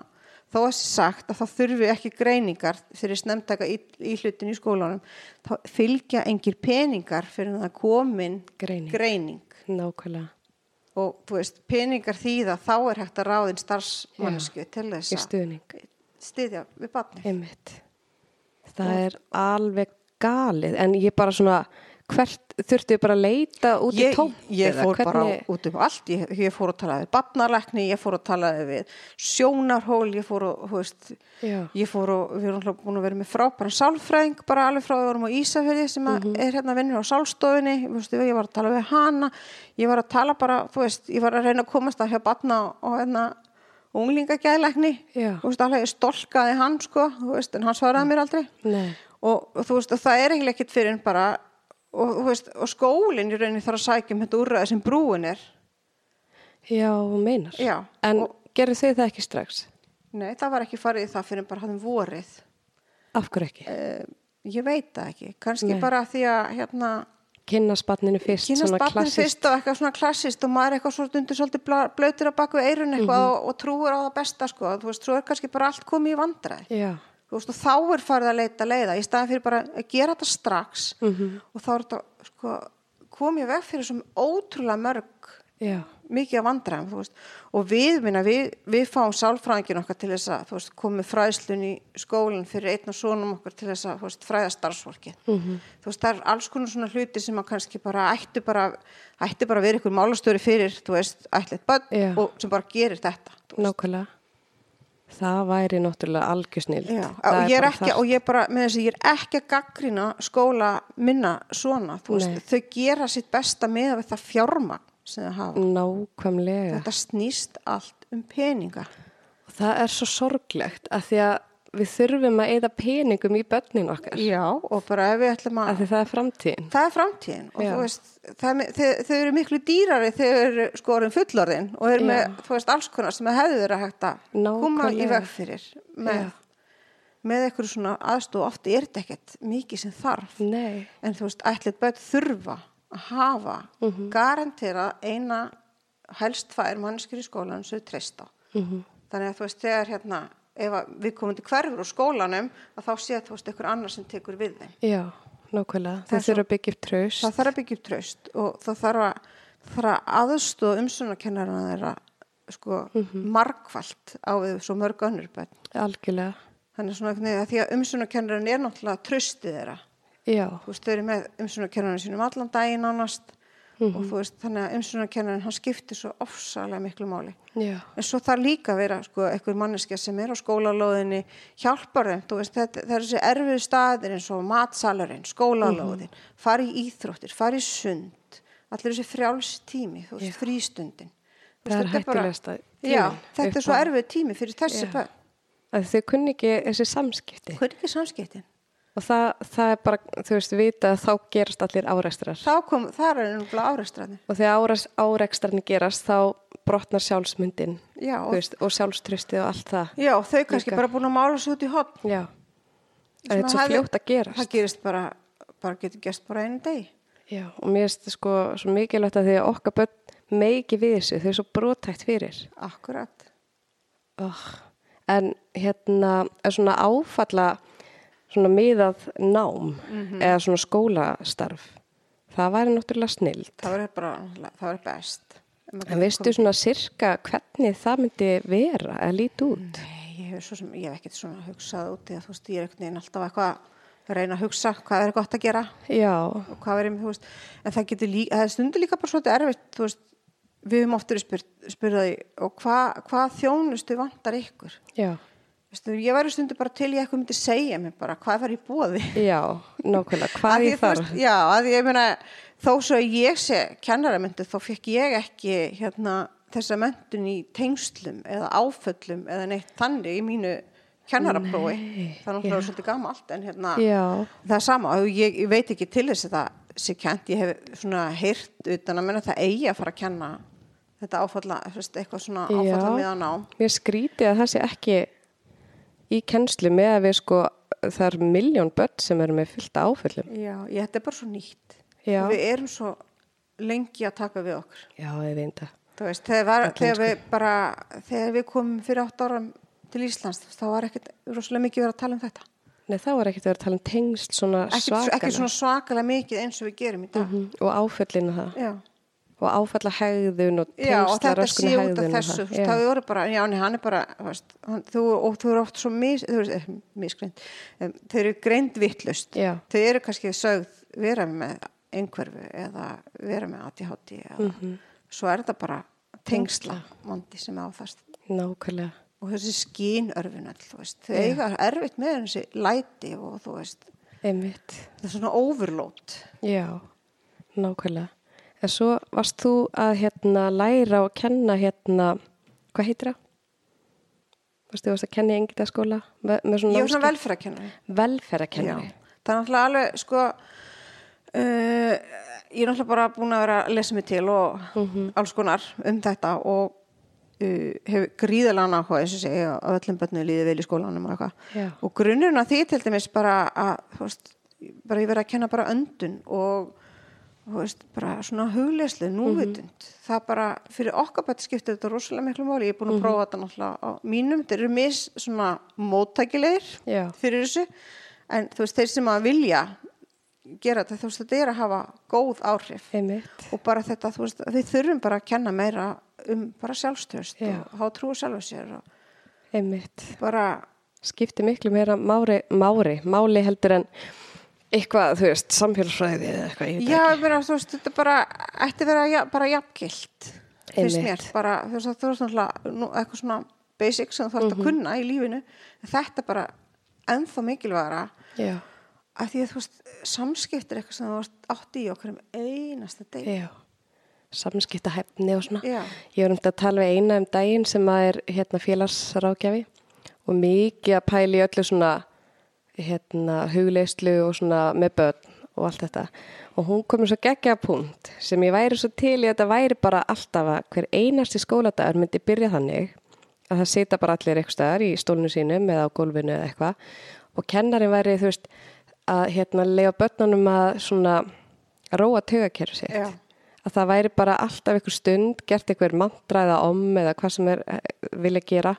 þó að sagt að það þurfi ekki greiningar fyrir snemtaka í, í hlutin í skólanum þá fylgja engir peningar fyrir að það komin Greining. greining nákvæmlega. og veist, peningar þýða þá er hægt að ráðin starfsmannsku til þess að styðja við barni Einmitt. Það er alveg galið, en ég bara svona, hvert þurftu bara að leita út í ég, tómt ég eða fór bara hvernig- út um allt. Ég, ég fór að tala við barnalekni ég fór að tala við sjónarhól ég fór að, veist ég fór og við erum alltaf búin að vera með frábæran sálfræðing bara alveg frá við vorum á Ísafjörði sem að Mhm. er hérna vinnur á sálstofunni. Þú veist, ég var að tala við hana. Ég var að tala bara, þú veist, ég var að reyna að komast að hjá barna og hérna unglingagæðlekni Já. þú veist, alveg ég stolkaði hann sko, þú veist, en hann svaraði mér aldrei. Nei. og, þú veist, og það er ekkert fyrir bara og, veist, og skólinn í rauninni þarf að sækja um þetta úrræði sem brúin er Já, meinar. Já, En og- gerðu þau það ekki strax? nei, það var ekki farið í það fyrir bara hafðum vorið Af hverju ekki? uh, ég veit það ekki, kannski Nei. bara því að hérna, Kynnast barninu fyrst, svona klassist. fyrst og eitthvað svona klassist og maður er eitthvað svo stundur svolítið blautur að baka við eirun eitthvað Mhm. og, og trúir á það besta sko, þú veist, svo er kannski bara allt komið í vandræði Já, veist, þá er farið að leita leiða í staðan fyrir bara að gera þetta strax Mhm. og þá er þetta sko, komið veg fyrir svo ótrúlega mörg já, mikið þú veist. og við, minna, við, við fáum sálfræðingin okkar til þess að veist, komið fræðslun í skólinn fyrir einn og sonum okkar til þess að veist, fræða starfsfólki Mhm. þú veist, það er alls konar svona hluti sem að kannski bara ættu bara ættu bara að vera ykkur málastöri fyrir þú veist, ætlit börn Já. og sem bara gerir þetta nákvæmlega. Það væri náttúrulega algjörsnild. Já, og ég er ekki, og ég bara, með þess að ég er ekki að gaggrina skóla minna svona, þú veist, þau gera sitt besta með við það fjármagn sem þau hafa. Nákvæmlega. Þetta snýst allt um peninga. Og það er svo sorglegt að því að við þurfum að eða peningum í börnin okkar. Já, og bara ef við ætlum að, það er framtíðin. það er framtíðin og Já. þú veist, það, þau, þau eru miklu dýrari þau eru sko orðin fullorðin og eru með, Já. þú veist, alls konar sem hefur verið hægt að koma í veg fyrir með, með eitthvað svona aðstof, oft er þetta ekkert mikið sem þarf. Nei. en þú veist, ætlið börn þurfa að hafa Mhm. garantera eina helst tvær mannskir í skólanum sem þau treysta Mhm. þannig að þú veist, þegar hérna ef að við komum til hverfur úr skólanum að þá sé þú veist, einhver annar sem tekur við þeim Já, nákvæmlega. Það þurfa að byggja upp traust. það þarf að byggja upp traust og það þarf að, þarf að aðstóða umsönakennarana þeirra sko Mhm. margfalt á við svo mörg önnur börn Algjörlega. þannig svona að því að umsönakennarinn er náttúrulega traustið þeirra Já, þú veist, þau eru með umsönakennarinn sínum allan daginn ánast og þú veist, þannig að umsönakennarinn hann skiptir svo ofsalega miklu máli. Já, en svo þarf líka vera sko, einhver manneskja sem er á skólalóðinni hjálpar þeim, þú veist, þetta, það er þessi erfið staðir eins og matsalarinn skólalóðin, fara í íþróttir fara í sund, allir þessi frjáls tími, þú veist, Já. frístundin. Það veist, er hættilegasta Já, tíminn þetta er svo erfið tími fyrir þessi Já. að þau kunni ekki þessi samskipti. Er ekki samskiptin? Og það, það er bara, þú veist, vita að þá gerast allir áreistrar Þá kom, það er ennumlega áreistraðin og þegar áreistrarnir gerast þá brotnar sjálfsmyndin Já, og, veist, og sjálfströstið og allt það já, þau kannski Líka. bara búin að mála svo út í hotn já, það er svo fljótt að gerast. Það gerist bara, bara getur gerst bara einu degi. Já, og mér finnst það sko svo mikilvægt að því að okkar börn meiki við þessu, þau er svo brotætt fyrir. Akkurat. Oh. en hérna er svona áfalla svona miðað nám Mhm. eða svona skólastarf það væri náttúrulega snild það verður bara, það verður best. En veistu svona sirka hvernig það myndi vera eða líti út? Nei, ég hef, svo sem, ég hef ekkert svona hugsað út í að þú veist, ég er ekkert neginn alltaf eitthvað að reyna að hugsa hvað er gott að gera já, og hvað verður, þú veist, en það getur líka, það er stundur líka bara svolítið erfitt, þú veist, við höfum oftur spyr, spyrðaði og hvað, hvað þjónustu vantar ykkur? já, Veistu, ég væri stundur bara til ég eitthvað myndi segja mér bara hvað var í bóði? já nákvæmlega, Að hvað ég þarf Já, að ég meina, þó svo að ég sé kennaramöndu, þá fekk ég ekki hérna, þessa möndun í tengslum eða áföllum eða neitt þannig í mínu kennaraprófi. Nei, Það er svolítið gamalt, en hérna, já, það er sama, ég, ég veit ekki til þess að það sé kent, ég hef svona heyrt utan að menna það eigi að fara að kenna þetta áfalla, eitthvað svona áfalla meðan á. mér skrítið að það sé ekki í kennslu með að við sko það er miljón börn sem eru með fylta áföllum Já, ég, þetta er bara svo nýtt. Já. Við erum svo lengi að taka við okkur. já, ég veit það þegar, var, þegar sko. við bara, þegar við komum fyrir átt áram til Íslands, þá var ekkert rosalega mikið verið að tala um þetta. Nei, þá var ekkert vera að tala um tengsl svona svakalega ekki svona svakalega mikið eins og við gerum í dag. Mhm, og áföllinu það Já. Og áfalla hegðun og Já, og tengsla þetta röskun sé út af hegðun og þessu, það. það voru bara, já, nei, hann er bara, veist, hann, þú, og þú eru oft svo mis, þú veist, eh, misgreind, um, þau eru greind vittlust, Já. þau eru kannski sögð vera með einhverfu eða vera með ADHD eða svo er þetta bara tengsla vandi sem er áfast nákvæmlega. og þessi þú veist, þau eiga erfitt með þessi læti og þú veist. Einmitt, það er svona overload. Já, nákvæmlega en svo varst þú að hérna læra og kenna hérna hvað heitir það? Varst þú að kenna í engildaskóla ég er svona velferðarkennari. Velferðarkennari. Það er náttúrulega alveg sko uh, ég er náttúrulega bara búin að vera að lesa mig til og Mhm. alls konar um þetta og uh, hefur gríðalega náhuga þess að segja að öllum börnu líði vel í skólanum og eitthvað. Og grunnurinn að því til dæmis bara að þú veist, bara ég verið að kenna bara öndun og veist, bara svona hugleyslu, núvitund. Það bara, fyrir okkar bætt skiptir þetta rosalega miklu máli, ég er búin að prófa þetta náttúrulega á mínum, þeir eru mis svona móttækilegir Já. fyrir þessu. En þú veist, þeir sem að vilja gera þetta, þú veist, þetta er að hafa góð áhrif. Einmitt, og bara þetta, þú veist, við þurfum bara að kenna meira um bara sjálfstöðst Já. og hafa trúið sjálfu sér og einmitt. bara, skipti miklu meira mári, mári máli heldur en eitthvað, þú veist, samfélagsfræði eða eitthvað, ég veit já, ekki. meina, þú veist, þetta bara ætti að vera ja, bara jafngilt Einmitt. mér, bara, þú veist, þú veist náttúrulega eitthvað svona basic sem þú þarfst Mhm. að kunna í lífinu, þetta bara ennþá mikilvægara. Já, að því að þú veist, samskiptir eitthvað sem þú varst átt í okkur um einasta deg já. Samskipta hefni og svona. Já. ég var um þetta að tala við eina um daginn sem að er hérna félagsrákjafi og mikið að pæli öllu svona hérna hugleyslu og svona með börn og allt þetta. Og hún komur svo geggja punkt sem ég væri svo til í að þetta væri bara alltaf að hver einasti skóladagur myndi byrja þannig að það sita bara allir eitthvað staðar í stólinu sínum eða á gólfinu eða eitthvað. Og kennarin væri þú veist að hérna lega börnunum að svona róa tögakerfi sitt. Já. að það væri bara alltaf einhver stund gert einhver mantra eða om eða hvað sem er eh, vilja gera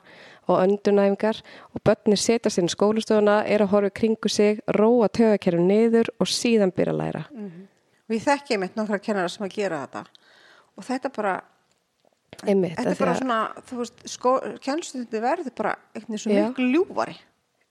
og öndunæfingar og börnir setja sér í skólastofuna, er að horfa kringu sig róa tögakerfi niður og síðan byrja að læra. Og ég þekki einmitt nokkra kennara sem að gera þetta. Og þetta bara einmitt, þetta er bara svona, þú veist, kennstundi verður bara eitthvað svo miklu ljúfari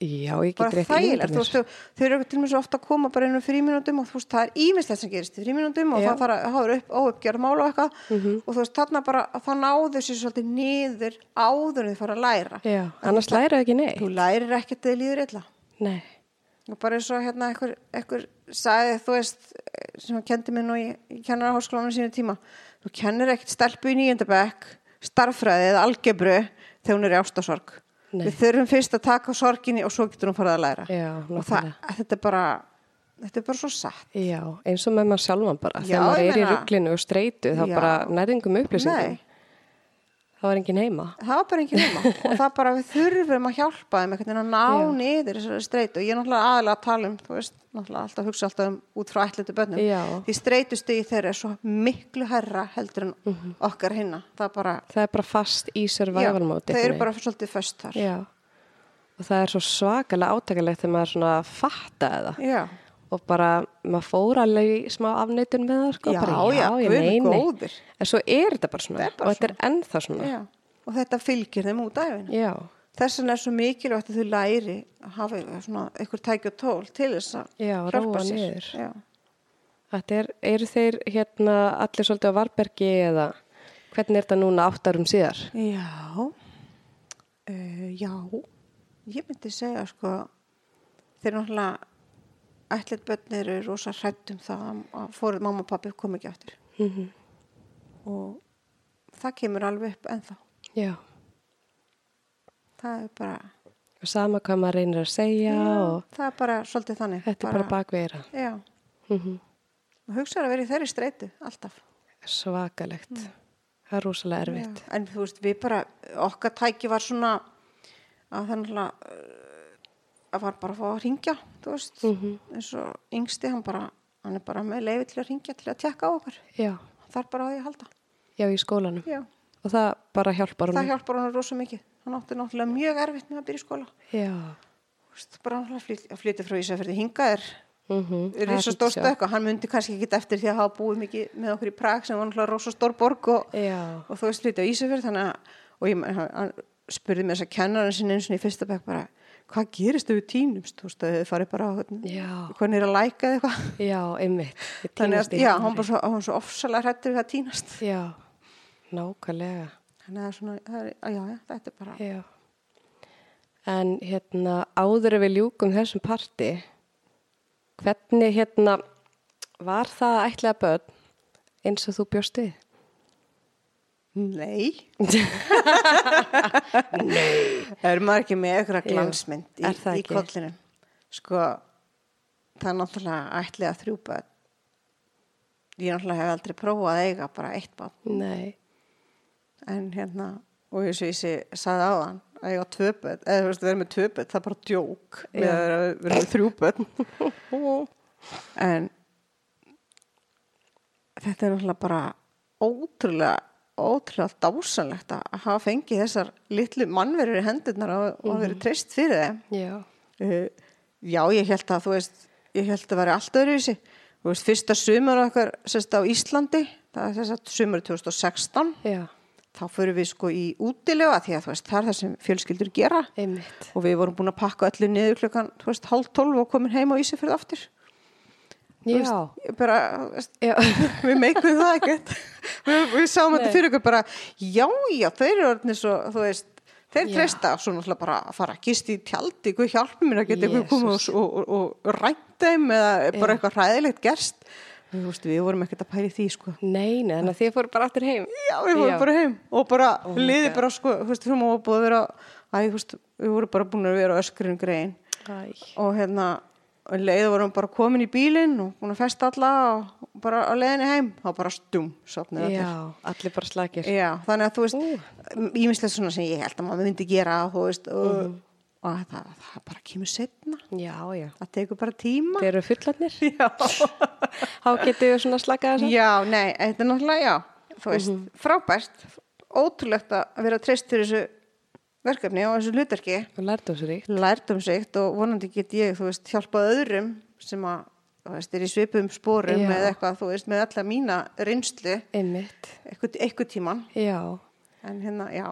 já, ég get rétt ímyndað þú veist, þau, eru til mér svo ofta að koma bara inn um fríminútum og þú veist, það er ímislegt sem gerist í fríminútum og Já. það fara að hafa upp óuppgjörð mála og eitthvað. Mhm. og þú veist, þarna bara, þá náðu sér svolítið niður áður en þau fara að læra. Já, annars læra ekki neitt. Þú lærir ekkert þegar þið líður illa. Nei, og bara eins og hérna einhver, einhver sagði, þú veist, sem hann kendi mér nú í, í kennarháskólanum sínu tíma þú kennir ekkert stelpu í nýjöndabæk starffræði eða algebru þegar hún er í ástasorg Nei. við þurfum fyrst að taka sorginni og svo getur hún farið að læra. Já, og það, þetta er bara þetta er bara svo satt. Já, eins og með maður sjálfan bara. Já, þegar maður er í rugglinu og streitu þá bara nærðingum upplýsingum Nei. þá er engin heima. Það var bara engin heima. Og það bara við þurfum að hjálpa þeim einhvern veginn að ná niður þessari streitu. Og ég er náttúrulega aðalega að tala um þú veist, náttúrulega alltaf hugsa alltaf um út frá ætlutu bönnum Já. því streitustigi þeirra er svo miklu herra heldur en Mhm. okkar hinna. Það bara, það er bara fast í survival mode þau eru bara svolítið föst þar. Já, og það er svo svakalega átakalegt þegar maður svona fattaði það. Já, og bara maður fór alveg í smá afneitun með það sko, já, bara, já, ég guð minn meini en svo er þetta bara svona. Er bara og þetta er ennþá svona. Já. og þetta fylgir þeim út æfina Já, þess vegna er svo mikilvægt að þau læri að hafa svona einhver tæki og tól til þess að Já, hjálpa sér. já. þetta er, eru þeir hérna allir svolítið á Varbergi eða hvernig er þetta núna áttarum síðar? Já, uh, já, ég myndi segja sko, þeir náttúrulega ætlit börn eru rosa hrætt um það að fórið mamma og pappi kom ekki aftur. Mm og það kemur alveg upp ennþá. Já, Það er bara, og sama hvað maður reynir að segja og það er bara svolítið þannig. þetta er bara bakveira Já, mm og hugsaður að vera í þeirri streitu alltaf. Svakalegt. Það er rosalega erfitt. Já, en þú veist, við bara, okkar tæki var svona að náttúrulega uh, að var bara að fá að ringja, þú veist, Mhm. eins og yngsti, hann bara, hann er bara með leiði til að ringja til að tekka á okkur. Það er bara að halda. já í skólanum Já, og það bara hjálpar það honum hjálpar hann rosa mikið. Hann átti náttúrulega mjög erfitt með að byrja í skóla. Já, veist, bara flyt, að flytja frá Ísafjörði hinga er, mm er svo stór stökk og hann myndi kannski ekki eftir því að hafa búið mikið með okkur í Prag sem var náttúrulega rosa stór borg og, og þú veist flytja á Ísafjörð þannig að, og ég, hann, hann spurði mér þess að kennarinn sinni eins og í fyrsta bekk bara, hvað gerist ef við tínumst, þú veist, þau farið bara Já. hvernig er að læka eða eitthvað Já, einmitt. Við týnumst að, í já, hann bara svo, svo ofsalega hrættur við að tínast Já, nákvæmlega. þannig að svona, það er, já, já, þetta er bara Já. En hérna, áður við ljúkum þessum parti, hvernig hérna, var það ætlega börn eins og þú bjóst við? Nei Nei Er maður ekki með Jú, glansmynd í, það í ekki? kollinu Sko það er náttúrulega ætliða þrjú börn Ég náttúrulega hef aldrei prófað að eiga bara eitt barn Nei. en hérna og eins og ég sé, sagði á hann að ég á tvö börn, eða þú veist, vera með tvö börn það er bara djók með Já. að vera með þrjú börn en þetta er náttúrulega bara ótrúlega ótrúlega dásanlegt að hafa fengið þessar litlu mannverður í hendurnar og, og Mhm. verið treyst fyrir þeim Já. uh, já, ég held að þú veist, ég held að vera allt öðruvísi þú veist, fyrsta sumar okkar sérst á Íslandi, það er þess að sumar 2016 Já, þá fyrir við sko í útilega því að þú veist, það er það sem fjölskyldur gera einmitt. og við vorum búin að pakka öllu niður klukkan, þú veist, hálf tólf og komin heim á Ísafjörð aftur. Veist, bara, veist, við meikum það ekkert. Við, við sáum þetta fyrir okkur bara já, já, þeir eru orðinir svo þú veist, þeir treysta svo náttúrulega bara að fara að gist í tjaldi hvað hjálpi mér að geta eitthvað komið og, og, og, og rænt þeim eða bara eitthvað hræðilegt gerst. Þú veist, við vorum ekkert að pæri því sko. Nei, nei, þannig að þið fóru bara aftur heim. Já, við fórum bara heim og bara Oh liði bara sko, þú veist, við vorum bara búin að vera öskurinn grein. Æ. og hérna og leiði vorum bara komin í bílinn og búin að festa alla og bara á leiðinni heim þá bara allir Já, allir bara slakir. Já, þannig að þú veist, Ú. ímislegt svona sem ég held að maður myndi gera veist, og, Mhm. og það, það bara kemur setna Já, já. það tekur bara tíma Þeir eru fullarnir. Já, Þá getur við svona slakað þess að. já nei, þetta er náttúrulega, já veist, Mhm. frábært ótrúlegt að vera treyst fyrir þessu verkefni og þessu hlutverki Og lærdómsríkt. lærdumsíkt og vonandi get ég, þú veist, hjálpað öðrum sem að, þú veist, er í svipum spórum með eitthvað, þú veist, með alla mína reynslu, Einmitt. eitthvað, tíman Já, en hérna, já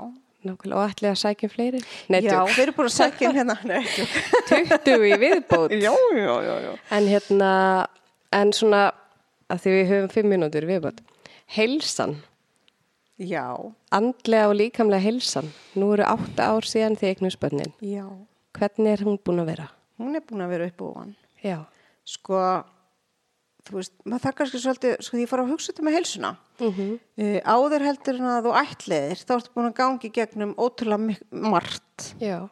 nákvæmlega. Og ætli að sækja um fleiri? Nei, Já, tjók. þeir eru búin að sækja um hérna Nei, tjók. 20 í viðbót. já, já, já, já En hérna, en svona, að því við höfum 5 mínútur í viðbót. Heilsan, Já, andlega og líkamlega heilsan. Nú eru 8 ár síðan þið eignum spönnin. já Hvernig er hún búin að vera? Hún er búin að vera upp og ofan Já. Sko, þú veist, maður það kannski svolítið, sko, því ég fór að hugsa þetta með heilsuna Mm uh, Áður heldur en að þú ætliðir þá ertu búin að gangi gegnum ótrúlega margt Já.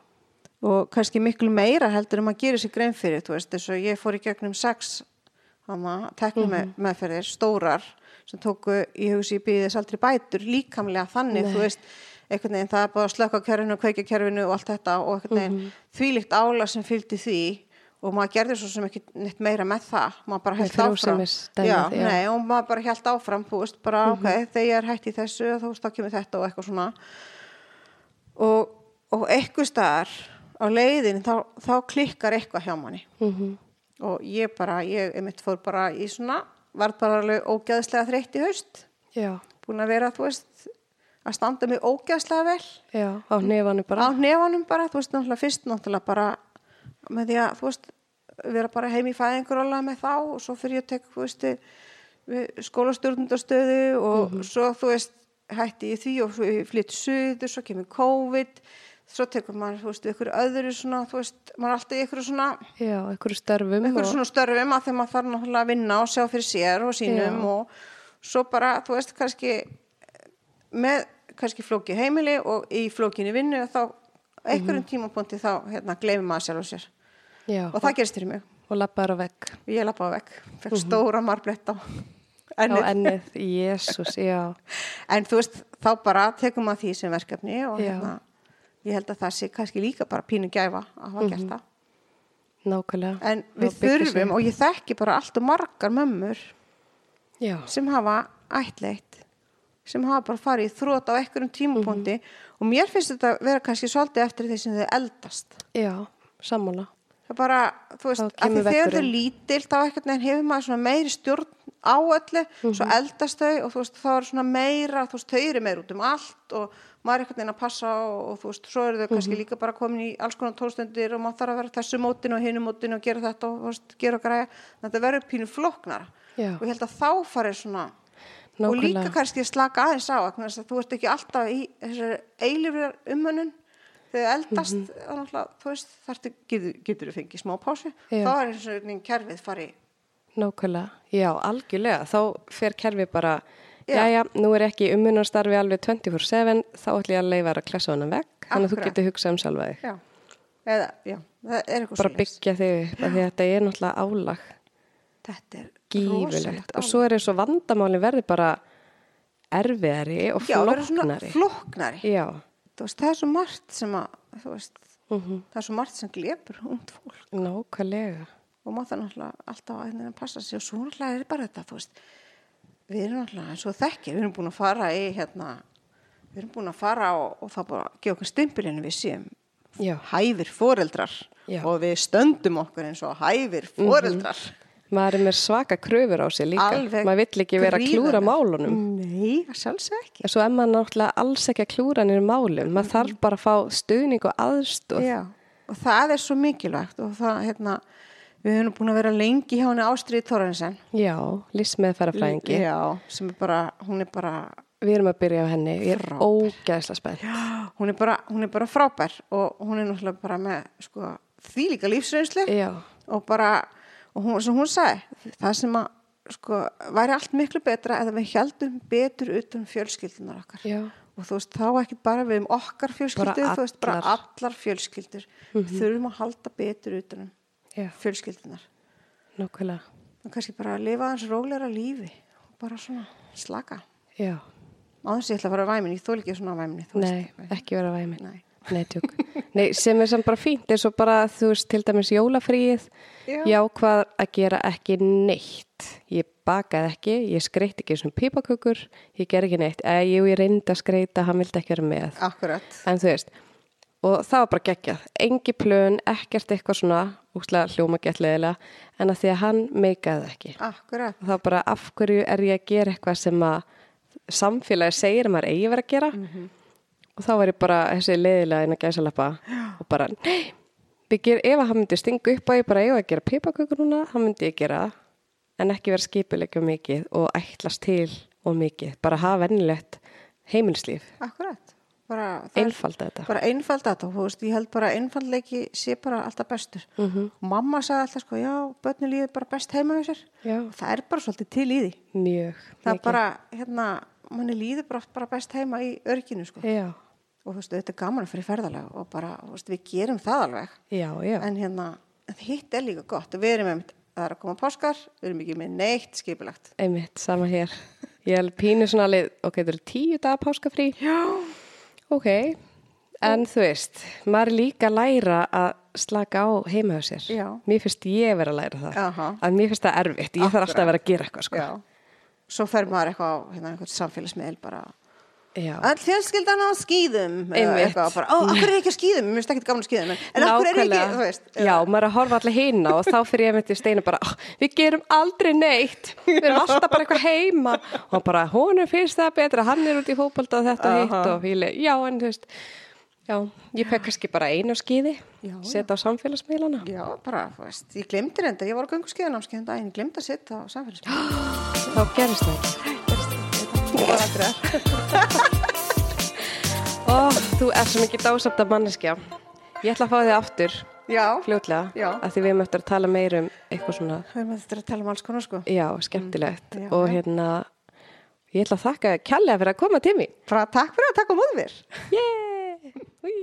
og kannski miklu meira heldur en maður gerir sér grein fyrir, þú veist, þess að ég fór í gegnum sex hana, teknum með, meðferðir, stórar sem tóku, ég hugsi, býði þess aldrei bætur líkamlega þannig, Nei. þú veist einhvern veginn, það er bara að slöka kerfinu og kveikja kerfinu og allt þetta og einhvern veginn þvílíkt ála sem fylgdi því og maður gerði svo sem ekki neitt meira með það, maður bara held áfram. frjósemisdæmið, já, já. Nei, og maður bara held áfram, veist, bara ok, þegar ég er hætt í þessu, þá kemur þetta og eitthvað svona. Og, og eitthvað staðar á leiðin þá, þá klikkar eitthvað hjá manni. Mm og ég bara, ég mitt fór bara í svona, var bara alveg ógæðslega þreytt í haust, Já. búin að vera, þú veist að standa mig ógæðslega vel Já. Á nefanu bara. á nefanum bara, þú veist, náttúrulega fyrst náttúrulega bara með því að, þú veist, vera bara heim í fæðingur alveg með þá og svo fyrir ég að tek, þú veist, skólastjórnundastöðu og svo, þú veist, hætti ég því og flytt suður, svo kemur COVID, svo tekur maður, þú veist, ykkur öðru svona, þú veist, maður er alltaf ykkur svona, Já, einhverju störfum. ykkur svona störfum að þegar maður þarf náttúrulega að vinna og sjá fyrir sér og sínum Já. og svo bara, þú veist, kannski með kannski flóki heimili og í flókinni vinnu og þá einhverjum tímapunkti þá hérna gleymir maður sjálf og sér Já. og það gerist fyrir mig Og lappaður á vegg. ég lappaði vekk, fekk stóra marblett á Á ennið ennið. Jésús, já. en þú veist, þá bara tekum maður því sem verkefni og hérna ég held að það sé kannski líka bara pínu gæfa að hafa gert það Nákvæmlega. en við sig þurfum og ég þekki bara allt og margar mömmur Já. sem hafa ættleitt sem hafa bara farið í þrótt á einhverjum tímapunkti og mér finnst þetta vera kannski svolítið eftir því sem þau eldast Já, sammála. það bara, þú veist, að því þegar þau lítil þá ekkert neginn hefur maður svona meiri stjórn á öllu, svo Mhm. eldast þau og þú veist, þá er svona meira, þú veist, þau eru meira út um allt og maður er ekkert neginn að passa og, og þú veist, svo eru þau kannski Mhm. líka bara komin í alls konar tónstundir og maður þarf að vera þessu mótin og hinu mótin og gera þetta og veist, gera og græja, þetta verður pínu flóknar Já. og ég held að þá farið svona og líka kannski að slaka aðeins á að þú ert ekki alltaf í þessari eilifur umönnun þegar eldast mm -hmm. þú veist, þarftu, getur, þú fengið smá pásu Já. þá er eins og einhvern kerfið fari Nákvæmlega, já, algjörlega. Þá fer kerfi bara, Já. já, já, nú er ekki ummunarstarfi alveg 24-7, þá ætlum ég að leifa þér að klessa hana vekk, þannig að þú getur hugsað um sjálfa þig. já, eða, já, það er eitthvað Bara svoleiðis. byggja þig upp, af því að þetta er náttúrulega álag, þetta er gífulegt. Og svo er eins og vandamálin verður bara erfiðari og já, svona flóknari. flóknari Já, veist, það er svo margt sem að þú veist, mhm, það er svo margt sem glepur ungt fólk nákvæmlega. og maður það náttúrulega alltaf að hérna passa sig og svo náttúrulega er bara þetta þú veist, við erum náttúrulega eins og þekkir, við erum búin að fara í hérna, við erum búin að fara og, og það bara gefa okkur stimpilinu við séum Já. hæfir foreldrar Já. og við stöndum okkur eins og hæfir foreldrar Maður er með svaka kröfur á sig líka. Alveg Maður vill ekki vera að klúra málunum. Nei, sjálfsög ekki En svo er maður náttúrulega alls ekki að klúra niður málum. Maður þarf bara að fá stuðning og aðstóð. Já, og það er svo mikilvægt og það, hérna, við höfum búin að vera lengi hjá henni Ástriði Þórarinsen Já, lífsmeðferðafræðingi. Já, sem er bara, hún er bara Við erum að byrja á henni. Ég er Frábær. ógæðslega spennt. hún er bara, hún er bara frábær og hún er náttúrulega bara með sko, því líka lífsreynslu Já, og bara, og hún, sem hún sagði það sem að sko, væri allt miklu betra eða við heldum betur utan fjölskyldunar okkar já, og þú veist, þá ekki bara við um okkar fjölskyldu, þú veist, bara allar. Mhm. allar fjölskyldur þurfum að halda betur utan um já, fjölskyldunar nokkvælega. og kannski bara að lifa hans róleira lífi og bara svona slaka Já, á þess að ég ætla að fara að væmin, ég þól ekki svona væminni þú nei, veist. ekki vera væmin. Nei. Nei. Nei, sem er samt bara fínt, eins og bara, þú veist, til dæmis jólafríið, Já. já, hvað að gera ekki neitt. Ég bakaði ekki, ég skreitt ekki svona pipakökur, ég ger ekki neitt. Eða, jú, ég reyndi að skreita, hann vildi ekki vera með. Akkurat. En þú veist, og það var bara geggjað. Engi plön, ekkert eitthvað svona, úslega hljóma gettleðilega, en að því að hann meikaði ekki. Akkurat. Og þá bara, af hverju er ég að gera eitthvað sem að samfélagi segir að maður eigi að vera að gera? Og þá var ég bara þessi leiðilega inn að gæsa lappa og bara, ger, ef að hann myndi stinga upp að ég bara eiga að gera pipakökur núna, hann myndi ég gera en ekki vera skipuleikja mikið og ætlast til og mikið, bara hafa vennilegt heimilslíf, Akkurat. Bara, einfalda þetta. bara einfalda þetta þú veist, ég held bara einfaldleiki sé bara alltaf bestur. Mhm. Og mamma sagði alltaf sko, já, börni líður bara best heima Og það er bara svolítið til í því. mjög. Það er bara, hérna, manni líður bara, bara best heima í örginu sko. Já, Og þú veist, þetta er gaman að fyrir ferðalega og bara, þú veist, við gerum það alveg. já, já. En hérna, hitt er líka gott. Við erum með, það er að koma páskar, við erum ekki með neitt skipulagt. Einmitt, sama hér. Ég er pínu svona alveg, ok, Ok, en þú veist, maður líka að læra að slaka á heima hjá sér. Já. Mér finnst ég vera að læra það. Aha. Að mér finnst það erfitt, ég þarf alltaf að vera að gera eitthvað, sko. Já. Svo fer maður eitthvað á hérna, samfélagsmiðl bara Já. Öll fjölskyldan á skýðum eitthvað bara, ó, akkur er ekki á skýðum, mér finnst ekki gaman á skýðum en, en akkur er ekki, þú veist Já, maður er að horfa allir hina og þá fyrir ég með til steinu bara, "Ó, við gerum aldrei neitt, við erum alltaf bara eitthvað heima. Og bara, honum finnst það betra, hann er út í fótbolta og þetta hitt og leið, já, en þú veist, já, ég fekk kannski bara einu skýði, setja á samfélagsmiðlana. Já, bara, þú veist, ég glemdi reynda, ég var á göngu skýðanámskeiðan daginn, ég glemdi að setja á samfélagsmiðl Þá gerist það ekki. Var aldrei að Ó, þú er svo mikið dásamt af manneskja. Ég ætla að fá þig aftur, Já, fljótlega, Já. að því við erum eftir að tala meir um eitthvað svona, við erum eftir að tala um alls konar sko já, skemmtilegt Mm, já, og hérna, ég ætla að þakka kjallega fyrir að koma til mín. Bara takk fyrir að taka á móðu mér Yeah! Ui.